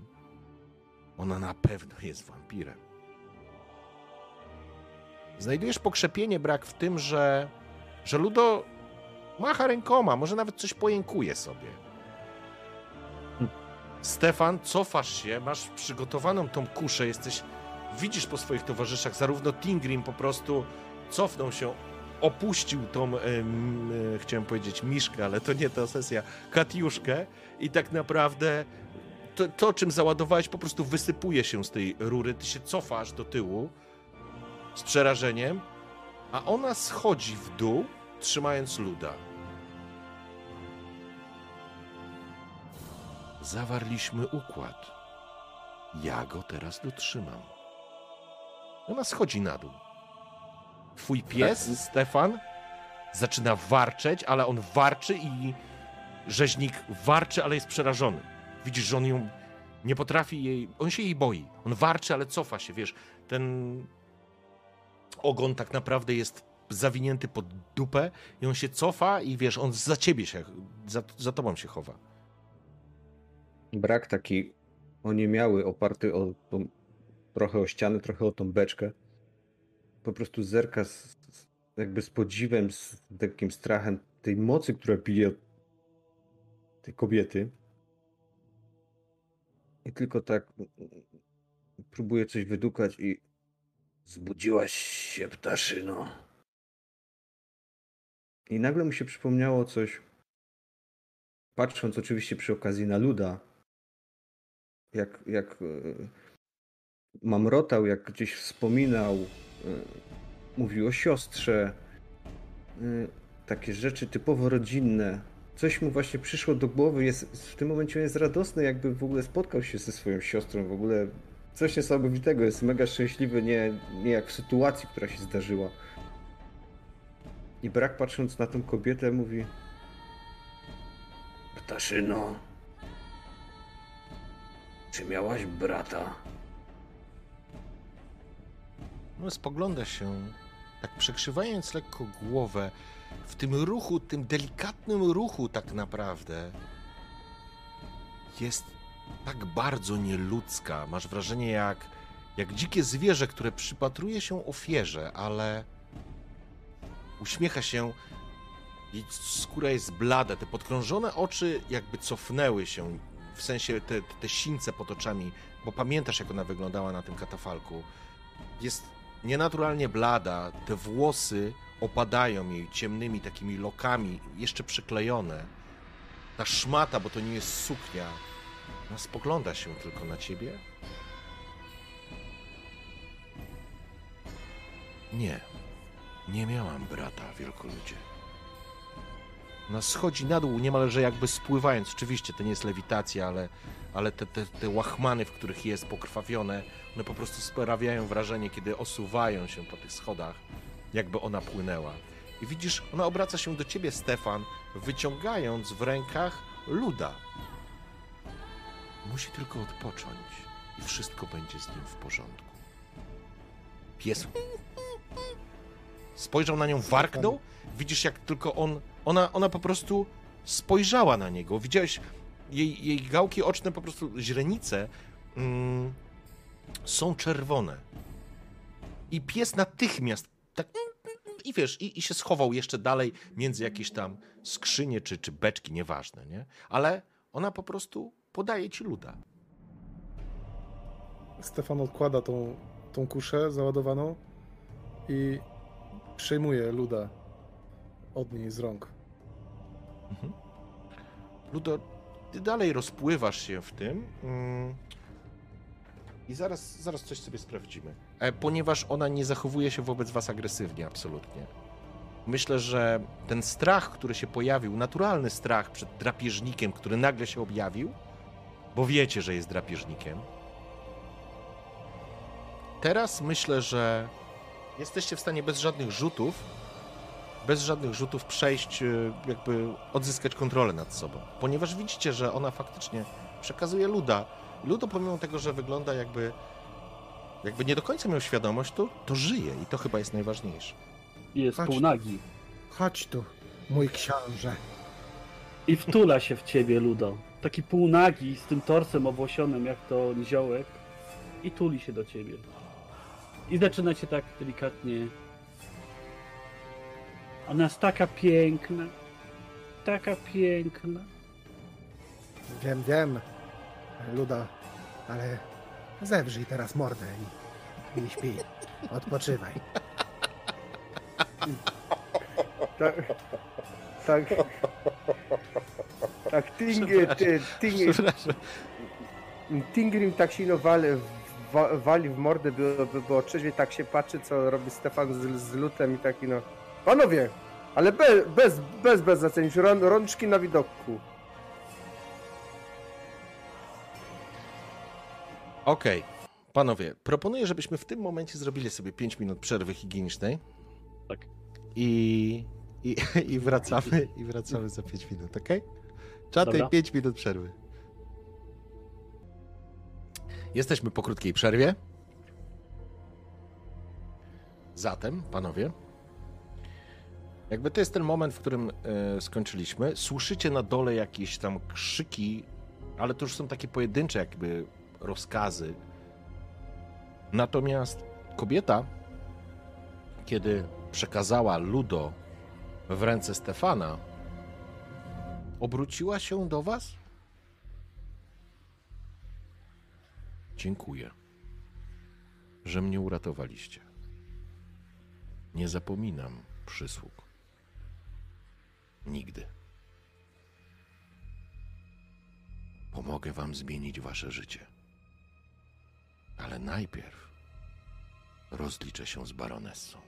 Ona na pewno jest wampirem. Znajdujesz pokrzepienie brak w tym, że, że Ludo macha rękoma, może nawet coś pojękuje sobie. Stefan, cofasz się, masz przygotowaną tą kuszę, jesteś, widzisz po swoich towarzyszach, zarówno Tingrim po prostu cofnął się, opuścił tą, e, chciałem powiedzieć miszkę, ale to nie ta sesja, katiuszkę i tak naprawdę to, to, czym załadowałeś, po prostu wysypuje się z tej rury, ty się cofasz do tyłu z przerażeniem, a ona schodzi w dół, trzymając luda. Zawarliśmy układ. Ja go teraz dotrzymam. Ona schodzi na dół. Twój pies, Stefan, zaczyna warczeć, ale on warczy i rzeźnik warczy, ale jest przerażony. Widzisz, że on ją nie potrafi jej. On się jej boi. On warczy, ale cofa się, wiesz. Ten ogon tak naprawdę jest zawinięty pod dupę i on się cofa i wiesz, on za ciebie się, za, za tobą się chowa. Brak taki oniemiały, oparty o tą, trochę o ścianę, trochę o tą beczkę. Po prostu zerka z, jakby z podziwem, z takim strachem tej mocy, która bije tej kobiety. I tylko tak próbuje coś wydukać i Zbudziłaś się, ptaszyno. I nagle mu się przypomniało coś, patrząc oczywiście przy okazji na Luda, jak, jak e, mamrotał, jak gdzieś wspominał, e, mówił o siostrze, e, takie rzeczy typowo rodzinne. Coś mu właśnie przyszło do głowy, jest, w tym momencie jest radosny, jakby w ogóle spotkał się ze swoją siostrą, w ogóle coś niesamowitego, jest mega szczęśliwy, nie, nie jak w sytuacji, która się zdarzyła. I brak patrząc na tą kobietę mówi, Ptaszyno. Czy miałaś brata? No, spogląda się, tak przekrzywając lekko głowę, w tym ruchu, tym delikatnym ruchu tak naprawdę jest tak bardzo nieludzka. Masz wrażenie jak, jak dzikie zwierzę, które przypatruje się ofierze, ale uśmiecha się, skóra jest blada, te podkrążone oczy jakby cofnęły się, w sensie te, te sińce pod oczami, bo pamiętasz jak ona wyglądała na tym katafalku. Jest nienaturalnie blada, te włosy opadają jej ciemnymi takimi lokami, jeszcze przyklejone. Ta szmata, bo to nie jest suknia, ona spogląda się tylko na ciebie. Nie, nie miałam brata, wielkoludzie. Ona schodzi na dół, niemalże jakby spływając. Oczywiście to nie jest lewitacja, ale, ale te, te, te łachmany, w których jest pokrwawione, one po prostu sprawiają wrażenie, kiedy osuwają się po tych schodach, jakby ona płynęła. I widzisz, ona obraca się do ciebie, Stefan, wyciągając w rękach luda. Musi tylko odpocząć i wszystko będzie z nim w porządku. Pies spojrzał na nią, warknął. Widzisz, jak tylko on. Ona, ona po prostu spojrzała na niego. Widziałeś jej, jej gałki oczne, po prostu źrenice mm, są czerwone. I pies natychmiast tak. I wiesz, i, i się schował jeszcze dalej między jakieś tam skrzynie czy, czy beczki, nieważne, nie? Ale ona po prostu podaje ci luda. Stefan odkłada tą, tą kuszę załadowaną i przejmuje luda od niej z rąk. Ludo, ty dalej rozpływasz się w tym. Mm, I zaraz, zaraz coś sobie sprawdzimy. e, ponieważ ona nie zachowuje się wobec was agresywnie, absolutnie. Myślę, że ten strach, który się pojawił, naturalny strach przed drapieżnikiem, który nagle się objawił, bo wiecie, że jest drapieżnikiem. Teraz myślę, że jesteście w stanie bez żadnych rzutów, bez żadnych rzutów przejść, y, jakby odzyskać kontrolę nad sobą. Ponieważ widzicie, że ona faktycznie przekazuje luda. Ludo, pomimo tego, że wygląda jakby, jakby nie do końca miał świadomość, to, to żyje i to chyba jest najważniejsze. Jest Chodź. półnagi. Chodź tu, mój książę. I wtula się w ciebie, Ludo. Taki półnagi z tym torsem owłosionym jak to niziołek. I tuli się do ciebie. I zaczyna cię tak delikatnie. Ona jest taka piękna. Taka piękna. Wiem, wiem, Ludo, ale zewrzyj teraz mordę i, i śpi. Odpoczywaj. Tak. Tak. Tak, Ting, ty, ting, Przepraszam. Tingrim tak silno wali, wa, wali w mordę, by było trzeźwie, tak się patrzy, co robi Stefan z, z lutem i taki no... Panowie, ale be, bez, bez, bez rą, rączki na widoku. Okej, panowie, proponuję, żebyśmy w tym momencie zrobili sobie 5 minut przerwy higienicznej. Tak. I, i, i wracamy, i wracamy za 5 minut, ok? Czaty, Dobra. 5 minut przerwy. Jesteśmy po krótkiej przerwie. Zatem, panowie, jakby to jest ten moment, w którym e, skończyliśmy. Słyszycie na dole jakieś tam krzyki, ale to już są takie pojedyncze jakby rozkazy. Natomiast kobieta, kiedy przekazała Ludo w ręce Stefana, obróciła się do was? Dziękuję, że mnie uratowaliście. Nie zapominam przysług. Nigdy. Pomogę wam zmienić wasze życie. Ale najpierw rozliczę się z baronessą.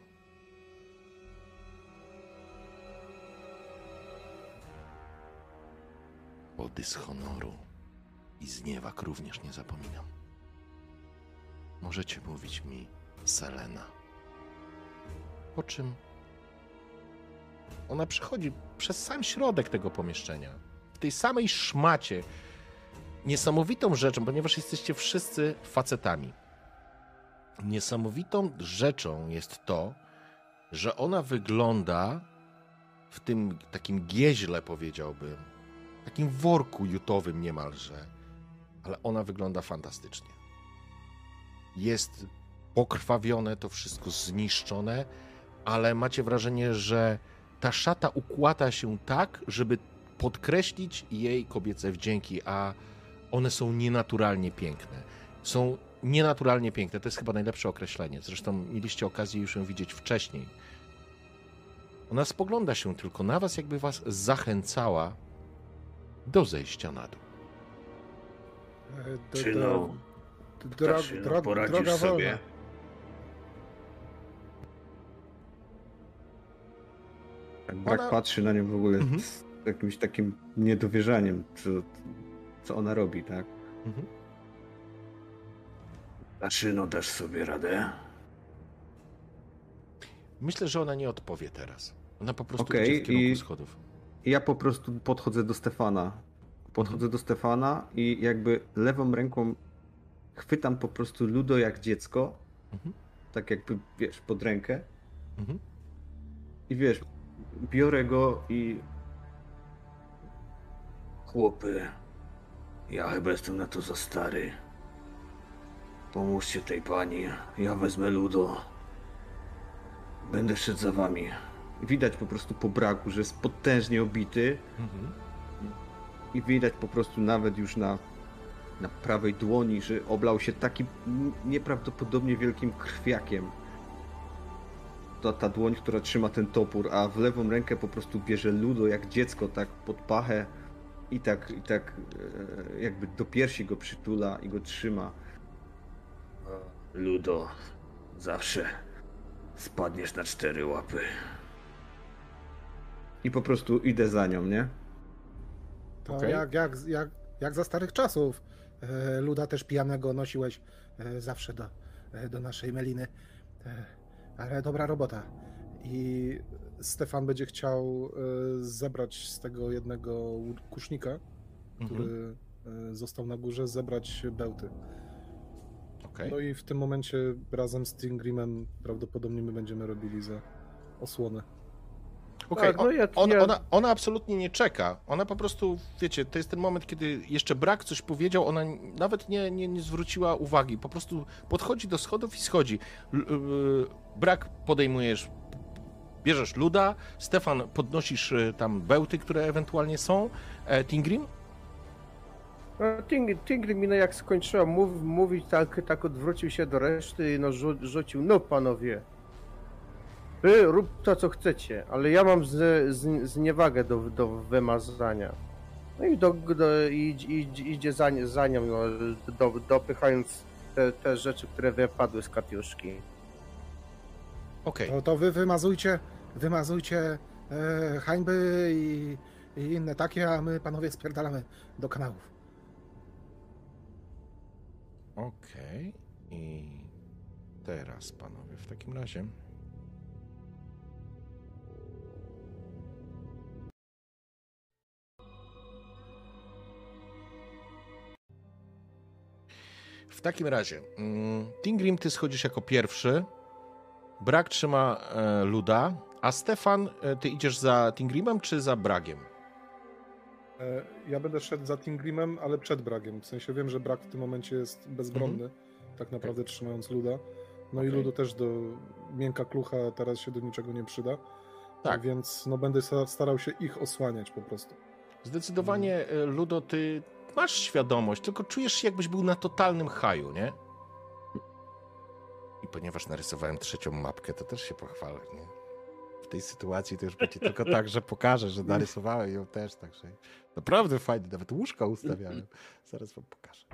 Bo dyshonoru i zniewag również nie zapominam. Możecie mówić mi Selena. Po czym ona przechodzi przez sam środek tego pomieszczenia. W tej samej szmacie. Niesamowitą rzeczą, ponieważ jesteście wszyscy facetami. Niesamowitą rzeczą jest to, że ona wygląda w tym takim gieźle, powiedziałbym, takim worku jutowym niemalże, ale ona wygląda fantastycznie. Jest pokrwawione, to wszystko zniszczone, ale macie wrażenie, że ta szata układa się tak, żeby podkreślić jej kobiece wdzięki, a one są nienaturalnie piękne. Są nienaturalnie piękne, to jest chyba najlepsze określenie. Zresztą mieliście okazję już ją widzieć wcześniej. Ona spogląda się tylko na was, jakby was zachęcała do zejścia na dół. E, do- Czy do- no, dro- Taszyno, dro- poradzisz droga sobie? Tak Brak Ona- patrzy na nią w ogóle Mhm. z jakimś takim niedowierzaniem, co, co ona robi, tak? Mhm. Taszyno, dasz sobie radę? Myślę, że ona nie odpowie teraz. Ona po prostu Okej, idzie w kierunku i- schodów. Ja po prostu podchodzę do Stefana. Podchodzę do Stefana i jakby lewą ręką chwytam po prostu Ludo jak dziecko. Mhm. Tak jakby, wiesz, pod rękę. Mhm. I wiesz, biorę go i Chłopy, ja chyba jestem na to za stary. Pomóżcie tej pani, ja wezmę Ludo. Będę szedł za wami. widać po prostu po braku, że jest potężnie obity. Mhm. I widać po prostu nawet już na, na prawej dłoni, że oblał się takim nieprawdopodobnie wielkim krwiakiem. To ta dłoń, która trzyma ten topór, a w lewą rękę po prostu bierze ludo jak dziecko, tak pod pachę i tak, i tak e, jakby do piersi go przytula i go trzyma. Ludo, Zawsze spadniesz na cztery łapy. I po prostu idę za nią, nie? To Okej. jak, jak, jak, jak za starych czasów. E, Luda też pijanego nosiłeś e, zawsze do, do naszej meliny. Ale dobra robota. I Stefan będzie chciał e, zebrać z tego jednego kusznika, który Mhm. został na górze, zebrać bełty. Okej. No i w tym momencie razem z Tingrimem prawdopodobnie my będziemy robili za osłonę. Okej, Tak, no on, ja- ona, ona absolutnie nie czeka. Ona po prostu, wiecie, to jest ten moment, kiedy jeszcze brak coś powiedział, ona nawet nie, nie, nie zwróciła uwagi. Po prostu podchodzi do schodów i schodzi. L, y, brak podejmujesz, bierzesz luda, Stefan podnosisz y, tam bełty, które ewentualnie są. E, Tingrim? No, Ting- no jak skończyła mów, mówić, tak, tak odwrócił się do reszty i no rzu, rzucił, no panowie, wy rób to co chcecie, ale ja mam z, z, zniewagę do, do wymazania. No i do, do, idź, idź, idzie za, za nią, no, do, dopychając te, te rzeczy, które wypadły z katiuszki. Okej. To, to wy wymazujcie, wymazujcie e, hańby i, i inne takie, a my panowie spierdalamy do kanałów. Okej. I teraz, panowie, w takim razie. W takim razie, mm, Tingrim, ty schodzisz jako pierwszy. Brak trzyma e, Luda, a Stefan, e, ty idziesz za Tingrimem czy za Bragiem? E, ja będę szedł za Tingrimem, ale przed Bragiem. W sensie wiem, że Brak w tym momencie jest bezbronny, tak naprawdę trzymając Luda. No i Okej. Ludu też do miękka klucha teraz się do niczego nie przyda. Tak. Więc no będę starał się ich osłaniać po prostu. Zdecydowanie, e, Ludo, ty masz świadomość, tylko czujesz się jakbyś był na totalnym haju, nie? I ponieważ narysowałem trzecią mapkę, to też się pochwalę, nie? W tej sytuacji to już będzie tylko tak, że pokażę, że narysowałem ją też, także naprawdę fajnie, nawet łóżka ustawiałem. Zaraz wam pokażę.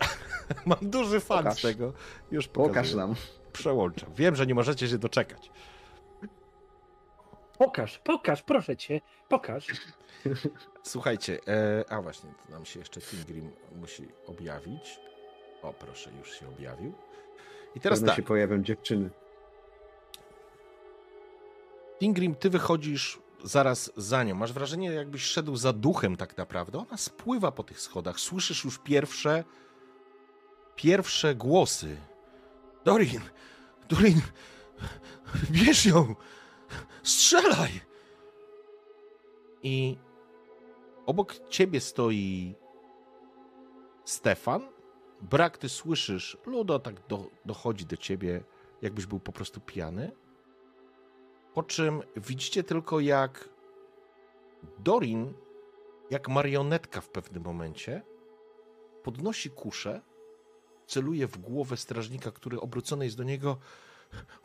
Mam duży fan Pokaż. z tego. Już Pokaż pokazuję. nam. Przełączam. Wiem, że nie możecie się doczekać. Pokaż, pokaż, proszę cię, pokaż. Słuchajcie, e, a właśnie, to nam się jeszcze Tingrim musi objawić. O, proszę, już się objawił. I teraz Pewno tak, się pojawią dziewczyny. Tingrim, ty wychodzisz zaraz za nią. Masz wrażenie, jakbyś szedł za duchem tak naprawdę. Ona spływa po tych schodach. Słyszysz już pierwsze, pierwsze głosy. Dorin, Dorin, bierz ją, strzelaj! I obok ciebie stoi Stefan. Brak, ty słyszysz, Ludo tak do, dochodzi do ciebie, jakbyś był po prostu pijany. Po czym widzicie tylko, jak Dorin, jak marionetka w pewnym momencie, podnosi kuszę, celuje w głowę strażnika, który obrócony jest do niego.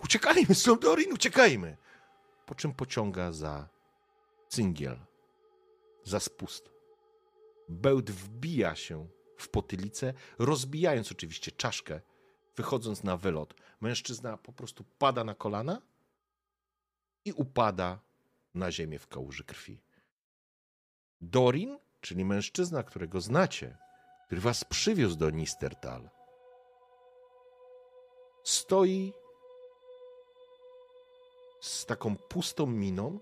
Uciekajmy stąd, Dorin, uciekajmy! Po czym pociąga za cyngiel, za spust. Bełt wbija się w potylicę, rozbijając oczywiście czaszkę, wychodząc na wylot. Mężczyzna po prostu pada na kolana i upada na ziemię w kałuży krwi. Dorin, czyli mężczyzna, którego znacie, który was przywiózł do Nistertal, stoi z taką pustą miną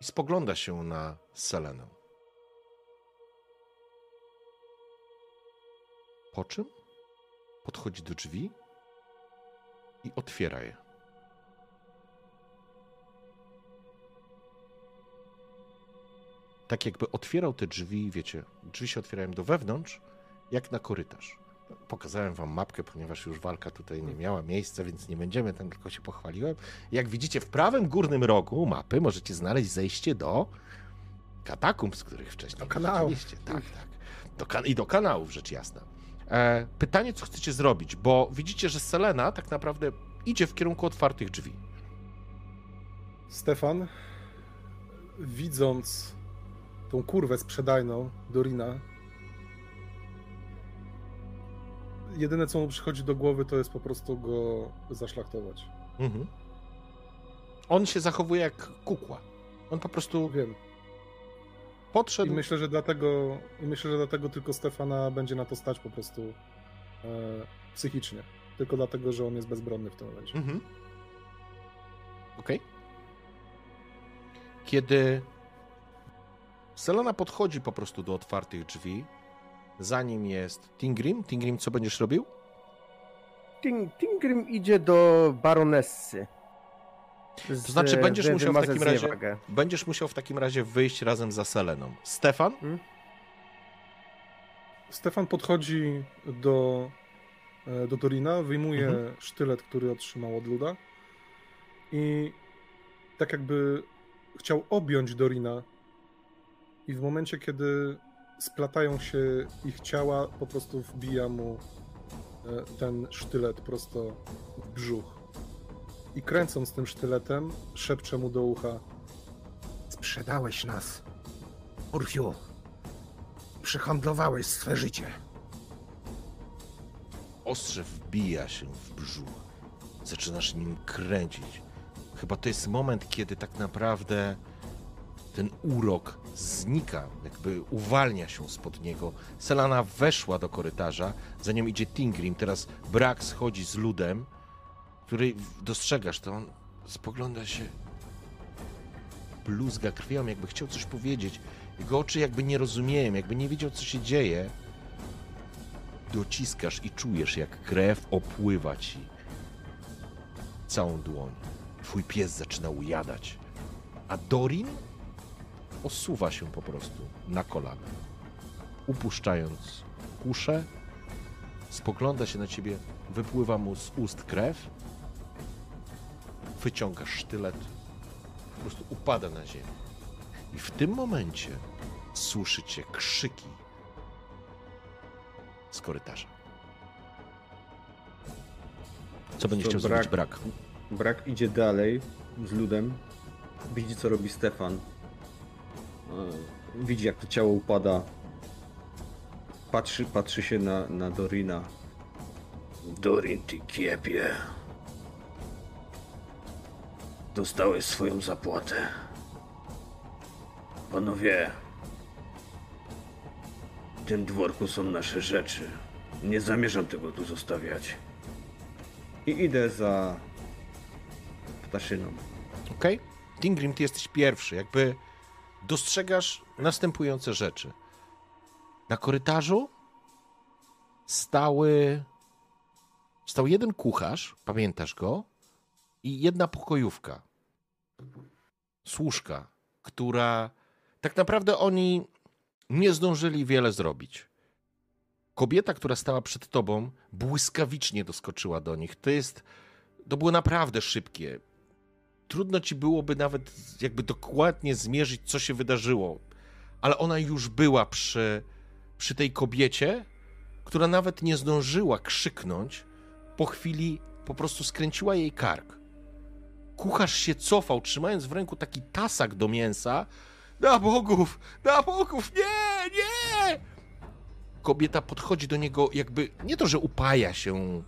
i spogląda się na Selenę. Po czym podchodzi do drzwi i otwiera je. Tak jakby otwierał te drzwi, wiecie, drzwi się otwierają do wewnątrz, jak na korytarz. Pokazałem wam mapkę, ponieważ już walka tutaj nie miała miejsca, więc nie będziemy tam, tylko się pochwaliłem. Jak widzicie, w prawym górnym rogu mapy możecie znaleźć zejście do katakumb, z których wcześniej Do kanałów. Tak, tak. Do kan- I do kanałów, rzecz jasna. E, pytanie, co chcecie zrobić, bo widzicie, że Selena tak naprawdę idzie w kierunku otwartych drzwi. Stefan, widząc tą kurwę sprzedajną Dorina, jedyne co mu przychodzi do głowy to jest po prostu go zaszlachtować. Mhm. On się zachowuje jak kukła. On po prostu Wiem. I podszedł. myślę, że dlatego, i myślę, że dlatego tylko Stefana będzie na to stać po prostu e, psychicznie. Tylko dlatego, że on jest bezbronny w tym momencie. Mhm. Okej. Kiedy Selena podchodzi po prostu do otwartych drzwi, za nim jest Tingrim. Tingrim, co będziesz robił? Ting, Tingrim idzie do baronessy. To znaczy, będziesz musiał w takim razie-. Będziesz musiał w takim razie wyjść razem za Seleną. Stefan? Stefan podchodzi do, e, do Dorina, wyjmuje Mhm. sztylet, który otrzymał od Luda i tak jakby chciał objąć Dorina i w momencie, kiedy splatają się ich ciała, po prostu wbija mu e, ten sztylet prosto w brzuch. I kręcąc tym sztyletem, szepcze mu do ucha Sprzedałeś nas. Urfiu. Przyhandlowałeś swe życie. Ostrze wbija się w brzuch. Zaczynasz nim kręcić. Chyba to jest moment, kiedy tak naprawdę ten urok znika, jakby uwalnia się spod niego. Selana weszła do korytarza, za nią idzie Tingrim, teraz Brak schodzi z ludem, który dostrzegasz, to on spogląda się, bluzga krwią, jakby chciał coś powiedzieć. Jego oczy jakby nie rozumieją, jakby nie wiedział, co się dzieje. Dociskasz i czujesz, jak krew opływa ci całą dłoń. Twój pies zaczyna ujadać. A Dorin osuwa się po prostu na kolana. Upuszczając kuszę, spogląda się na ciebie, wypływa mu z ust krew, wyciągasz sztylet, po prostu upada na ziemię. I w tym momencie słyszycie krzyki z korytarza. Co będzie chciał zrobić brak? Brak idzie dalej z ludem. Widzi, co robi Stefan. E, Widzi, jak to ciało upada. Patrzy, patrzy się na, na Dorina. Dorin, ty kiepie. Dostałeś swoją zapłatę. Panowie, w tym dworku są nasze rzeczy. Nie zamierzam tego tu zostawiać. I idę za ptaszyną. Okej? Tingrim, ty jesteś pierwszy. Jakby dostrzegasz następujące rzeczy. Na korytarzu stały. Stał jeden kucharz, pamiętasz go, i jedna pokojówka. Służka, która tak naprawdę oni nie zdążyli wiele zrobić. Kobieta, która stała przed tobą, błyskawicznie doskoczyła do nich. To jest. To było naprawdę szybkie trudno ci byłoby nawet jakby dokładnie zmierzyć, co się wydarzyło. Ale ona już była przy, przy tej kobiecie, która nawet nie zdążyła krzyknąć. Po chwili po prostu skręciła jej kark. Kucharz się cofał, trzymając w ręku taki tasak do mięsa. Na bogów! Na bogów! Nie! Nie! Kobieta podchodzi do niego, jakby nie to, że upaja się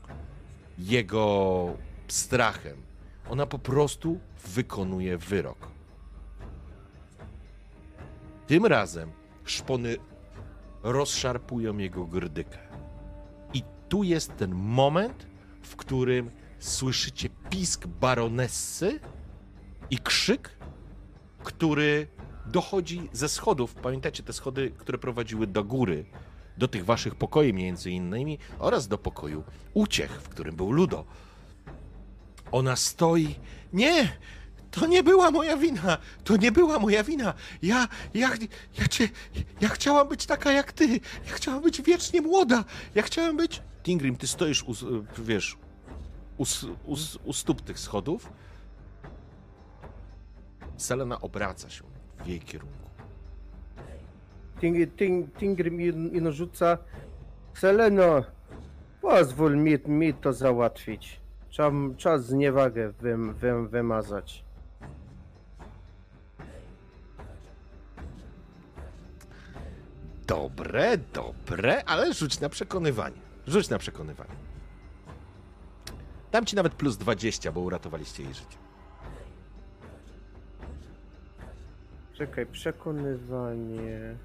jego strachem. Ona po prostu wykonuje wyrok. Tym razem szpony rozszarpują jego grdykę. I tu jest ten moment, w którym słyszycie pisk baronessy i krzyk, który dochodzi ze schodów. Pamiętacie te schody, które prowadziły do góry, do tych waszych pokoi między innymi oraz do pokoju uciech, w którym był Ludo. Ona stoi. Nie! To nie była moja wina! To nie była moja wina! Ja, ja, ja cię, ja chciałam być taka jak ty! Ja chciałam być wiecznie młoda! Ja chciałam być... Tingrim, ty stoisz, u, wiesz, u, u, u stóp tych schodów. Selena obraca się w jej kierunku. Ting, ting, Tingrim i, i no rzuca. Seleno, pozwól mi, mi to załatwić. Czas, czas zniewagę wym, wym, wymazać. Dobre, dobre, ale rzuć na przekonywanie. Rzuć na przekonywanie. Dam ci nawet plus 20, bo uratowaliście jej życie. Czekaj, przekonywanie.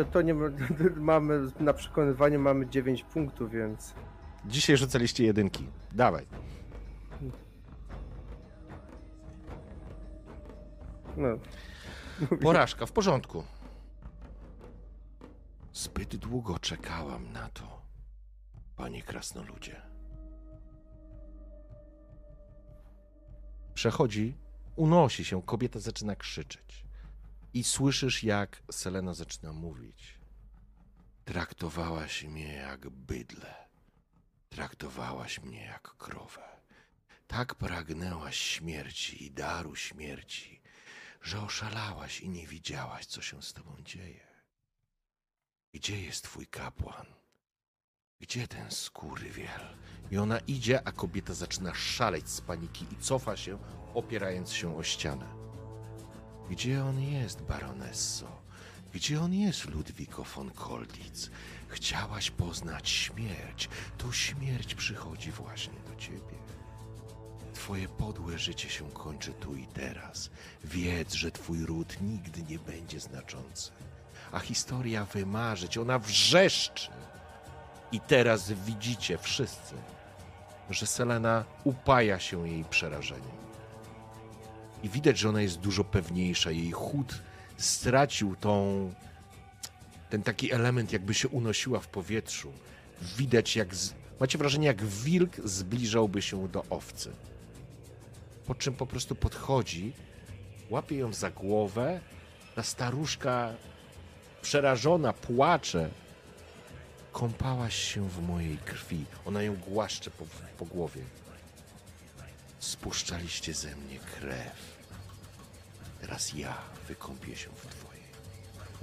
E, To nie ma, mamy na przekonywanie mamy 9 punktów, więc. Dzisiaj rzucaliście jedynki. Dawaj. No. Porażka, w porządku. Zbyt długo czekałam na to, panie krasnoludzie. Przechodzi, unosi się, kobieta zaczyna krzyczeć. I słyszysz, jak Selena zaczyna mówić. Traktowałaś mnie jak bydlę. Traktowałaś mnie jak krowę. Tak pragnęłaś śmierci i daru śmierci, że oszalałaś i nie widziałaś, co się z tobą dzieje. Gdzie jest twój kapłan? Gdzie ten skórywiel? I ona idzie, a kobieta zaczyna szaleć z paniki i cofa się, opierając się o ścianę. Gdzie on jest, baronesso? Gdzie on jest, Ludwiko von Kolditz? Chciałaś poznać śmierć. To śmierć przychodzi właśnie do ciebie. Twoje podłe życie się kończy tu i teraz. Wiedz, że twój ród nigdy nie będzie znaczący. A historia wymarzyć, ona wrzeszczy. I teraz widzicie wszyscy, że Selena upaja się jej przerażeniem. I widać, że ona jest dużo pewniejsza. Jej chód stracił tą, ten taki element, jakby się unosiła w powietrzu. Widać, jak. Z, macie wrażenie, jak wilk zbliżałby się do owcy. Po czym po prostu podchodzi, łapie ją za głowę. Ta staruszka przerażona płacze. Kąpałaś się w mojej krwi. Ona ją głaszcze po, po głowie. Spuszczaliście ze mnie krew. Teraz ja wykąpię się w.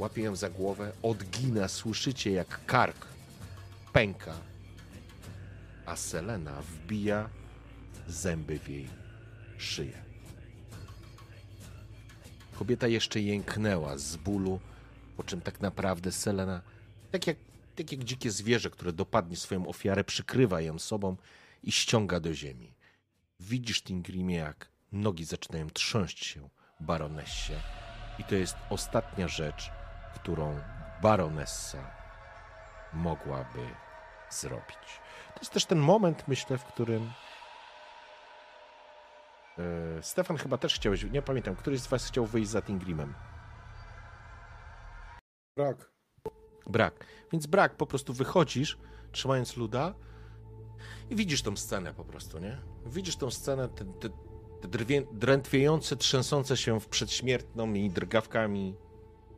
Łapie ją za głowę, odgina, słyszycie jak kark pęka, a Selena wbija zęby w jej szyję. Kobieta jeszcze jęknęła z bólu, po czym tak naprawdę Selena, tak jak, tak jak dzikie zwierzę, które dopadnie swoją ofiarę, przykrywa ją sobą i ściąga do ziemi. Widzisz, Tingrimie, jak nogi zaczynają trząść się baronessie i to jest ostatnia rzecz, którą baronessa mogłaby zrobić. To jest też ten moment, myślę, w którym e, Stefan chyba też chciałeś, nie pamiętam, któryś z was chciał wyjść za Tingrimem. Brak. Brak. Więc brak, po prostu wychodzisz, trzymając luda i widzisz tą scenę po prostu, nie? Widzisz tą scenę, te, te, te drwię, drętwiejące, trzęsące się w przedśmiertną i drgawkami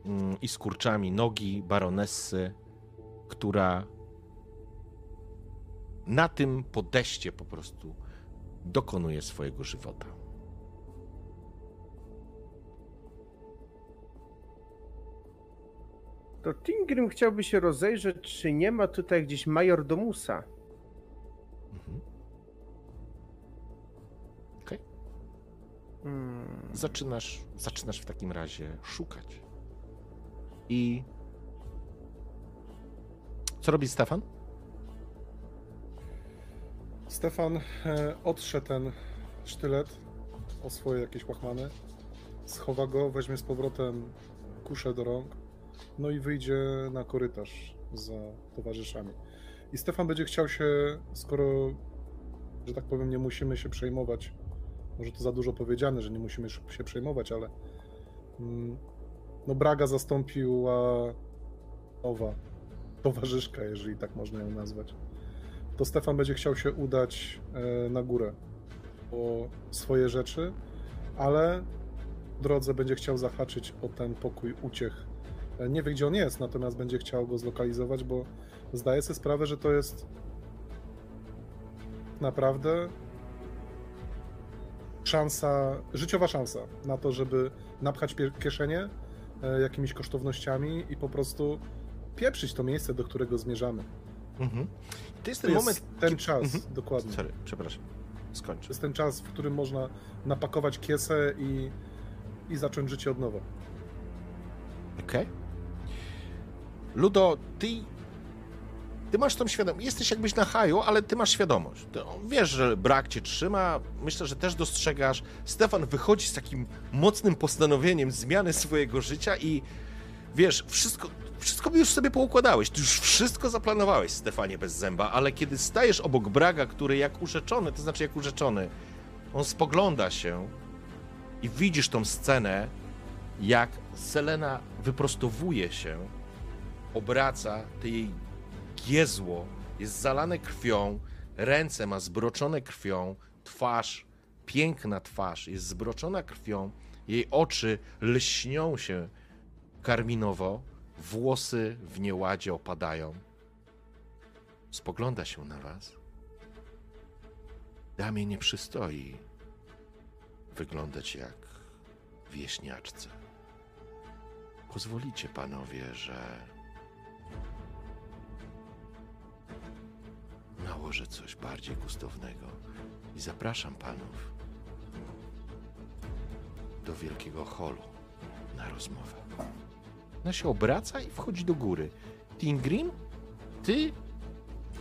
mm, i skurczami nogi baronessy, która na tym podejście po prostu dokonuje swojego żywota. To Tingrim chciałby się rozejrzeć, czy nie ma tutaj gdzieś major Domusa. Mhm. Okej. Hmm. Zaczynasz, zaczynasz w takim razie szukać. I co robi Stefan? Stefan e, otrze ten sztylet o swoje jakieś łachmany, schowa go, weźmie z powrotem kuszę do rąk, no i wyjdzie na korytarz za towarzyszami. I Stefan będzie chciał się, skoro, że tak powiem, nie musimy się przejmować, może to za dużo powiedziane, że nie musimy się przejmować, ale mm, no Braga zastąpiła nowa towarzyszka, jeżeli tak można ją nazwać to Stefan będzie chciał się udać e, na górę po swoje rzeczy, ale w drodze będzie chciał zahaczyć o ten pokój uciech. E, Nie wie, gdzie on jest, natomiast będzie chciał go zlokalizować, bo zdaje sobie sprawę, że to jest naprawdę szansa, życiowa szansa na to, żeby napchać kieszenie jakimiś kosztownościami i po prostu pieprzyć to miejsce, do którego zmierzamy. Mhm. To jest To ten jest moment. ten kiedy- czas, Mhm. dokładnie. Sorry, przepraszam. Skończę. To jest ten czas, w którym można napakować kiesę i, i zacząć życie od nowa. Okej. Ludo, ty ty masz tą świadomość, jesteś jakbyś na haju, ale ty masz świadomość. To wiesz, że brak cię trzyma, myślę, że też dostrzegasz. Stefan wychodzi z takim mocnym postanowieniem zmiany swojego życia i wiesz, wszystko, wszystko już sobie poukładałeś, ty już wszystko zaplanowałeś, Stefanie bez zęba, ale kiedy stajesz obok Braga, który jak urzeczony, to znaczy jak urzeczony, on spogląda się i widzisz tą scenę, jak Selena wyprostowuje się, obraca, te jej giezło jest zalane krwią, ręce ma zbroczone krwią, twarz, piękna twarz jest zbroczona krwią, jej oczy lśnią się karminowo, włosy w nieładzie opadają. Spogląda się na was. Damie nie przystoi wyglądać jak wieśniaczce. Pozwolicie panowie, że nałożę coś bardziej gustownego i zapraszam panów do wielkiego holu na rozmowę. Ona się obraca i wchodzi do góry. Tingrim, ty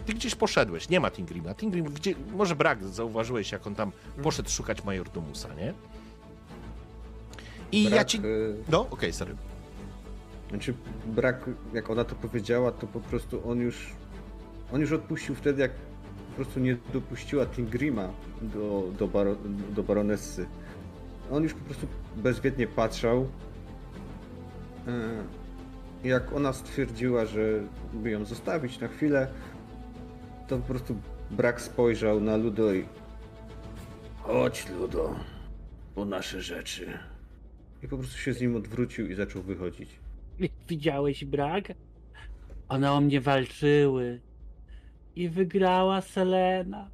ty gdzieś poszedłeś, nie ma Tingrima. Tingrim, gdzie, może brak, zauważyłeś, jak on tam poszedł szukać majordomusa, nie? I ja Brak, ci... y, No, okej, sorry. Znaczy brak, jak ona to powiedziała, to po prostu on już on już odpuścił wtedy, jak po prostu nie dopuściła Tingrima do, do, baro, do baronessy. On już po prostu bezwiednie patrzał. E, Jak ona stwierdziła, że by ją zostawić na chwilę, to po prostu brak spojrzał na Ludo i, Chodź, Ludo, po nasze rzeczy. i po prostu się z nim odwrócił i zaczął wychodzić. Widziałeś brak? One o mnie walczyły. I wygrała Selena.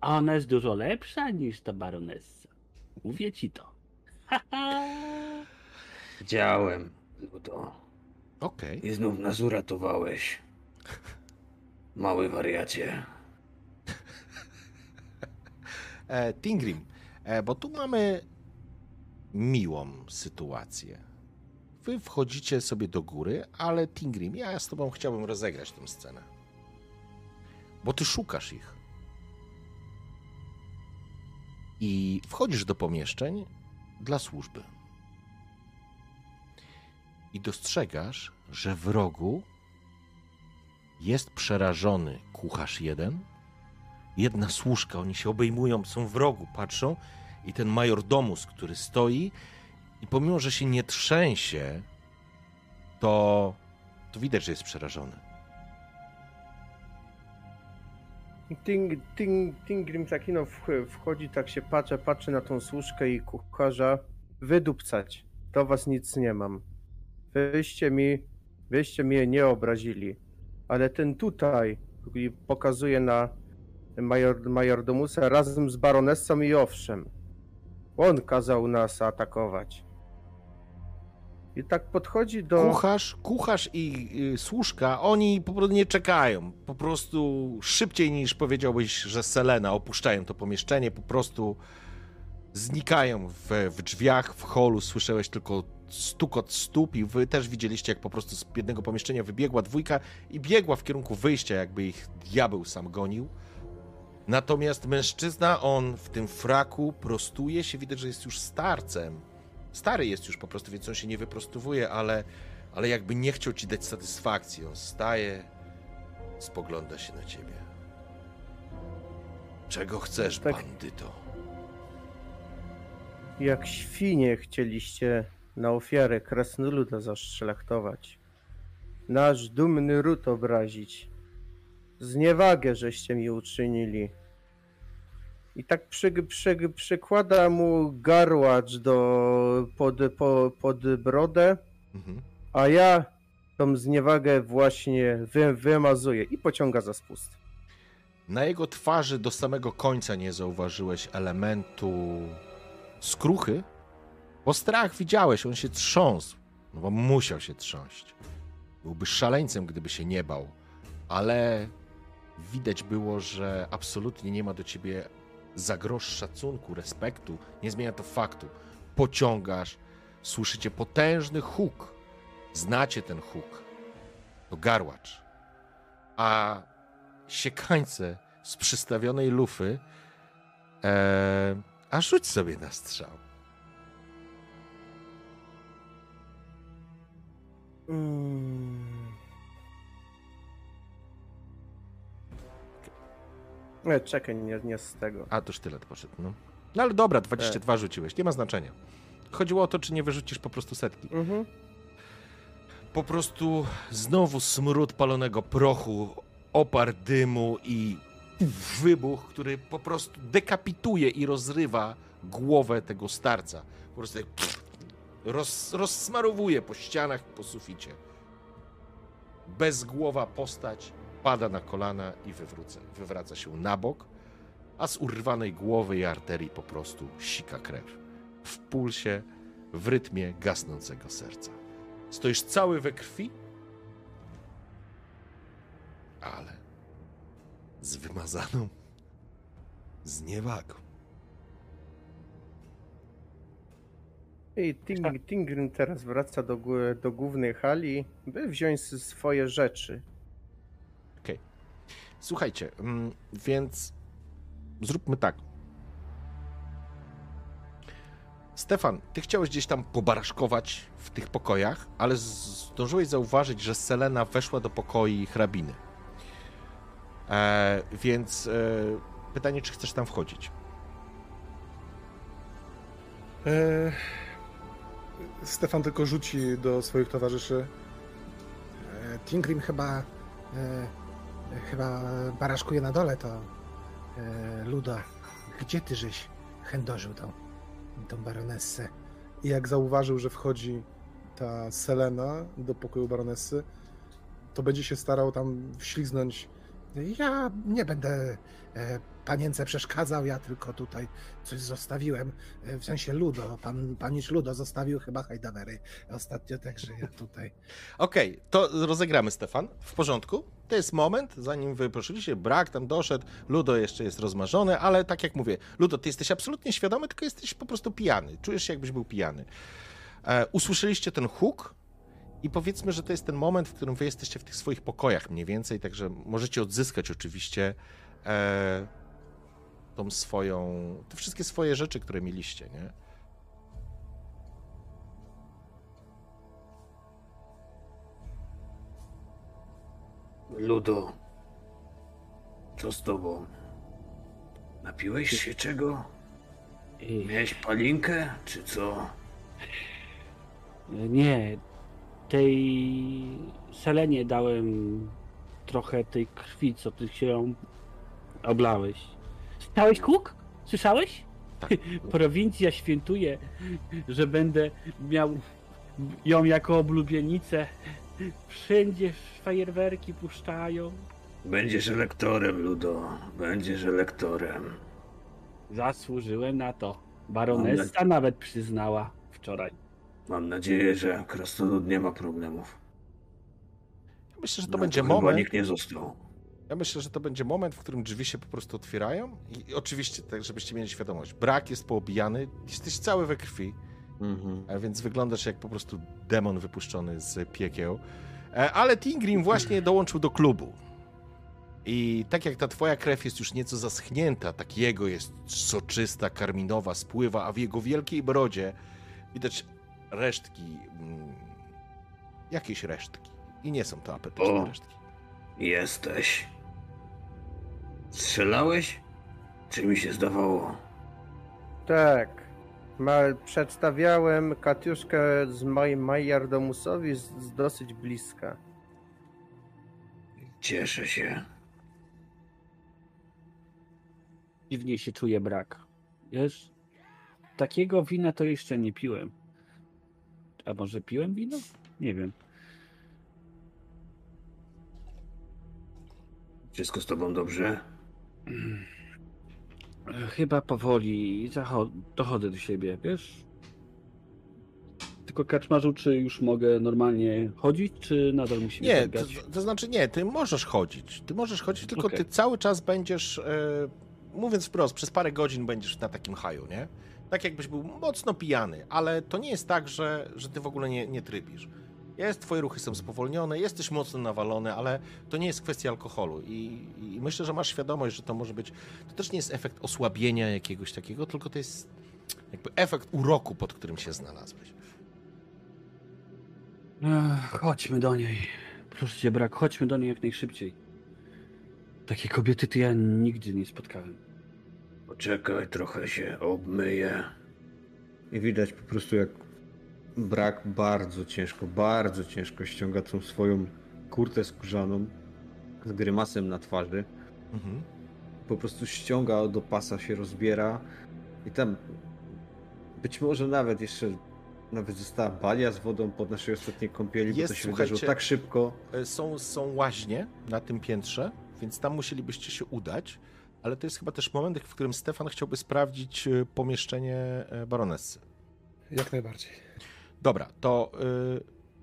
A ona jest dużo lepsza niż ta baronessa. Mówię ci to. Widziałem, Ludo. Okej. I znów nas uratowałeś. Mały wariacie. E, Tingrim, e, bo tu mamy miłą sytuację. Wy wchodzicie sobie do góry, ale Tingrim, ja z tobą chciałbym rozegrać tę scenę. Bo ty szukasz ich. I wchodzisz do pomieszczeń dla służby. I dostrzegasz, że w rogu jest przerażony kucharz jeden, jedna służka, oni się obejmują, są w rogu, patrzą i ten majordomus, który stoi i pomimo, że się nie trzęsie, to, to widać, że jest przerażony. Ting, ting, Tingrim taki no wch- wchodzi, tak się patrzy, patrzy na tą służkę i kucharza. Wydupcać. Do was nic nie mam. Wyście mi, wyście mnie nie obrazili. Ale ten tutaj pokazuje na major, majordomusa razem z baronessą i owszem. On kazał nas atakować. I tak podchodzi do... Kucharz, kucharz i y, służka, oni po prostu nie czekają. Po prostu szybciej niż powiedziałbyś, że Selena opuszczają to pomieszczenie, po prostu znikają w, w drzwiach, w holu. Słyszałeś tylko stukot stóp i wy też widzieliście, jak po prostu z jednego pomieszczenia wybiegła dwójka i biegła w kierunku wyjścia, jakby ich diabeł sam gonił. Natomiast mężczyzna, on w tym fraku prostuje się, widać, że jest już starcem. Stary jest już po prostu, więc on się nie wyprostowuje, ale, ale jakby nie chciał ci dać satysfakcji. On staje, spogląda się na ciebie. Czego chcesz, Tak. bandyto? Jak świnie chcieliście na ofiarę krasnoluda zaszlachtować. Nasz dumny ród obrazić. Zniewagę żeście mi uczynili. I tak przy, przy, przykłada mu garłacz do, pod, po, pod brodę, Mhm. a ja tą zniewagę właśnie wy, wymazuję i pociąga za spust. Na jego twarzy do samego końca nie zauważyłeś elementu skruchy, bo strach widziałeś, on się trząsł, no bo musiał się trząść. Byłby szaleńcem, gdyby się nie bał, ale widać było, że absolutnie nie ma do ciebie za grosz szacunku, respektu. Nie zmienia to faktu. Pociągasz, słyszycie potężny huk. Znacie ten huk. To garłacz. a siekańce z przystawionej lufy, e, a rzuć sobie na strzał. Mm. Nie, czekaj, nie, nie z tego. A, to sztylet poszedł, no. No ale dobra, 22 rzuciłeś, nie ma znaczenia. Chodziło o to, czy nie wyrzucisz po prostu setki. Mhm. Po prostu znowu smród palonego prochu, opar dymu i wybuch, który po prostu dekapituje i rozrywa głowę tego starca. Po prostu tak roz, rozsmarowuje po ścianach po suficie. Bezgłowa postać pada na kolana i wywróca, wywraca się na bok, a z urwanej głowy i arterii po prostu sika krew. W pulsie, w rytmie gasnącego serca. Stoisz cały we krwi, ale z wymazaną zniewagą. I Ting, Tingrin teraz wraca do, do głównej hali, by wziąć swoje rzeczy. Słuchajcie, mm, więc zróbmy tak. Stefan, ty chciałeś gdzieś tam pobaraszkować w tych pokojach, ale zdążyłeś zauważyć, że Selena weszła do pokoi hrabiny. E, więc e, pytanie, czy chcesz tam wchodzić? E, Stefan tylko rzuci do swoich towarzyszy. E, Tingrim chyba e, chyba baraszkuje na dole to e, Luda. Gdzie ty żeś chędożył tą, tą baronessę? I jak zauważył, że wchodzi ta Selena do pokoju baronessy, to będzie się starał tam wśliznąć. Ja nie będę e, panience przeszkadzał, ja tylko tutaj coś zostawiłem. E, w sensie Ludo, pan, panicz Ludo zostawił chyba hajdawery ostatnio, także ja tutaj. Okej, to rozegramy, Stefan. W porządku. To jest moment, zanim wy prosiliście, brak tam doszedł, Ludo jeszcze jest rozmarzony, ale tak jak mówię, Ludo, ty jesteś absolutnie świadomy, tylko jesteś po prostu pijany. Czujesz się, jakbyś był pijany. E, usłyszeliście ten huk i powiedzmy, że to jest ten moment, w którym wy jesteście w tych swoich pokojach mniej więcej, także możecie odzyskać oczywiście e, tą swoją, te wszystkie swoje rzeczy, które mieliście, nie? Ludo, co z tobą? Napiłeś się czego? I- Miałeś palinkę, czy co? Nie, tej Selenie dałem trochę tej krwi, co ty się ją oblałeś. Słyszałeś, Kuk? Słyszałeś? Tak. Prowincja świętuje, że będę miał ją jako oblubienicę. Wszędzie fajerwerki puszczają. Będziesz elektorem, Ludo. Będziesz elektorem. Zasłużyłem na to. Baronessa nawet przyznała wczoraj. Mam nadzieję, że krasnolud nie ma problemów. Myślę, że to No, będzie chyba moment. nikt nie został. Ja myślę, że to będzie moment, w którym drzwi się po prostu otwierają i, i oczywiście, tak żebyście mieli świadomość, brak jest poobijany, jesteś cały we krwi, Mhm. a więc wyglądasz jak po prostu demon wypuszczony z piekieł. E, Ale Tingrim właśnie dołączył do klubu. I tak jak ta twoja krew jest już nieco zaschnięta, tak jego jest soczysta, karminowa, spływa, a w jego wielkiej brodzie widać resztki, mm, jakieś resztki. I nie są to apetyczne O. resztki. Jesteś. Strzelałeś? Czy mi się zdawało? Tak. Ma, przedstawiałem Katiuszkę z Maj, Majardomusowi z, z dosyć bliska. Cieszę się. Dziwnie się czuję brak. Wiesz, takiego wina to jeszcze nie piłem. A może piłem wino? Nie wiem. Wszystko z tobą dobrze? Chyba powoli dochodzę do siebie, wiesz? Tylko kaczmarzu, czy już mogę normalnie chodzić, czy nadal musimy Nie, to, to znaczy nie, ty możesz chodzić. Ty możesz chodzić, tylko Okej. ty cały czas będziesz, e, mówiąc wprost, przez parę godzin będziesz na takim haju, nie? Tak jakbyś był mocno pijany, ale to nie jest tak, że, że ty w ogóle nie, nie trybisz. Jest, twoje ruchy są spowolnione, jesteś mocno nawalony, ale to nie jest kwestia alkoholu. I, I myślę, że masz świadomość, że to może być. To też nie jest efekt osłabienia jakiegoś takiego, tylko to jest jakby efekt uroku, pod którym się znalazłeś. Chodźmy do niej. Proszę cię, brak, chodźmy do niej jak najszybciej. Takiej kobiety to ja nigdy nie spotkałem. Poczekaj, trochę się obmyję. I widać po prostu jak brak bardzo ciężko, bardzo ciężko ściąga tą swoją kurtę skórzaną z grymasem na twarzy. Mhm. Po prostu ściąga do pasa, się rozbiera i tam być może nawet jeszcze nawet została balia z wodą po naszej ostatniej kąpieli, Jest, bo to się wydarzyło tak szybko. E, Są, są łaźnie na tym piętrze, więc tam musielibyście się udać, ale to jest chyba też moment, w którym Stefan chciałby sprawdzić e, pomieszczenie e, baronessy. Jak najbardziej. Dobra, to y,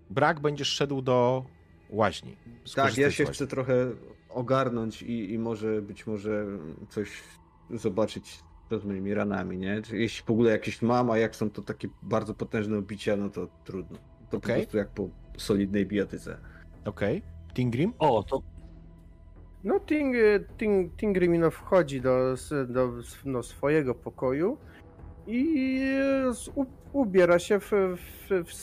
brak będziesz szedł do łaźni. Tak, ja się chcę trochę ogarnąć i, i może być może coś zobaczyć z moimi ranami, nie? Jeśli w ogóle jakieś mam, a jak są to takie bardzo potężne obicia, no to trudno. To Okej. po prostu jak po solidnej bijatyce. Okej. Tingrim? O, to No, Ting, Ting, Tingrimino wchodzi do, do no, swojego pokoju i u, ubiera się w, w, w,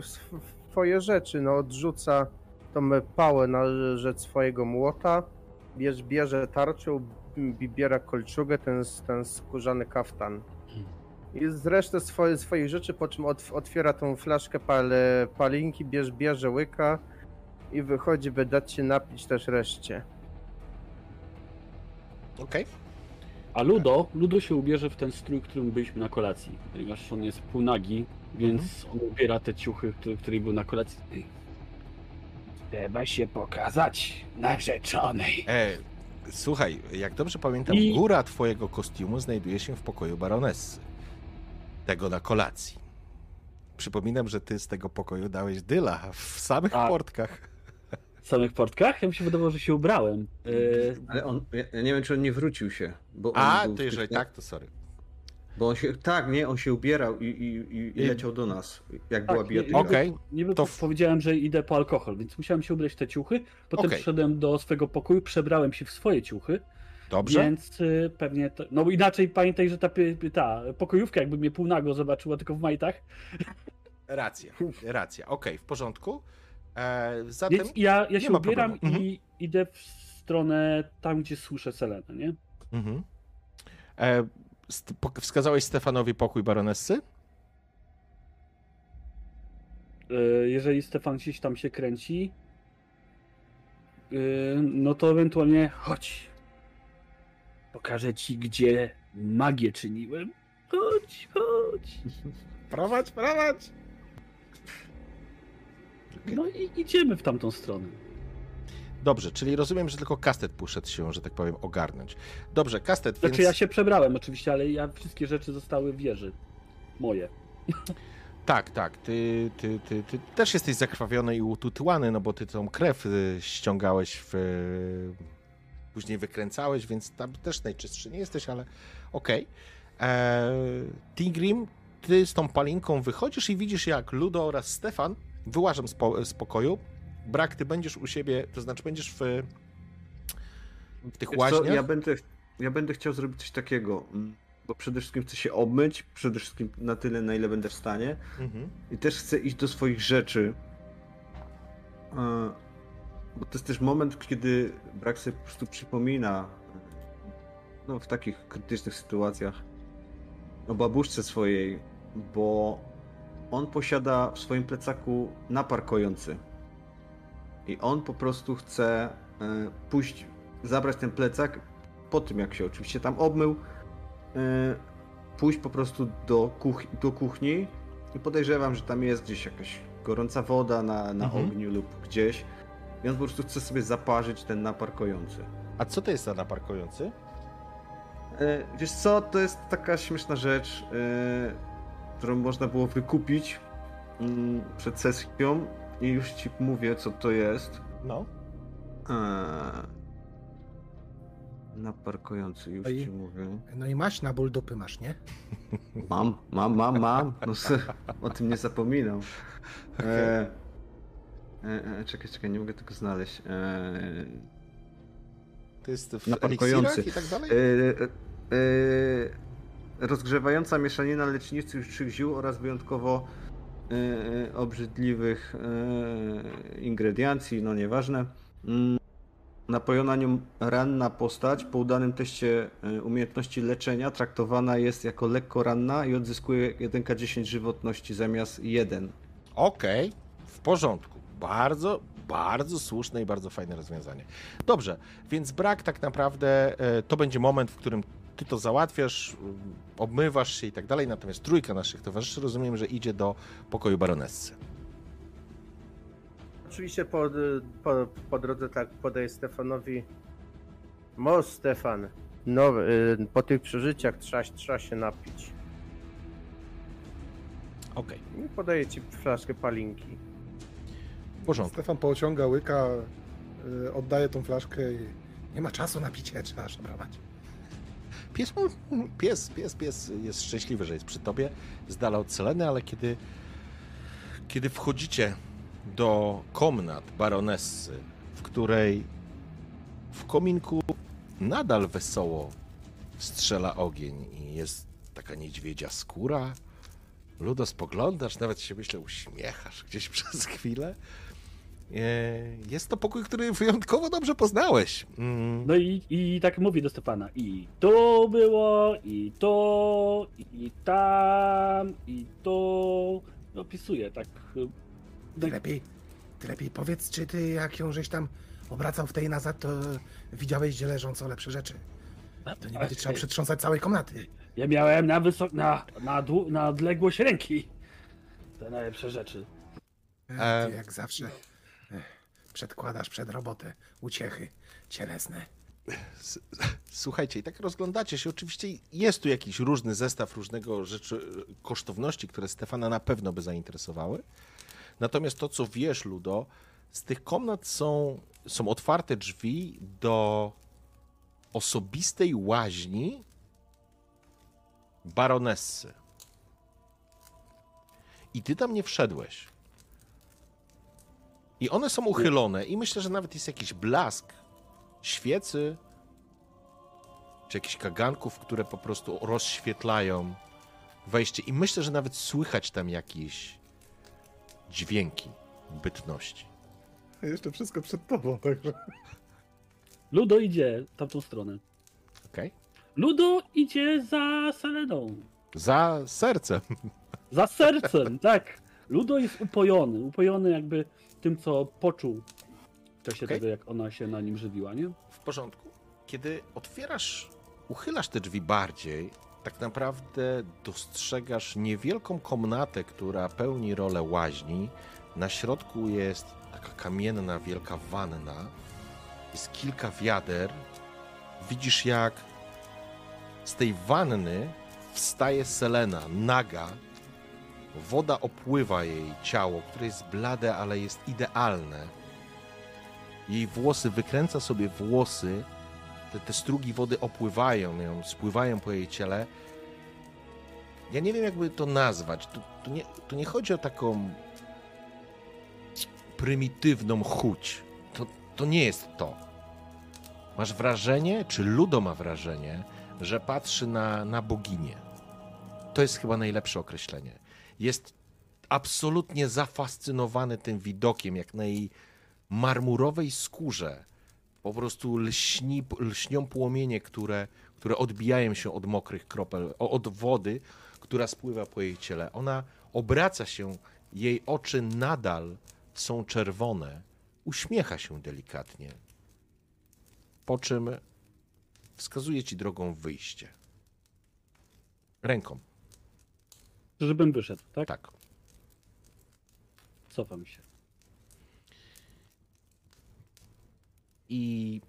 w swoje rzeczy. No, odrzuca tą pałę na rzecz swojego młota, bierze, bierze tarczę, biera kolczugę, ten, ten skórzany kaftan. I zresztą swoje, swoich rzeczy, po czym ot, otwiera tą flaszkę pal, palinki, bierze, bierze łyka i wychodzi, by dać się napić też reszcie. Okej. A Ludo, Ludo się ubierze w ten strój, którym byliśmy na kolacji, ponieważ on jest półnagi, więc on ubiera te ciuchy, który, który był na kolacji. Trzeba się pokazać narzeczonej. E, Słuchaj, jak dobrze pamiętam, I- góra twojego kostiumu znajduje się w pokoju baronessy. Tego na kolacji. Przypominam, że ty z tego pokoju dałeś dyla w samych Tak. portkach. W samych portkach? Ja mi się wydawało, że się ubrałem. E, Ale on, ja, nie wiem, czy on nie wrócił się. Bo A, to jeżeli tak, to sorry. Bo on się, tak, nie, on się ubierał i, i, i, leciał do nas, jak Tak, była nie- bijatyka. Okej, Niby To powiedziałem, że idę po alkohol, więc musiałem się ubrać w te ciuchy. Potem Okej. przyszedłem do swojego pokoju, przebrałem się w swoje ciuchy, dobrze. więc y, pewnie. To, no bo inaczej pamiętaj, że ta, ta pokojówka, jakby mnie półnago zobaczyła tylko w majtach. Racja, racja. Okej, w porządku. E, zatem Więc ja, ja się ubieram problemu. i idę w stronę tam, gdzie słyszę Selenę, nie? Mhm. E, wskazałeś Stefanowi pokój baronessy? Y, Jeżeli Stefan gdzieś tam się kręci, y, no to ewentualnie chodź. Pokażę ci, gdzie magię czyniłem. Chodź, chodź. Prowadź, prowadź! No i idziemy w tamtą stronę. Dobrze, czyli rozumiem, że tylko kastet poszedł się, że tak powiem, ogarnąć. Dobrze, kastet, Znaczy więc... ja się przebrałem oczywiście, ale ja wszystkie rzeczy zostały w wieży. Moje. Tak, tak, ty, ty, ty, ty też jesteś zakrwawiony i ututyłany, no bo ty tą krew y, ściągałeś w... Później wykręcałeś, więc tam też najczystszy nie jesteś, ale okej. Eee, Tigrim, ty z tą palinką wychodzisz i widzisz, jak Ludo oraz Stefan wyłażą z, po, z pokoju. Brak, ty będziesz u siebie, to znaczy będziesz w, w tych Wiesz co, łaźniach. ja, będę, ja będę chciał zrobić coś takiego, mm, bo przede wszystkim chcę się obmyć, przede wszystkim na tyle, na ile będę w stanie. Mhm. I też chcę iść do swoich rzeczy. E, Bo to jest też moment, kiedy brak sobie po prostu przypomina, no w takich krytycznych sytuacjach, o babuszce swojej, bo on posiada w swoim plecaku napar kojący. I on po prostu chce e, pójść, zabrać ten plecak po tym, jak się oczywiście tam obmył, e, pójść po prostu do, kuch- do kuchni i podejrzewam, że tam jest gdzieś jakaś gorąca woda na, na Mhm. ogniu lub gdzieś. I on po prostu chce sobie zaparzyć ten napar kojący. A co to jest za napar kojący? E, Wiesz co, to jest taka śmieszna rzecz, którą można było wykupić mm, przed sesją i już ci mówię, co to jest. No. Eee, Napar kojący, już Oj. ci mówię. No i masz na ból dupy masz, nie? Mam, mam, mam, mam. No, o tym nie zapominam. E, E, e, czekaj, czekaj, nie mogę tego znaleźć. E, To jest w Napadający. eliksirach i tak dalej? e, e, e, rozgrzewająca mieszanina leczniczych ziół oraz wyjątkowo e, e, obrzydliwych e, ingrediencji, no nieważne. Mm, Napojona nią ranna postać po udanym teście e, umiejętności leczenia traktowana jest jako lekko ranna i odzyskuje 1k10 żywotności zamiast 1. Okej, w porządku. Bardzo, bardzo słuszne i bardzo fajne rozwiązanie. Dobrze, więc brak tak naprawdę to będzie moment, w którym ty to załatwiasz, mm, obmywasz się i tak dalej, natomiast trójka naszych towarzyszy rozumiem, że idzie do pokoju baronessy. Oczywiście po, po, po drodze tak podaję Stefanowi. Mo Stefan, no y, po tych przeżyciach trzeba, trzeba się napić. Okej, I podaję ci flaszkę palinki. w porządku. Stefan pociąga łyka, y, oddaje tą flaszkę i Nie ma czasu na picie, trzeba szabrować. Pies, pies, pies, pies jest szczęśliwy, że jest przy tobie, z dala od ale kiedy, kiedy wchodzicie do komnat baronessy, w której w kominku nadal wesoło strzela ogień i jest taka niedźwiedzia skóra, Ludo spoglądasz, nawet się myślę uśmiechasz gdzieś przez chwilę. E, Jest to pokój, który wyjątkowo dobrze poznałeś. Mm. No i, i tak mówi do Stefana. I to było, i to, i tam, i to. No, Opisuje tak. y, Ty lepiej, ty lepiej powiedz, czy ty jak ją żeś tam obracał w tej nazad, to widziałeś gdzie leżą co lepsze rzeczy. To nie będzie trzeba przetrząsać całej komnaty. Ja miałem na wysok... na, na, dłu- na odległość ręki. Te najlepsze rzeczy. E, Ty jak zawsze e, przedkładasz przed robotę uciechy cielesne. S- Słuchajcie, i tak rozglądacie się. Oczywiście jest tu jakiś różny zestaw różnego rzeczy, kosztowności, które Stefana na pewno by zainteresowały. Natomiast to, co wiesz, Ludo, z tych komnat są, są otwarte drzwi do osobistej łaźni baronessy. I ty tam nie wszedłeś. I one są uchylone, i myślę, że nawet jest jakiś blask świecy, czy jakichś kaganków, które po prostu rozświetlają wejście. I myślę, że nawet słychać tam jakieś dźwięki bytności. jeszcze wszystko przed tobą, także... Ludo idzie w tamtą stronę. Okej? Ludo idzie za Seleną. Za sercem. Za sercem, tak. Ludo jest upojony. Upojony jakby tym, co poczuł w czasie Okej. tego, jak ona się na nim żywiła, nie? W porządku. Kiedy otwierasz, uchylasz te drzwi bardziej, tak naprawdę dostrzegasz niewielką komnatę, która pełni rolę łaźni. Na środku jest taka kamienna, wielka wanna. Jest kilka wiader. Widzisz, jak z tej wanny wstaje Selena, naga. Woda opływa jej ciało, które jest blade, ale jest idealne jej włosy, wykręca sobie włosy, te, te strugi wody opływają ją, spływają po jej ciele. Ja nie wiem, jakby to nazwać. Tu, tu, nie, tu nie chodzi o taką prymitywną chuć. To, to nie jest to. Masz wrażenie, czy Ludo ma wrażenie, że patrzy na, na boginię. To jest chyba najlepsze określenie. Jest absolutnie zafascynowany tym widokiem, jak na jej marmurowej skórze po prostu lśni, lśnią płomienie, które, które odbijają się od mokrych kropel, od wody, która spływa po jej ciele. Ona obraca się, jej oczy nadal są czerwone, uśmiecha się delikatnie, po czym wskazuje ci drogą wyjście. Ręką, Żebym wyszedł, tak? tak. Cofam się. I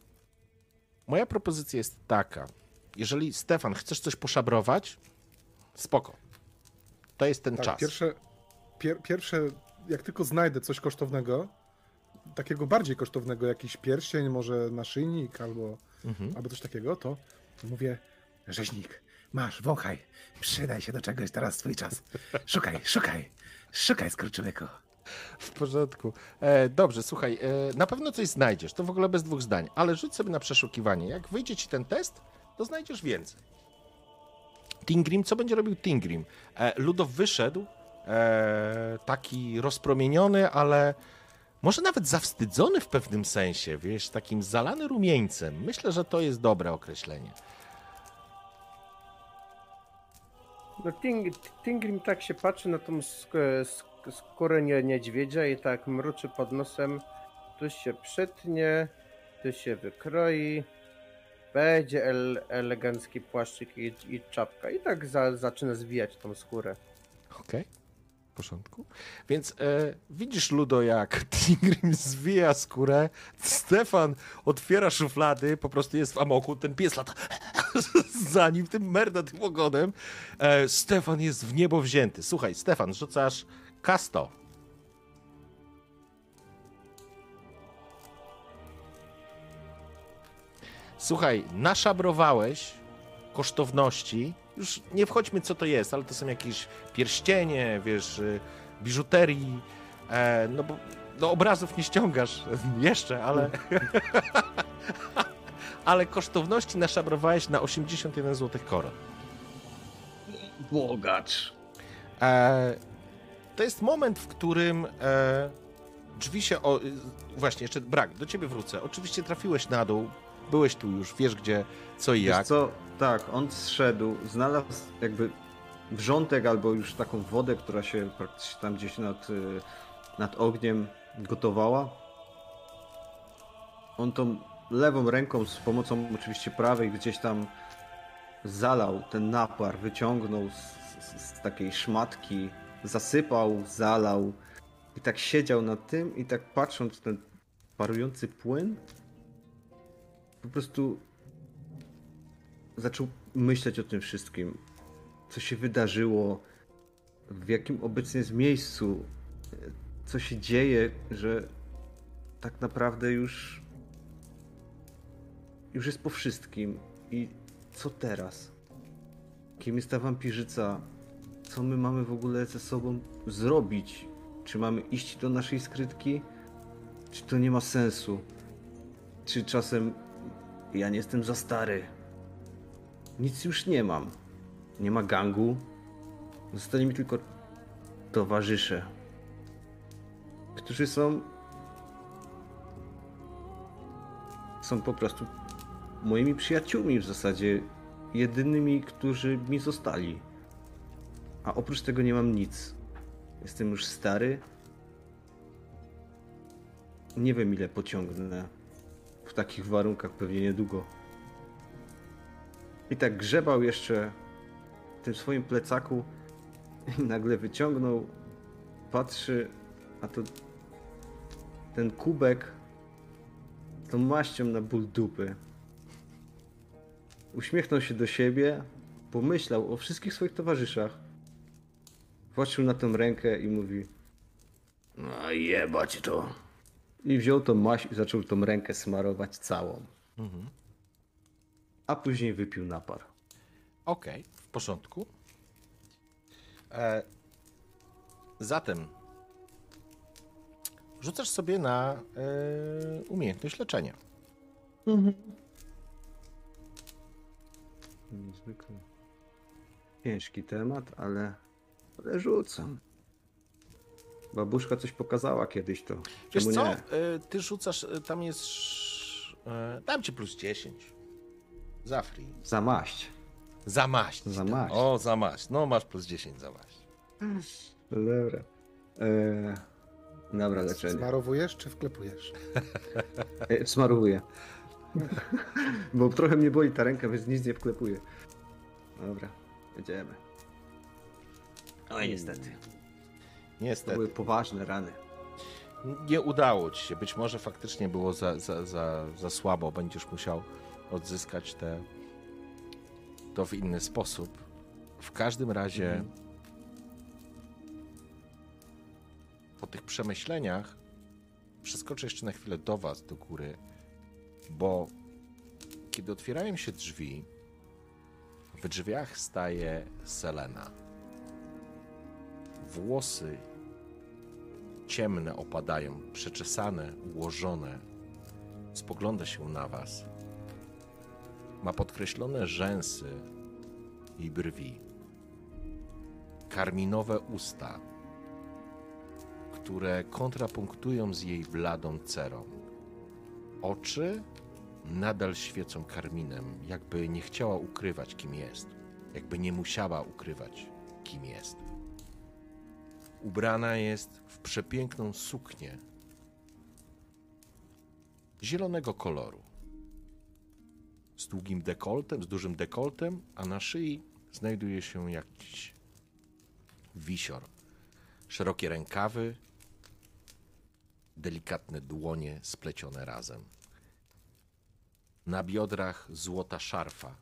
moja propozycja jest taka. Jeżeli Stefan, chcesz coś poszabrować, spoko. To jest ten Tak, czas. pierwsze, pier, pierwsze, jak tylko znajdę coś kosztownego, takiego bardziej kosztownego, jakiś pierścień, może naszyjnik albo, Mhm. albo coś takiego, to Mówię, rzeźnik, masz, wąchaj, przydaj się do czegoś, teraz twój czas. Szukaj, szukaj, szukaj, skurczybyku. W porządku. E, dobrze, słuchaj, e, na pewno coś znajdziesz, to w ogóle bez dwóch zdań, ale rzuć sobie na przeszukiwanie. Jak wyjdzie ci ten test, to znajdziesz więcej. Tingrim, co będzie robił Tingrim? E, Ludow wyszedł, e, taki rozpromieniony, ale może nawet zawstydzony w pewnym sensie, wiesz, takim zalany rumieńcem. Myślę, że to jest dobre określenie. No Ting, Tingrim tak się patrzy na tą sk sk skórę nie, niedźwiedzia i tak mruczy pod nosem. Tu się przytnie, tu się wykroi. Będzie el elegancki płaszczyk i, i czapka. I tak za zaczyna zwijać tą skórę. Okej, w porządku. Więc e, widzisz, Ludo, jak Tigrim zwija skórę, Stefan otwiera szuflady, po prostu jest w amoku, ten pies lata za nim, tym merda, tym ogonem. E, Stefan jest w niebo wzięty. Słuchaj, Stefan, rzucasz kasto. Słuchaj, naszabrowałeś kosztowności. Już nie wchodźmy, co to jest, ale to są jakieś pierścienie, wiesz, y, biżuterii. E, no bo no, obrazów nie ściągasz jeszcze, ale. ale kosztowności naszabrowałeś na 81 zł koron. Bogacz. E, to jest moment, w którym e, drzwi się. O, właśnie, jeszcze brak, do ciebie wrócę. Oczywiście trafiłeś na dół, byłeś tu już, wiesz gdzie, co i Wiesz jak. co, tak, on zszedł, znalazł jakby wrzątek albo już taką wodę, która się praktycznie tam gdzieś nad, y, nad ogniem gotowała. On tą lewą ręką z pomocą oczywiście prawej gdzieś tam zalał ten napar, wyciągnął z, z, z takiej szmatki, zasypał, zalał i tak siedział nad tym i tak patrząc ten parujący płyn, po prostu zaczął myśleć o tym wszystkim, co się wydarzyło, w jakim obecnie jest miejscu, co się dzieje, że tak naprawdę już już jest po wszystkim i co teraz? Kim jest ta wampirzyca? Co my mamy w ogóle ze sobą zrobić? Czy mamy iść do naszej skrytki? Czy to nie ma sensu? Czy czasem ja nie jestem za stary? Nic już nie mam. Nie ma gangu. Zostali mi tylko towarzysze, którzy są. są po prostu moimi przyjaciółmi w zasadzie. Jedynymi, którzy mi zostali. A oprócz tego nie mam nic. Jestem już stary. Nie wiem ile pociągnę. W takich warunkach pewnie niedługo. I tak grzebał jeszcze w tym swoim plecaku i nagle wyciągnął, patrzy, a to ten kubek z tą maścią na ból dupy. Uśmiechnął się do siebie, pomyślał o wszystkich swoich towarzyszach. Patrzył na tą rękę i mówi No jebać to. i wziął tą maść i zaczął tą rękę smarować całą. A później wypił napar. Okej, w porządku. E, zatem rzucasz sobie na e, umiejętność leczenia. Niezwykle ciężki temat, ale, ale rzucam. Babuszka coś pokazała kiedyś to. Wiesz Czemu co? nie? E, ty rzucasz, e, tam jest... E, dam ci plus 10. Za free. Za maść. Za maść. Za ci dam. maść. O, za maść. No, masz plus 10 za maść. Dobra. Eee, dobra, leczenie. Smarowujesz czy wklepujesz? E, smarowuję. Bo trochę mnie boli ta ręka, więc nic nie wklepuję. Dobra, jedziemy. Oj, niestety. To Niestety. były poważne rany. Nie udało ci się. Być może faktycznie było za, za, za, za słabo. Będziesz musiał odzyskać te, to w inny sposób. W każdym razie po tych przemyśleniach przeskoczę jeszcze na chwilę do was, do góry, bo kiedy otwierają się drzwi, w drzwiach staje Selena. Włosy ciemne opadają, przeczesane, ułożone. Spogląda się na was. Ma podkreślone rzęsy i brwi. Karminowe usta, które kontrapunktują z jej bladą cerą. Oczy nadal świecą karminem, jakby nie chciała ukrywać, kim jest. Jakby nie musiała ukrywać, kim jest. Ubrana jest w przepiękną suknię zielonego koloru. Z długim dekoltem, z dużym dekoltem, a na szyi znajduje się jakiś wisior. Szerokie rękawy, delikatne dłonie splecione razem. Na biodrach złota szarfa,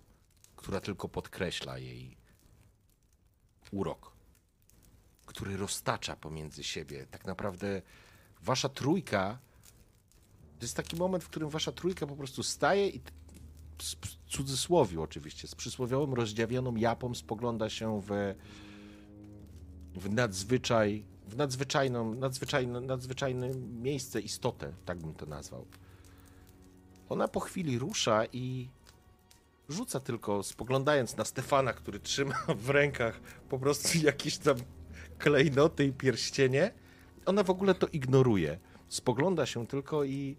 która tylko podkreśla jej urok, który roztacza pomiędzy siebie. Tak naprawdę wasza trójka to jest taki moment, w którym wasza trójka po prostu staje i z cudzysłowiu oczywiście, z przysłowiową rozdziawioną japą spogląda się w, w nadzwyczaj, w nadzwyczajną, nadzwyczajne, nadzwyczajne miejsce, istotę, tak bym to nazwał. Ona po chwili rusza i rzuca tylko, spoglądając na Stefana, który trzyma w rękach po prostu jakieś tam klejnoty i pierścienie. Ona w ogóle to ignoruje. Spogląda się tylko i,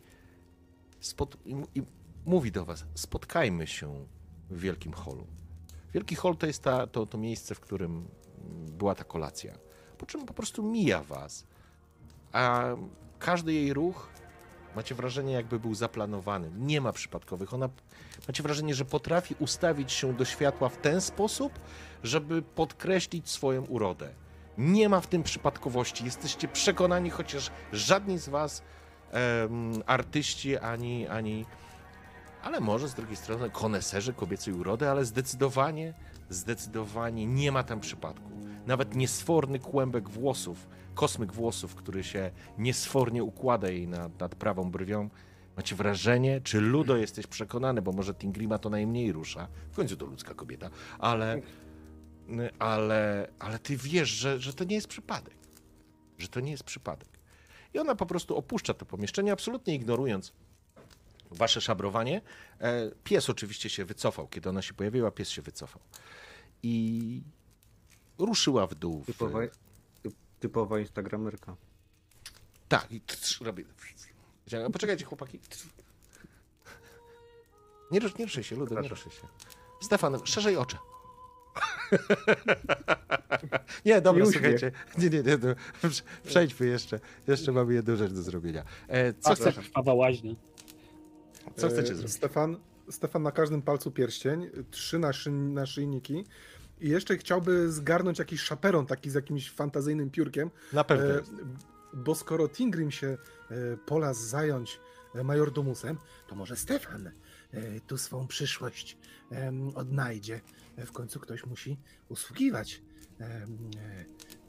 spod, i, i mówi do was, spotkajmy się w Wielkim Holu. Wielki Hol to jest ta, to, to miejsce, w którym była ta kolacja. Po czym po prostu mija was. A każdy jej ruch macie wrażenie, jakby był zaplanowany. Nie ma przypadkowych. Ona, macie wrażenie, że potrafi ustawić się do światła w ten sposób, żeby podkreślić swoją urodę. Nie ma w tym przypadkowości. Jesteście przekonani, chociaż żadni z was em, artyści ani, ani ale może z drugiej strony koneserzy kobiecej urody, ale zdecydowanie, zdecydowanie nie ma tam przypadku. Nawet niesforny kłębek włosów, kosmyk włosów, który się niesfornie układa jej nad, nad prawą brwią. Macie wrażenie, czy Ludo jesteś przekonany, bo może Tingrima to najmniej rusza, w końcu to ludzka kobieta, ale, ale, ale ty wiesz, że, że to nie jest przypadek. Że to nie jest przypadek. I ona po prostu opuszcza to pomieszczenie, absolutnie ignorując wasze szabrowanie. E, Pies oczywiście się wycofał. Kiedy ona się pojawiła, pies się wycofał. I ruszyła w dół. W... Typowa, typ- typowa instagramerka. Tak, i trz, robię. Poczekajcie, chłopaki. Nie, rusz, nie ruszaj się, Ludo, nie ruszaj się. Stefan, szerzej oczy. nie, dobra, uśmiech. słuchajcie. Nie, nie, nie. no, prze- Przejdźmy jeszcze. Jeszcze mamy jedną rzecz do zrobienia. E, co, A chce, krwawa łaźnia. Co chcecie E, zrobić? Stefan, Stefan na każdym palcu pierścień, trzy naszy, naszyjniki i jeszcze chciałby zgarnąć jakiś szaperon taki z jakimś fantazyjnym piórkiem, Na pewno. e, bo skoro Tingrim się e, polas zająć e, majordomusem, to może Stefan e, tu swą przyszłość odnajdzie. W końcu ktoś musi usługiwać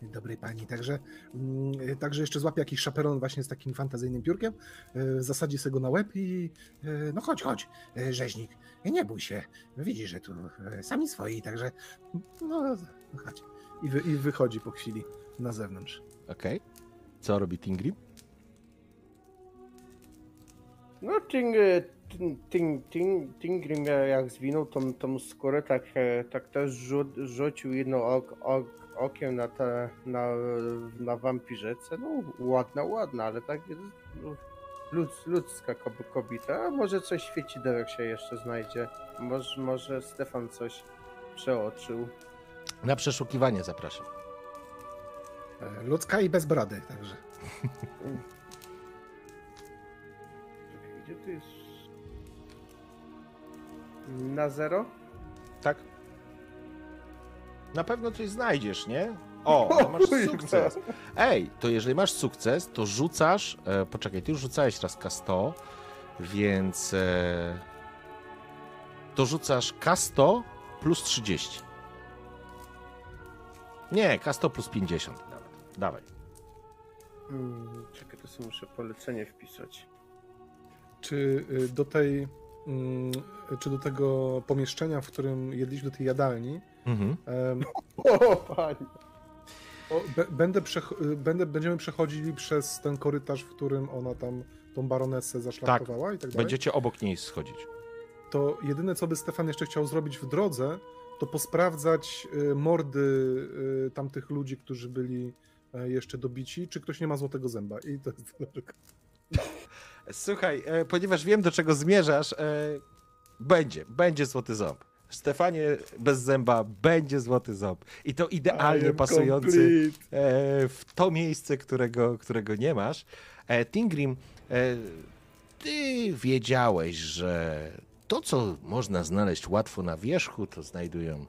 dobrej pani. Także, mm, także jeszcze złapie jakiś szaperon właśnie z takim fantazyjnym piórkiem, e, zasadzi sobie go na łeb i e, no chodź, chodź, e, rzeźnik, nie bój się, widzisz, że tu sami swoi, także no, chodź. I, wy, I wychodzi po chwili na zewnątrz. Okej. Co robi Tingrim? No, ting, ting, ting, ting, Tingrim jak zwinął tą, tą skórę, tak, tak też rzu, rzucił jedno ok, ok, okiem na, te, na, na wampirzycę. No, ładna, ładna, ale tak jest, no, ludz, ludzka kob- kobieta. A może coś świecidełek się jeszcze znajdzie. Może, może Stefan coś przeoczył. Na przeszukiwanie zapraszam. E, Ludzka i bez brody, także. Gdzie tu jest? Na zero? Tak? Na pewno coś znajdziesz, nie? O, ale masz sukces. Ej, to jeżeli masz sukces, to rzucasz. E, poczekaj, ty już rzucałeś raz K100, więc. E, to rzucasz K100 plus 30. Nie, K100 plus 50 nawet. Dawaj. Hmm, czekaj, to sobie muszę polecenie wpisać. Czy y, do tej, mm, czy do tego pomieszczenia, w którym jedliśmy do tej jadalni, Mhm. em, O, panie. O, będę przech- y, będę, będziemy przechodzili przez ten korytarz, w którym ona tam tą baronesę zaszlachtowała i tak dalej. Będziecie obok niej schodzić. To jedyne, co by Stefan jeszcze chciał zrobić w drodze, to posprawdzać y, mordy y, tamtych ludzi, którzy byli e, jeszcze dobici, czy ktoś nie ma złotego zęba. I to jest Słuchaj, e, ponieważ wiem do czego zmierzasz, e, będzie, będzie złoty ząb. Stefanie bez zęba będzie złoty ząb. I to idealnie pasujący e, w to miejsce, którego, którego nie masz. E, Tingrim, e, ty wiedziałeś, że to, co można znaleźć łatwo na wierzchu, to znajdują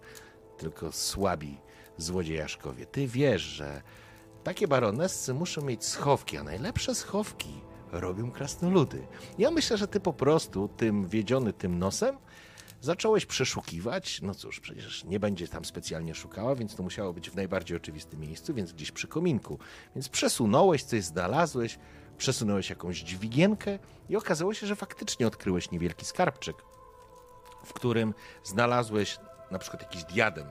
tylko słabi złodziejaszkowie. Ty wiesz, że takie baronessy muszą mieć schowki, a najlepsze schowki robią krasnoludy. Ja myślę, że ty po prostu, tym wiedziony tym nosem, zacząłeś przeszukiwać. No cóż, przecież nie będzie tam specjalnie szukała, więc to musiało być w najbardziej oczywistym miejscu, więc gdzieś przy kominku. Więc przesunąłeś, coś znalazłeś, przesunąłeś jakąś dźwigienkę i okazało się, że faktycznie odkryłeś niewielki skarbczyk, w którym znalazłeś na przykład jakiś diadem.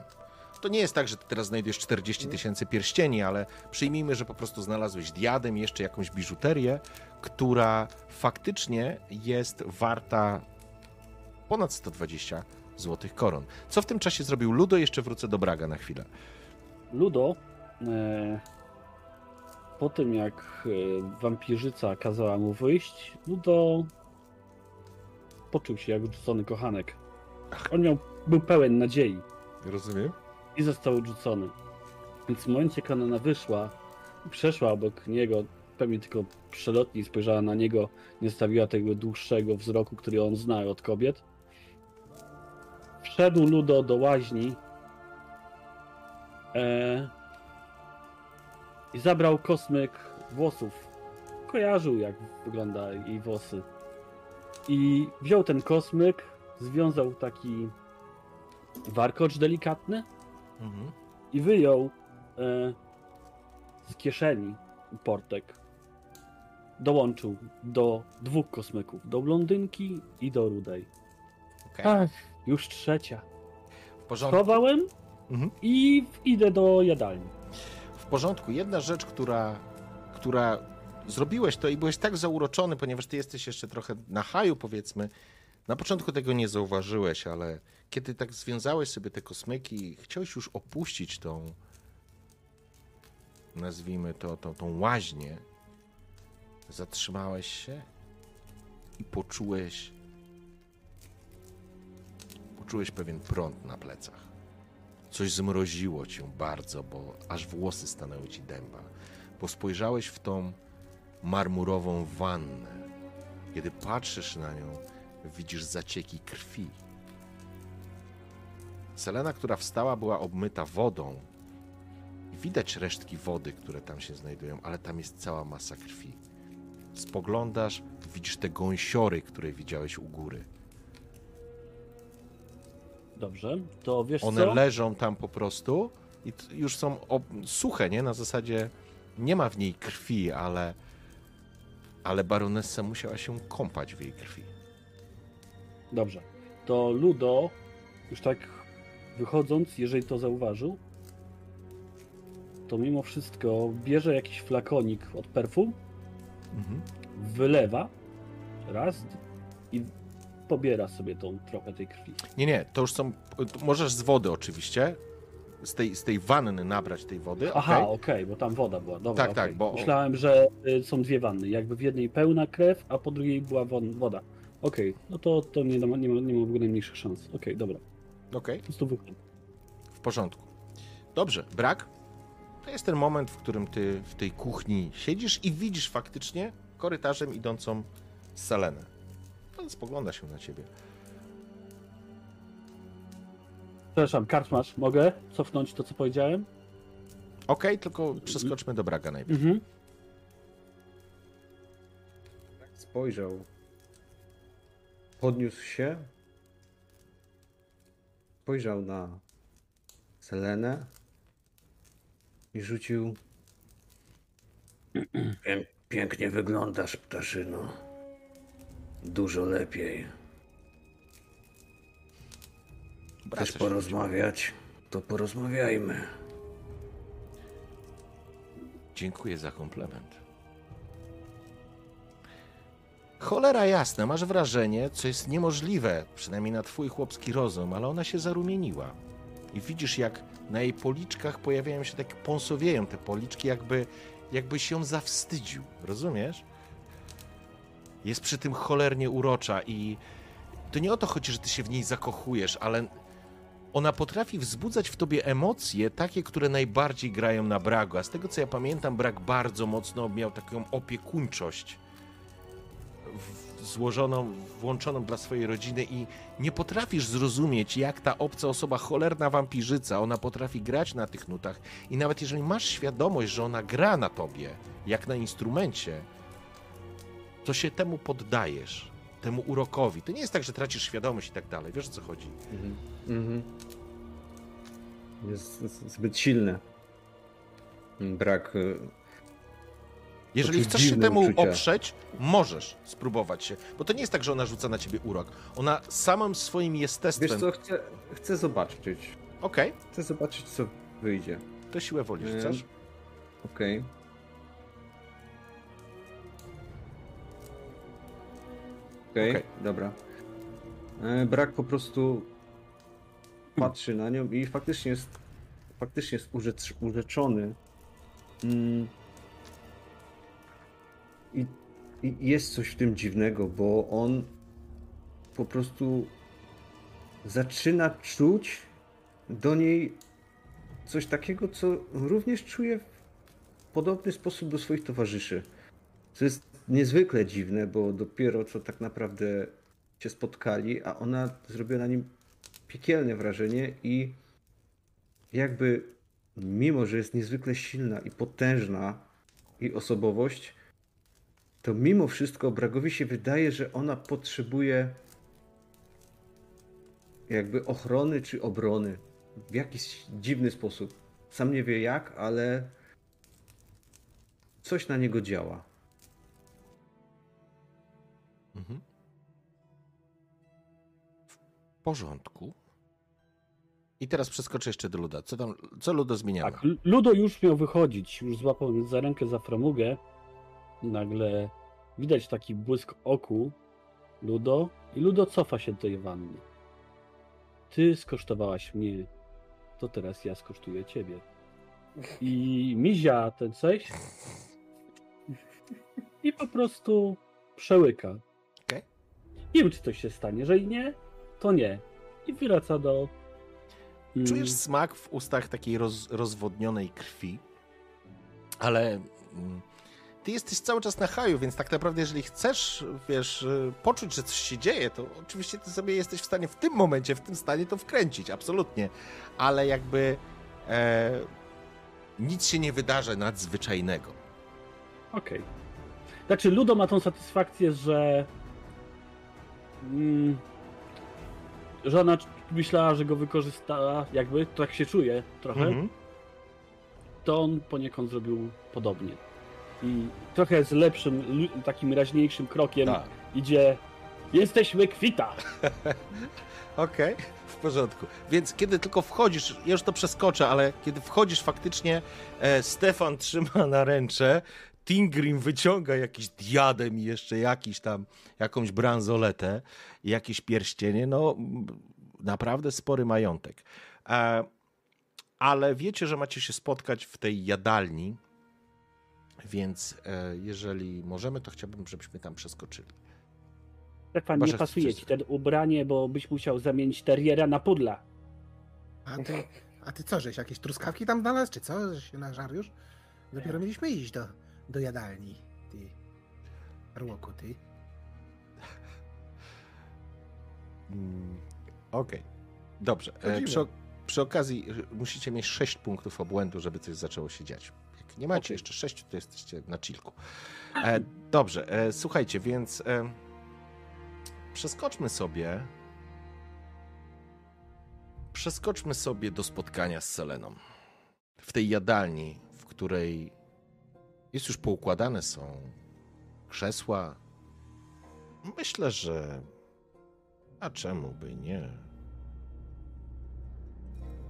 To nie jest tak, że teraz znajdziesz 40 tysięcy pierścieni, ale przyjmijmy, że po prostu znalazłeś diadem, jeszcze jakąś biżuterię, która faktycznie jest warta ponad 120 złotych koron. Co w tym czasie zrobił Ludo? Jeszcze wrócę do Braga na chwilę. Ludo, e, po tym jak e, wampirzyca kazała mu wyjść, Ludo poczuł się jak odrzucony kochanek. On miał, był pełen nadziei Rozumiem? i został odrzucony. Więc w momencie, kiedy ona wyszła i przeszła obok niego, pewnie tylko przelotnie spojrzała na niego, nie stawiła tego dłuższego wzroku, który on zna od kobiet. Wszedł Ludo do łaźni e, i zabrał kosmyk włosów. Kojarzył, jak wygląda jej włosy. I wziął ten kosmyk, związał taki warkocz delikatny Mhm. i wyjął e, z kieszeni portek. Dołączył do dwóch kosmyków, do blondynki i do rudej. Okej. Ach, już trzecia. W porządku. Schowałem Mhm. i idę do jadalni. W porządku. Jedna rzecz, która, która zrobiłeś to i byłeś tak zauroczony, ponieważ ty jesteś jeszcze trochę na haju, powiedzmy. Na początku tego nie zauważyłeś, ale kiedy tak związałeś sobie te kosmyki, chciałeś już opuścić tą, nazwijmy to, tą, tą łaźnię, zatrzymałeś się i poczułeś, poczułeś pewien prąd na plecach. Coś zmroziło cię bardzo, bo aż włosy stanęły ci dęba, bo spojrzałeś w tą marmurową wannę. Kiedy patrzysz na nią, widzisz zacieki krwi. Selena, która wstała, była obmyta wodą. Widać resztki wody, które tam się znajdują, ale tam jest cała masa krwi. Spoglądasz, widzisz te gąsiory, które widziałeś u góry. Dobrze, to wiesz One co? leżą tam po prostu i już są suche, nie? Na zasadzie nie ma w niej krwi, ale, ale baronessa musiała się kąpać w jej krwi. Dobrze. To Ludo, już tak wychodząc, jeżeli to zauważył, to mimo wszystko bierze jakiś flakonik od perfum, Mhm. wylewa raz i pobiera sobie tą trochę tej krwi. Nie, nie, to już są. Możesz z wody oczywiście. Z tej, z tej wanny nabrać tej wody. Aha, okej? okej, bo tam woda była. Dobra, Tak, tak, okej. bo- Myślałem, że y, są dwie wanny. Jakby w jednej pełna krew, a po drugiej była woda. Okej, no to, to nie, ma, nie, ma, nie ma w ogóle najmniejszych szans. Okej, dobra. Okej, Po prostu wychodź. w porządku. Dobrze, brak. To jest ten moment, w którym ty w tej kuchni siedzisz i widzisz faktycznie korytarzem idącą Selenę. Spogląda się na ciebie. Przepraszam, karczmasz, mogę cofnąć to, co powiedziałem? Okej, tylko przeskoczmy do Braga najpierw. Mhm. Spojrzał. Podniósł się. Spojrzał na Selenę i rzucił. Pię- pięknie wyglądasz, ptaszyno. Dużo lepiej. Chcesz porozmawiać? To porozmawiajmy. Dziękuję za komplement. Cholera jasna, masz wrażenie, co jest niemożliwe, przynajmniej na twój chłopski rozum, ale ona się zarumieniła. I widzisz, jak na jej policzkach pojawiają się takie, pąsowieją te policzki, jakby, jakby się zawstydził. Rozumiesz? Jest przy tym cholernie urocza i to nie o to chodzi, że ty się w niej zakochujesz, ale ona potrafi wzbudzać w tobie emocje, takie, które najbardziej grają na Bragu. A z tego co ja pamiętam, Brak bardzo mocno miał taką opiekuńczość złożoną, włączoną dla swojej rodziny i nie potrafisz zrozumieć, jak ta obca osoba, cholerna wampirzyca, ona potrafi grać na tych nutach i nawet jeżeli masz świadomość, że ona gra na tobie, jak na instrumencie, to się temu poddajesz, temu urokowi. To nie jest tak, że tracisz świadomość i tak dalej. Wiesz o co chodzi? Mhm. Mhm. Jest zbyt silny. Brak. e, Jeżeli chcesz się temu uczucia. oprzeć, możesz spróbować się. Bo to nie jest tak, że ona rzuca na ciebie urok. Ona samym swoim jestestwem. Wiesz co, chcę, chcę zobaczyć. Okej, Chcę zobaczyć, co wyjdzie. to siłę woli chcesz? Okej. Okej, Okej. dobra. E, Brak po prostu patrzy na nią i faktycznie jest faktycznie jest urzecz, urzeczony. Mm. I, I jest coś w tym dziwnego, bo on po prostu zaczyna czuć do niej coś takiego, co również czuje w podobny sposób do swoich towarzyszy. Co jest niezwykle dziwne, bo dopiero co tak naprawdę się spotkali, a ona zrobiła na nim piekielne wrażenie i jakby mimo, że jest niezwykle silna i potężna jej osobowość, to mimo wszystko Bragowi się wydaje, że ona potrzebuje jakby ochrony czy obrony w jakiś dziwny sposób. Sam nie wie jak, ale coś na niego działa. Porządku. I teraz przeskoczę jeszcze do Luda. Co tam, co Ludo zmieniało? Tak, Ludo już miał wychodzić, już złapał za rękę za framugę. Nagle widać taki błysk oku Ludo i Ludo cofa się do tej wanny. Ty skosztowałaś mnie, to teraz ja skosztuję ciebie. I mizia ten coś i po prostu przełyka. Okej. Nie wiem, czy coś się stanie. Jeżeli nie, to nie. I wraca do. mm, Czujesz smak w ustach takiej roz, rozwodnionej krwi, ale mm, ty jesteś cały czas na haju, więc tak naprawdę jeżeli chcesz, wiesz, y, poczuć, że coś się dzieje, to oczywiście ty sobie jesteś w stanie w tym momencie, w tym stanie to wkręcić, absolutnie. Ale jakby e, nic się nie wydarzy nadzwyczajnego. Okej. Znaczy, Ludo ma tą satysfakcję, że. Mm, że ona myślała, że go wykorzystała, jakby, tak się czuje trochę. Mhm. To on poniekąd zrobił podobnie. I trochę z lepszym, takim raźniejszym krokiem Tak. idzie. Jesteśmy kwita! Okej, w porządku. Więc kiedy tylko wchodzisz, ja już to przeskoczę, ale kiedy wchodzisz faktycznie, e, Stefan trzyma na ręcze, Tingrim wyciąga jakiś diadem i jeszcze jakiś tam, jakąś bransoletę i jakieś pierścienie, no naprawdę spory majątek. E, ale wiecie, że macie się spotkać w tej jadalni, więc e, jeżeli możemy, to chciałbym, żebyśmy tam przeskoczyli. Stefan, nie pasuje ci ten ubranie, bo byś musiał zamienić teriera na pudla. A ty, a ty co, żeś jakieś truskawki tam znalazł, czy co? Żeś się nażarł już? Dopiero mieliśmy iść do, do jadalni, ty. Arłoku, ty. Mm, Okej, dobrze. E, przy, przy okazji musicie mieć 6 punktów obłędu, żeby coś zaczęło się dziać. Jak nie macie Okej. jeszcze 6, to jesteście na chillku. E, dobrze, e, słuchajcie, więc e, przeskoczmy sobie. Przeskoczmy sobie do spotkania z Seleną. W tej jadalni, w której jest już poukładane są krzesła. Myślę, że a czemu by nie?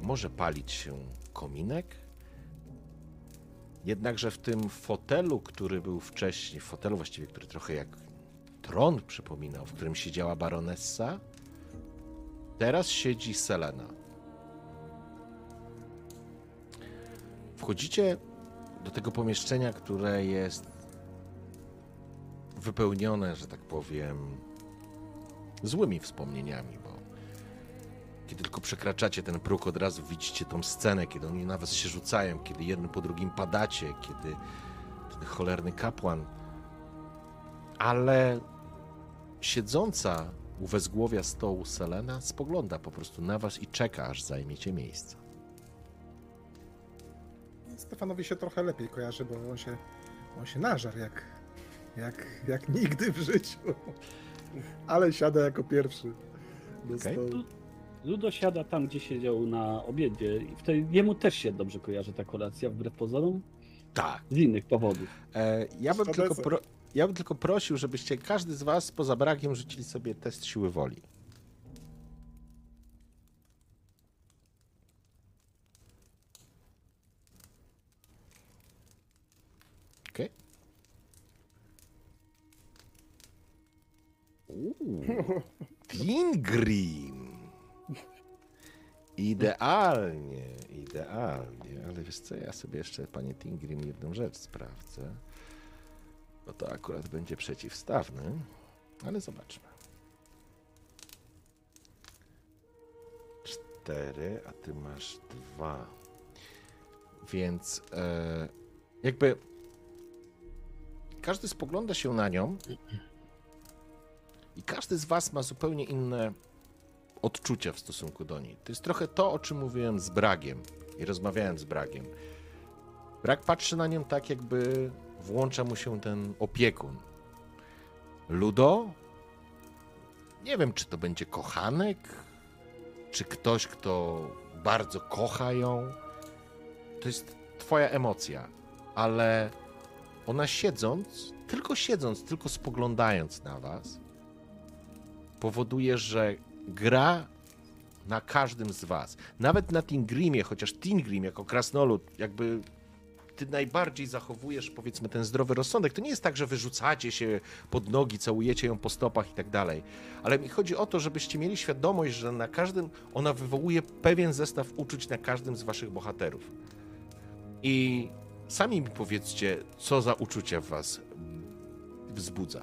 Może palić się kominek? Jednakże w tym fotelu, który był wcześniej, fotelu właściwie, który trochę jak tron przypominał, w którym siedziała baronessa, teraz siedzi Selena. Wchodzicie do tego pomieszczenia, które jest wypełnione, że tak powiem, złymi wspomnieniami, bo kiedy tylko przekraczacie ten próg, od razu widzicie tą scenę, kiedy oni na was się rzucają, kiedy jeden po drugim padacie, kiedy ten cholerny kapłan. Ale siedząca u wezgłowia stołu Selena spogląda po prostu na was i czeka, aż zajmiecie miejsce. Stefanowi się trochę lepiej kojarzy, bo on się, on się nażar jak, jak, jak nigdy w życiu. Ale siada jako pierwszy do stołu. Ludo siada tam, gdzie siedział na obiedzie i wtedy jemu też się dobrze kojarzy ta kolacja, wbrew pozorom, Tak. z innych powodów. E, ja, bym tylko pro, ja bym tylko prosił, żebyście każdy z was poza brakiem rzucili sobie test siły woli. Uuu, Tingrim. Idealnie, idealnie. Ale wiesz co, ja sobie jeszcze, panie Tingrim, jedną rzecz sprawdzę. Bo to akurat będzie przeciwstawny. Ale zobaczmy. Cztery, a ty masz dwa. Więc e, jakby każdy spogląda się na nią i każdy z was ma zupełnie inne odczucia w stosunku do niej. To jest trochę to, o czym mówiłem z Bragiem i rozmawiałem z Bragiem. Brak patrzy na nią tak, jakby włącza mu się ten opiekun. Ludo? Nie wiem, czy to będzie kochanek, czy ktoś, kto bardzo kocha ją. To jest twoja emocja, ale ona siedząc, tylko siedząc, tylko spoglądając na was, powoduje, że gra na każdym z was. Nawet na Tingrimie, chociaż Tingrim jako krasnolud jakby ty najbardziej zachowujesz, powiedzmy, ten zdrowy rozsądek. To nie jest tak, że wyrzucacie się pod nogi, całujecie ją po stopach i tak dalej. Ale mi chodzi o to, żebyście mieli świadomość, że na każdym ona wywołuje pewien zestaw uczuć na każdym z waszych bohaterów. I sami mi powiedzcie, co za uczucia w was wzbudza.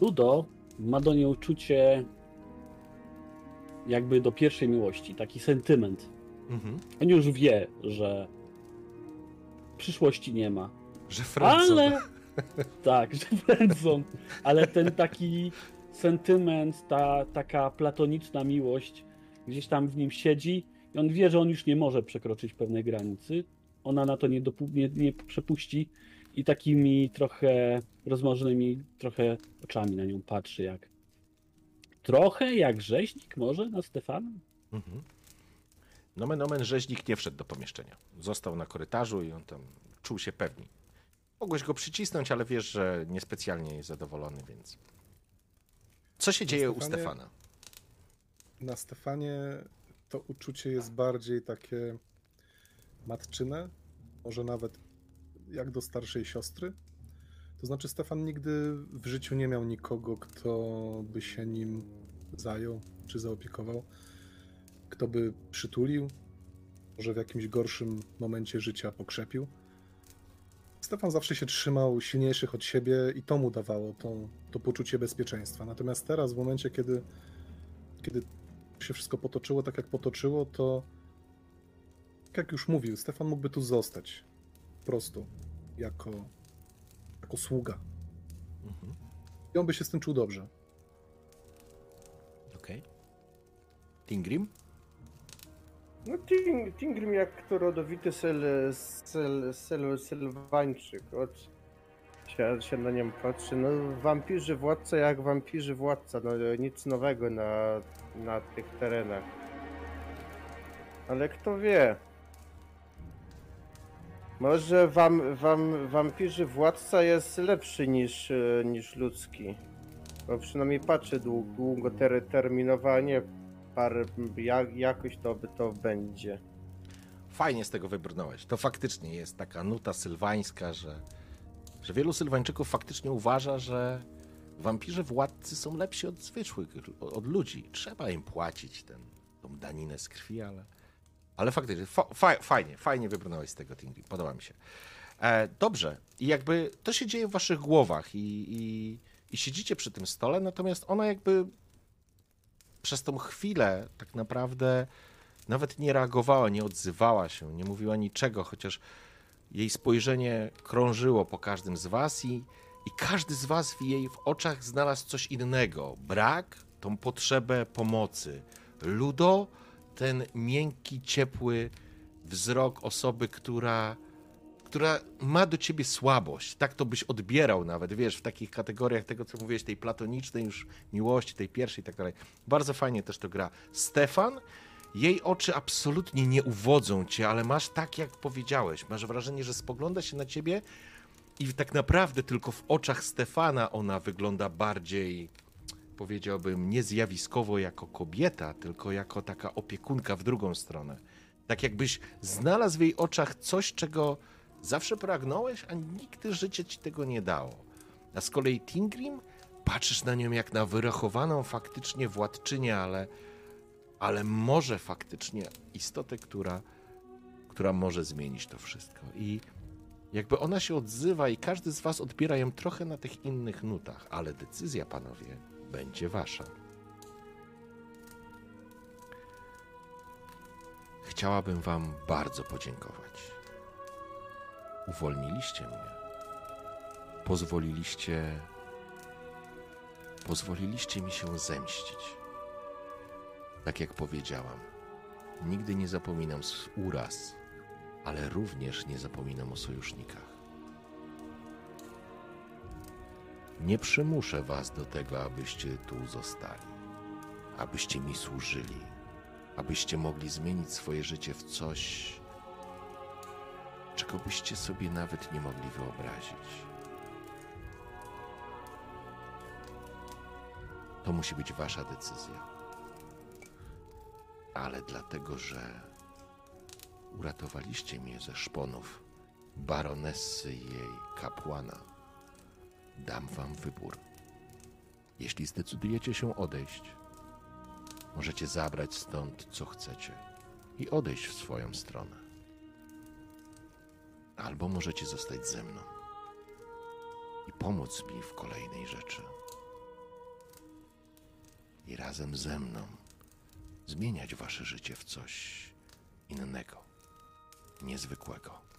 Ludo ma do niej uczucie jakby do pierwszej miłości, taki sentyment. Mhm. On już wie, że przyszłości nie ma. Że Franco... Ale tak, że friendzone. Ale ten taki sentyment, ta taka platoniczna miłość gdzieś tam w nim siedzi i on wie, że on już nie może przekroczyć pewnej granicy. Ona na to nie, dopu- nie, nie przepuści i takimi trochę rozmarzonymi trochę oczami na nią patrzy jak trochę jak rzeźnik może na Stefana? Mhm. Nomen omen rzeźnik nie wszedł do pomieszczenia. Został na korytarzu i on tam czuł się pewni. Mogłeś go przycisnąć, ale wiesz, że niespecjalnie jest zadowolony, więc... Co się dzieje u Stefanie- Stefana? Na Stefanie to uczucie jest bardziej takie matczyne, może nawet jak do starszej siostry. To znaczy, Stefan nigdy w życiu nie miał nikogo, kto by się nim zajął czy zaopiekował, kto by przytulił, może w jakimś gorszym momencie życia pokrzepił. Stefan zawsze się trzymał silniejszych od siebie i to mu dawało to, to poczucie bezpieczeństwa. Natomiast teraz, w momencie, kiedy, kiedy się wszystko potoczyło tak, jak potoczyło, to jak już mówił, Stefan mógłby tu zostać prostu jako, jako sługa. Mhm. I on by się z tym czuł dobrze. Okej. Tingrim? No Ting, Tingrim jak to rodowity sel, sel, sel, sylwańczyk. Od, się, się na nią patrzy. No wampirzy władca jak wampirzy władca. No nic nowego na, na tych terenach. Ale kto wie? Może wam, wam, wampirzy władca jest lepszy niż, e, niż ludzki. Bo przynajmniej patrzy dłu- długoterminowanie par, jak, jakoś to to będzie. fajnie z tego wybrnąłeś. To faktycznie jest taka nuta sylwańska, że, że wielu Sylwańczyków faktycznie uważa, że wampirze władcy są lepsi od zwykłych, od ludzi. Trzeba im płacić ten, tą daninę z krwi, ale, ale faktycznie fa, fa, fajnie, fajnie wybrnąłeś z tego Tingri. Podoba mi się. E, dobrze. I jakby to się dzieje w waszych głowach i, i, i siedzicie przy tym stole, natomiast ona jakby przez tą chwilę tak naprawdę nawet nie reagowała, nie odzywała się, nie mówiła niczego, chociaż jej spojrzenie krążyło po każdym z was i, i każdy z was w jej w oczach znalazł coś innego. Brak, tą potrzebę pomocy. Ludo, ten miękki, ciepły wzrok osoby, która, która ma do ciebie słabość. Tak to byś odbierał nawet, wiesz, w takich kategoriach tego, co mówiłeś, tej platonicznej już miłości, tej pierwszej i tak dalej. Bardzo fajnie też to gra. Stefan, jej oczy absolutnie nie uwodzą cię, ale masz tak, jak powiedziałeś. Masz wrażenie, że spogląda się na ciebie i tak naprawdę tylko w oczach Stefana ona wygląda bardziej, powiedziałbym, nie zjawiskowo jako kobieta, tylko jako taka opiekunka w drugą stronę. Tak jakbyś znalazł w jej oczach coś, czego zawsze pragnąłeś, a nigdy życie ci tego nie dało. A z kolei Tingrim, patrzysz na nią jak na wyrachowaną faktycznie władczynię, ale, ale może faktycznie istotę, która, która może zmienić to wszystko. I jakby ona się odzywa i każdy z was odbiera ją trochę na tych innych nutach, ale decyzja, panowie, będzie wasza. Chciałabym wam bardzo podziękować. Uwolniliście mnie. Pozwoliliście pozwoliliście mi się zemścić. Tak jak powiedziałam, nigdy nie zapominam uraz, ale również nie zapominam o sojusznikach. Nie przymuszę was do tego, abyście tu zostali, abyście mi służyli, abyście mogli zmienić swoje życie w coś, czego byście sobie nawet nie mogli wyobrazić. To musi być wasza decyzja. Ale dlatego, że uratowaliście mnie ze szponów baronessy i jej kapłana, dam wam wybór. Jeśli zdecydujecie się odejść, możecie zabrać stąd co chcecie i odejść w swoją stronę. Albo możecie zostać ze mną i pomóc mi w kolejnej rzeczy. I razem ze mną zmieniać wasze życie w coś innego, niezwykłego.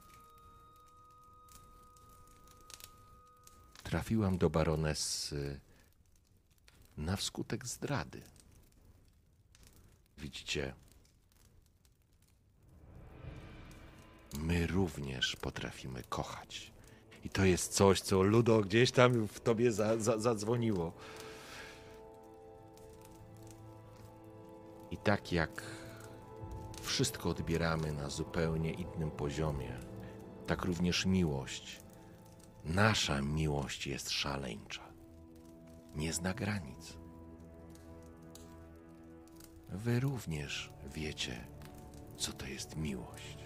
Trafiłam do baronessy na wskutek zdrady. Widzicie, my również potrafimy kochać. I to jest coś, co Ludo gdzieś tam w tobie za, za, zadzwoniło. I tak jak wszystko odbieramy na zupełnie innym poziomie, tak również miłość, nasza miłość jest szaleńcza. Nie zna granic. Wy również wiecie, co to jest miłość.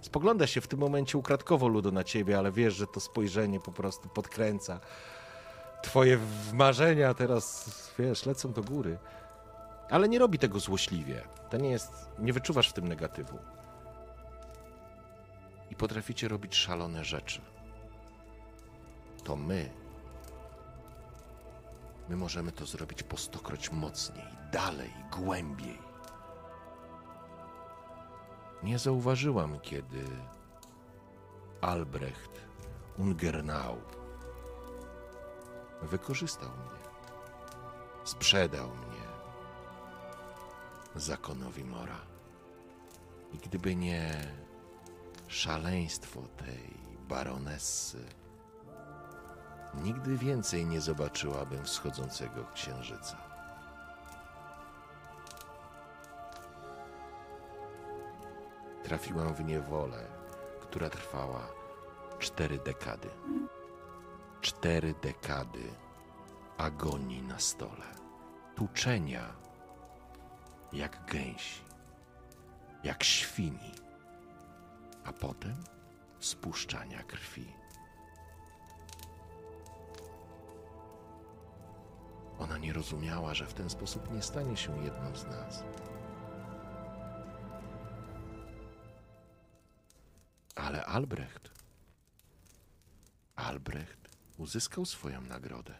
Spogląda się w tym momencie ukradkowo Ludo na ciebie, ale wiesz, że to spojrzenie po prostu podkręca. Twoje marzenia teraz, wiesz, lecą do góry. Ale nie robi tego złośliwie. To nie jest. Nie wyczuwasz w tym negatywu. I potraficie robić szalone rzeczy. To my. My możemy to zrobić po stokroć mocniej, dalej, głębiej. Nie zauważyłam, kiedy Albrecht Ungernau wykorzystał mnie, sprzedał mnie zakonowi Mora. I gdyby nie szaleństwo tej baronessy, nigdy więcej nie zobaczyłabym wschodzącego księżyca. Trafiłam w niewolę, która trwała cztery dekady. Cztery dekady agonii na stole, tuczenia jak gęsi, jak świni, a potem spuszczania krwi. Nie rozumiała, że w ten sposób nie stanie się jedną z nas. Ale Albrecht. Albrecht uzyskał swoją nagrodę.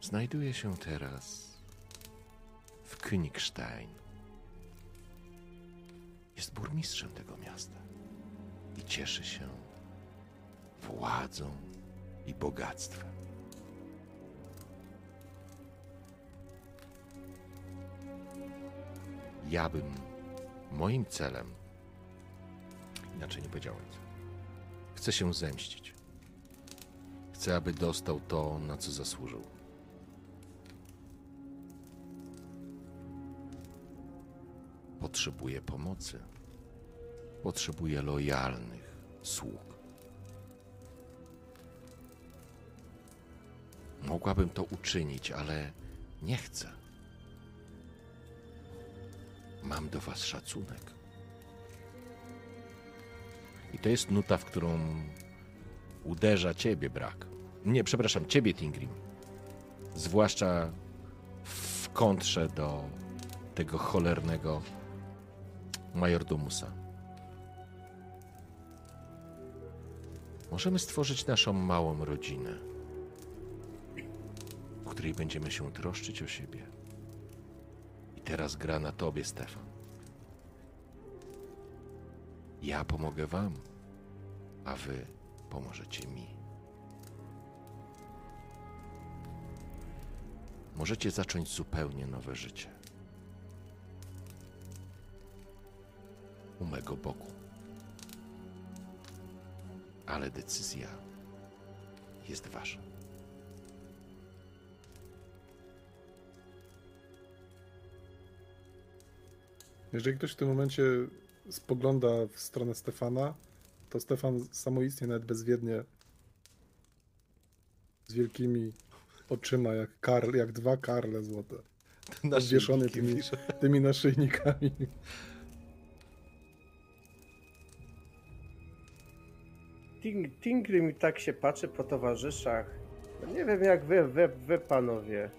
Znajduje się teraz w Königstein. Jest burmistrzem tego miasta i cieszy się władzą i bogactwem. Ja bym moim celem, inaczej nie powiedziałem, chcę się zemścić. Chcę, aby dostał to, na co zasłużył. Potrzebuję pomocy. Potrzebuję lojalnych sług. Mogłabym to uczynić, ale nie chcę. Mam do Was szacunek. I to jest nuta, w którą uderza Ciebie brak. Nie, przepraszam, Ciebie, Tingrim. Zwłaszcza w kontrze do tego cholernego majordomusa. Możemy stworzyć naszą małą rodzinę, której będziemy się troszczyć o siebie. I teraz gra na tobie, Stefan. Ja pomogę wam, a wy pomożecie mi. Możecie zacząć zupełnie nowe życie. U mego boku. Ale decyzja jest wasza. Jeżeli ktoś w tym momencie spogląda w stronę Stefana, to Stefan samoistnie, nawet bezwiednie, z wielkimi oczyma, jak, karl, jak dwa karle złote, obwieszony tymi, tymi naszyjnikami. Ting, Tingry mi tak się patrzy po towarzyszach. No nie wiem jak wy, wy, wy panowie.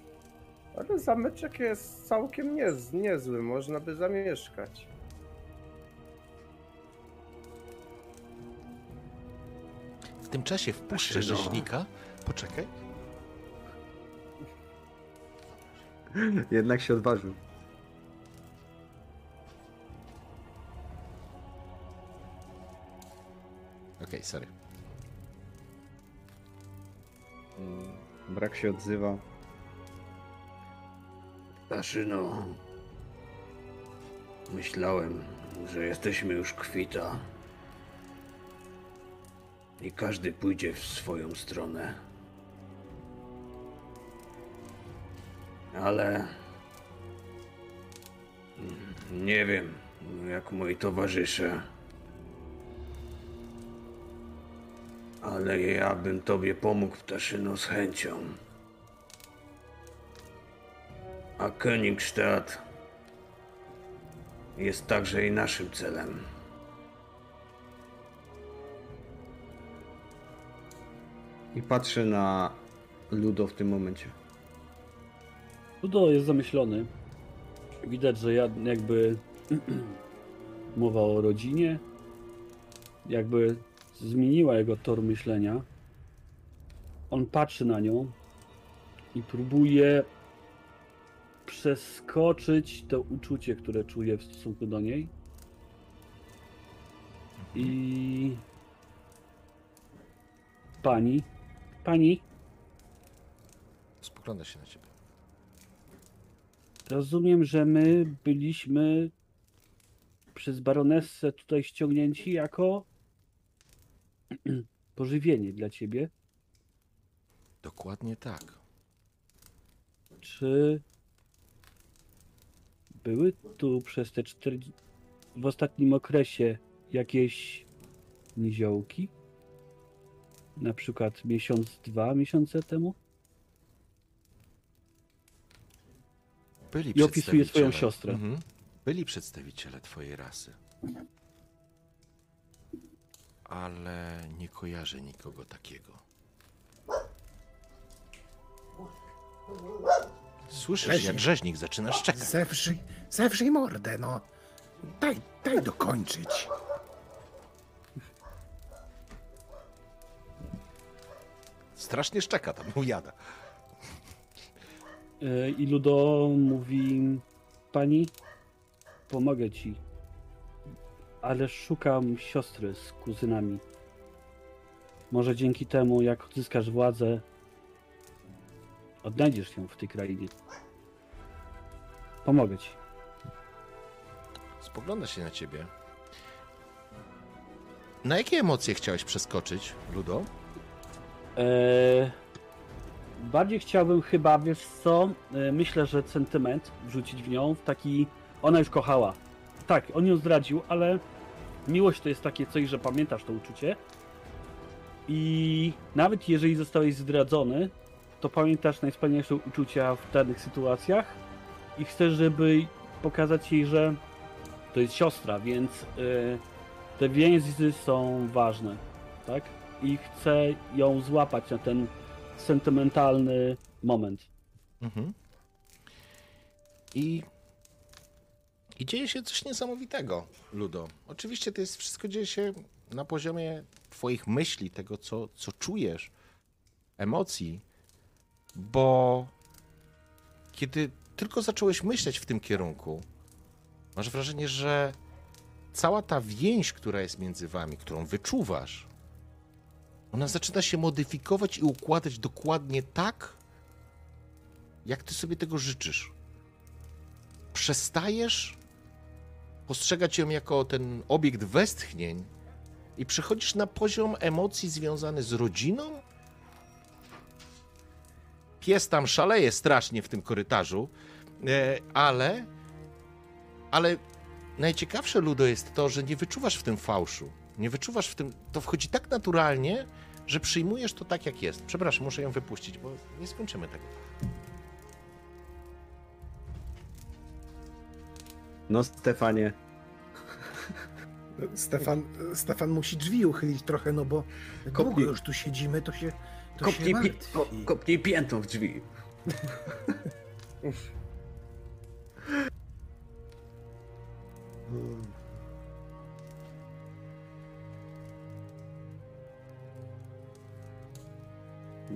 Ale zameczek jest całkiem niez, niezły, można by zamieszkać. W tym czasie wpuszczę Znaczy, no. rzeźnika. Poczekaj. Jednak się odważył. Okej, sorry. Mm, Brak się odzywa. Taszyno, myślałem, że jesteśmy już kwita. I każdy pójdzie w swoją stronę. Ale. Nie wiem, jak moi towarzysze. Ale ja bym tobie pomógł, Taszyno, z chęcią. A Königstadt jest także i naszym celem. I patrzy na Ludo w tym momencie. Ludo jest zamyślony. Widać, że ja- jakby mowa o rodzinie, jakby zmieniła jego tor myślenia. On patrzy na nią i próbuje przeskoczyć to uczucie, które czuje w stosunku do niej. I pani, pani, Spogląda się na ciebie. Rozumiem, że my byliśmy przez baronessę tutaj ściągnięci jako pożywienie dla ciebie. Dokładnie tak. Czy były tu przez te cztery... w ostatnim okresie jakieś niziołki? Na przykład miesiąc, dwa miesiące temu? Byli I opisuje swoją siostrę. Mhm. Byli przedstawiciele twojej rasy. Ale nie kojarzę nikogo takiego. Słyszysz, jak Rzeźnik. zaczyna szczekać. Zewrzyj, zewrzyj mordę, no. Daj, daj dokończyć. Strasznie szczeka tam, ujada. E, I Ludo mówi: Pani, pomogę ci, ale szukam siostry z kuzynami. Może dzięki temu, jak odzyskasz władzę, odnajdziesz się w tej krainie. Pomogę ci. Spogląda się na ciebie. Na jakie emocje chciałeś przeskoczyć, Ludo? Eee, bardziej chciałbym chyba, wiesz co, e, myślę, że sentyment wrzucić w nią, w taki, ona już kochała. Tak, on ją zdradził, ale miłość to jest takie coś, że pamiętasz to uczucie i nawet jeżeli zostałeś zdradzony, to pamiętasz najwspanialsze uczucia w danych sytuacjach i chcesz, żeby pokazać jej, że to jest siostra, więc e, te więzy są ważne, tak? i chcę ją złapać na ten sentymentalny moment. Mhm. I, I dzieje się coś niesamowitego, Ludo. Oczywiście to jest wszystko dzieje się na poziomie twoich myśli, tego, co, co czujesz, emocji, bo kiedy tylko zacząłeś myśleć w tym kierunku, masz wrażenie, że cała ta więź, która jest między wami, którą wyczuwasz, ona zaczyna się modyfikować i układać dokładnie tak, jak ty sobie tego życzysz. Przestajesz postrzegać ją jako ten obiekt westchnień i przechodzisz na poziom emocji związany z rodziną. Pies tam szaleje strasznie w tym korytarzu, e, ale, ale najciekawsze, Ludo, jest to, że nie wyczuwasz w tym fałszu. Nie wyczuwasz w tym, to wchodzi tak naturalnie, że przyjmujesz to tak, jak jest. Przepraszam, muszę ją wypuścić, bo nie skończymy tego. No Stefanie, Stefan, Stefan musi drzwi uchylić trochę, no bo długo już tu siedzimy, to się, Kopnij, pi- ko- kopnij piętą w drzwi.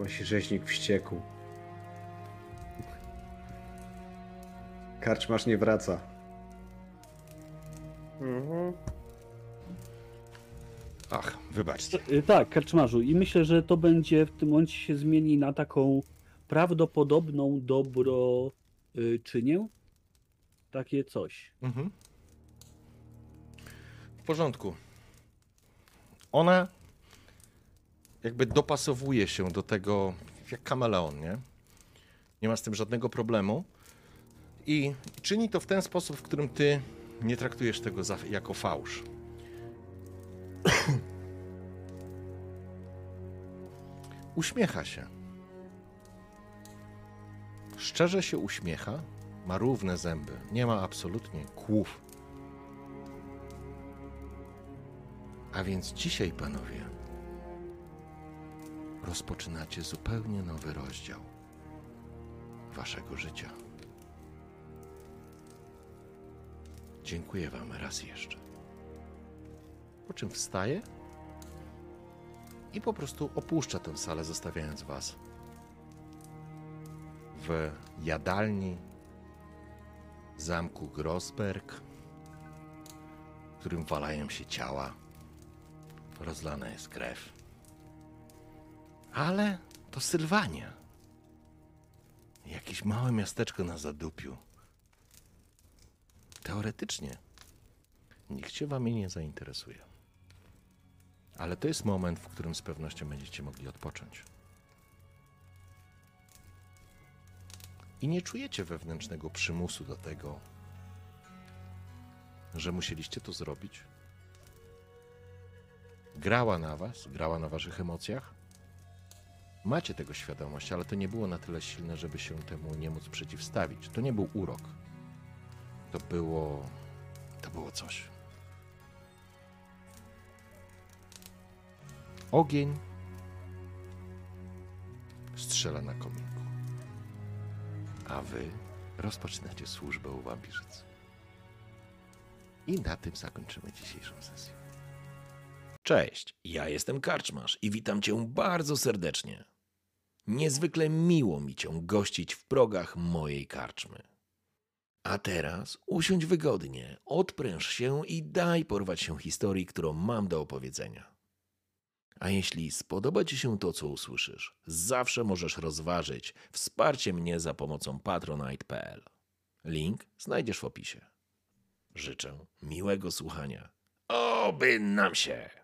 bo się rzeźnik wściekł. Karczmasz nie wraca. Mhm. Ach, wybaczcie. Y, Tak, karczmarzu. I myślę, że to będzie w tym momencie się zmieni na taką prawdopodobną dobroczynię. Takie coś. Mhm. W porządku. Ona jakby dopasowuje się do tego jak kameleon, nie? Nie ma z tym żadnego problemu. I czyni to w ten sposób, w którym ty nie traktujesz tego za, jako fałsz. Uśmiecha się. Szczerze się uśmiecha, ma równe zęby, nie ma absolutnie kłów. A więc dzisiaj, panowie, rozpoczynacie zupełnie nowy rozdział waszego życia. Dziękuję wam raz jeszcze. Po czym wstaje i po prostu opuszcza tę salę, zostawiając was w jadalni zamku Grosberg, w którym walają się ciała, rozlana jest krew. Ale to Sylwania. Jakieś małe miasteczko na zadupiu. Teoretycznie nikt się wami nie zainteresuje. Ale to jest moment, w którym z pewnością będziecie mogli odpocząć. I nie czujecie wewnętrznego przymusu do tego, że musieliście to zrobić. Grała na was, grała na waszych emocjach. Macie tego świadomość, ale to nie było na tyle silne, żeby się temu nie móc przeciwstawić. To nie był urok. To było było coś. Ogień strzela na kominku, a wy rozpoczynacie służbę u wampirzycy. I na tym zakończymy dzisiejszą sesję. Cześć, ja jestem Karczmarz i witam Cię bardzo serdecznie. Niezwykle miło mi Cię gościć w progach mojej karczmy. A teraz usiądź wygodnie, odpręż się i daj porwać się historii, którą mam do opowiedzenia. A jeśli spodoba Ci się to, co usłyszysz, zawsze możesz rozważyć wsparcie mnie za pomocą patronite.pl. Link znajdziesz w opisie. Życzę miłego słuchania. Oby nam się!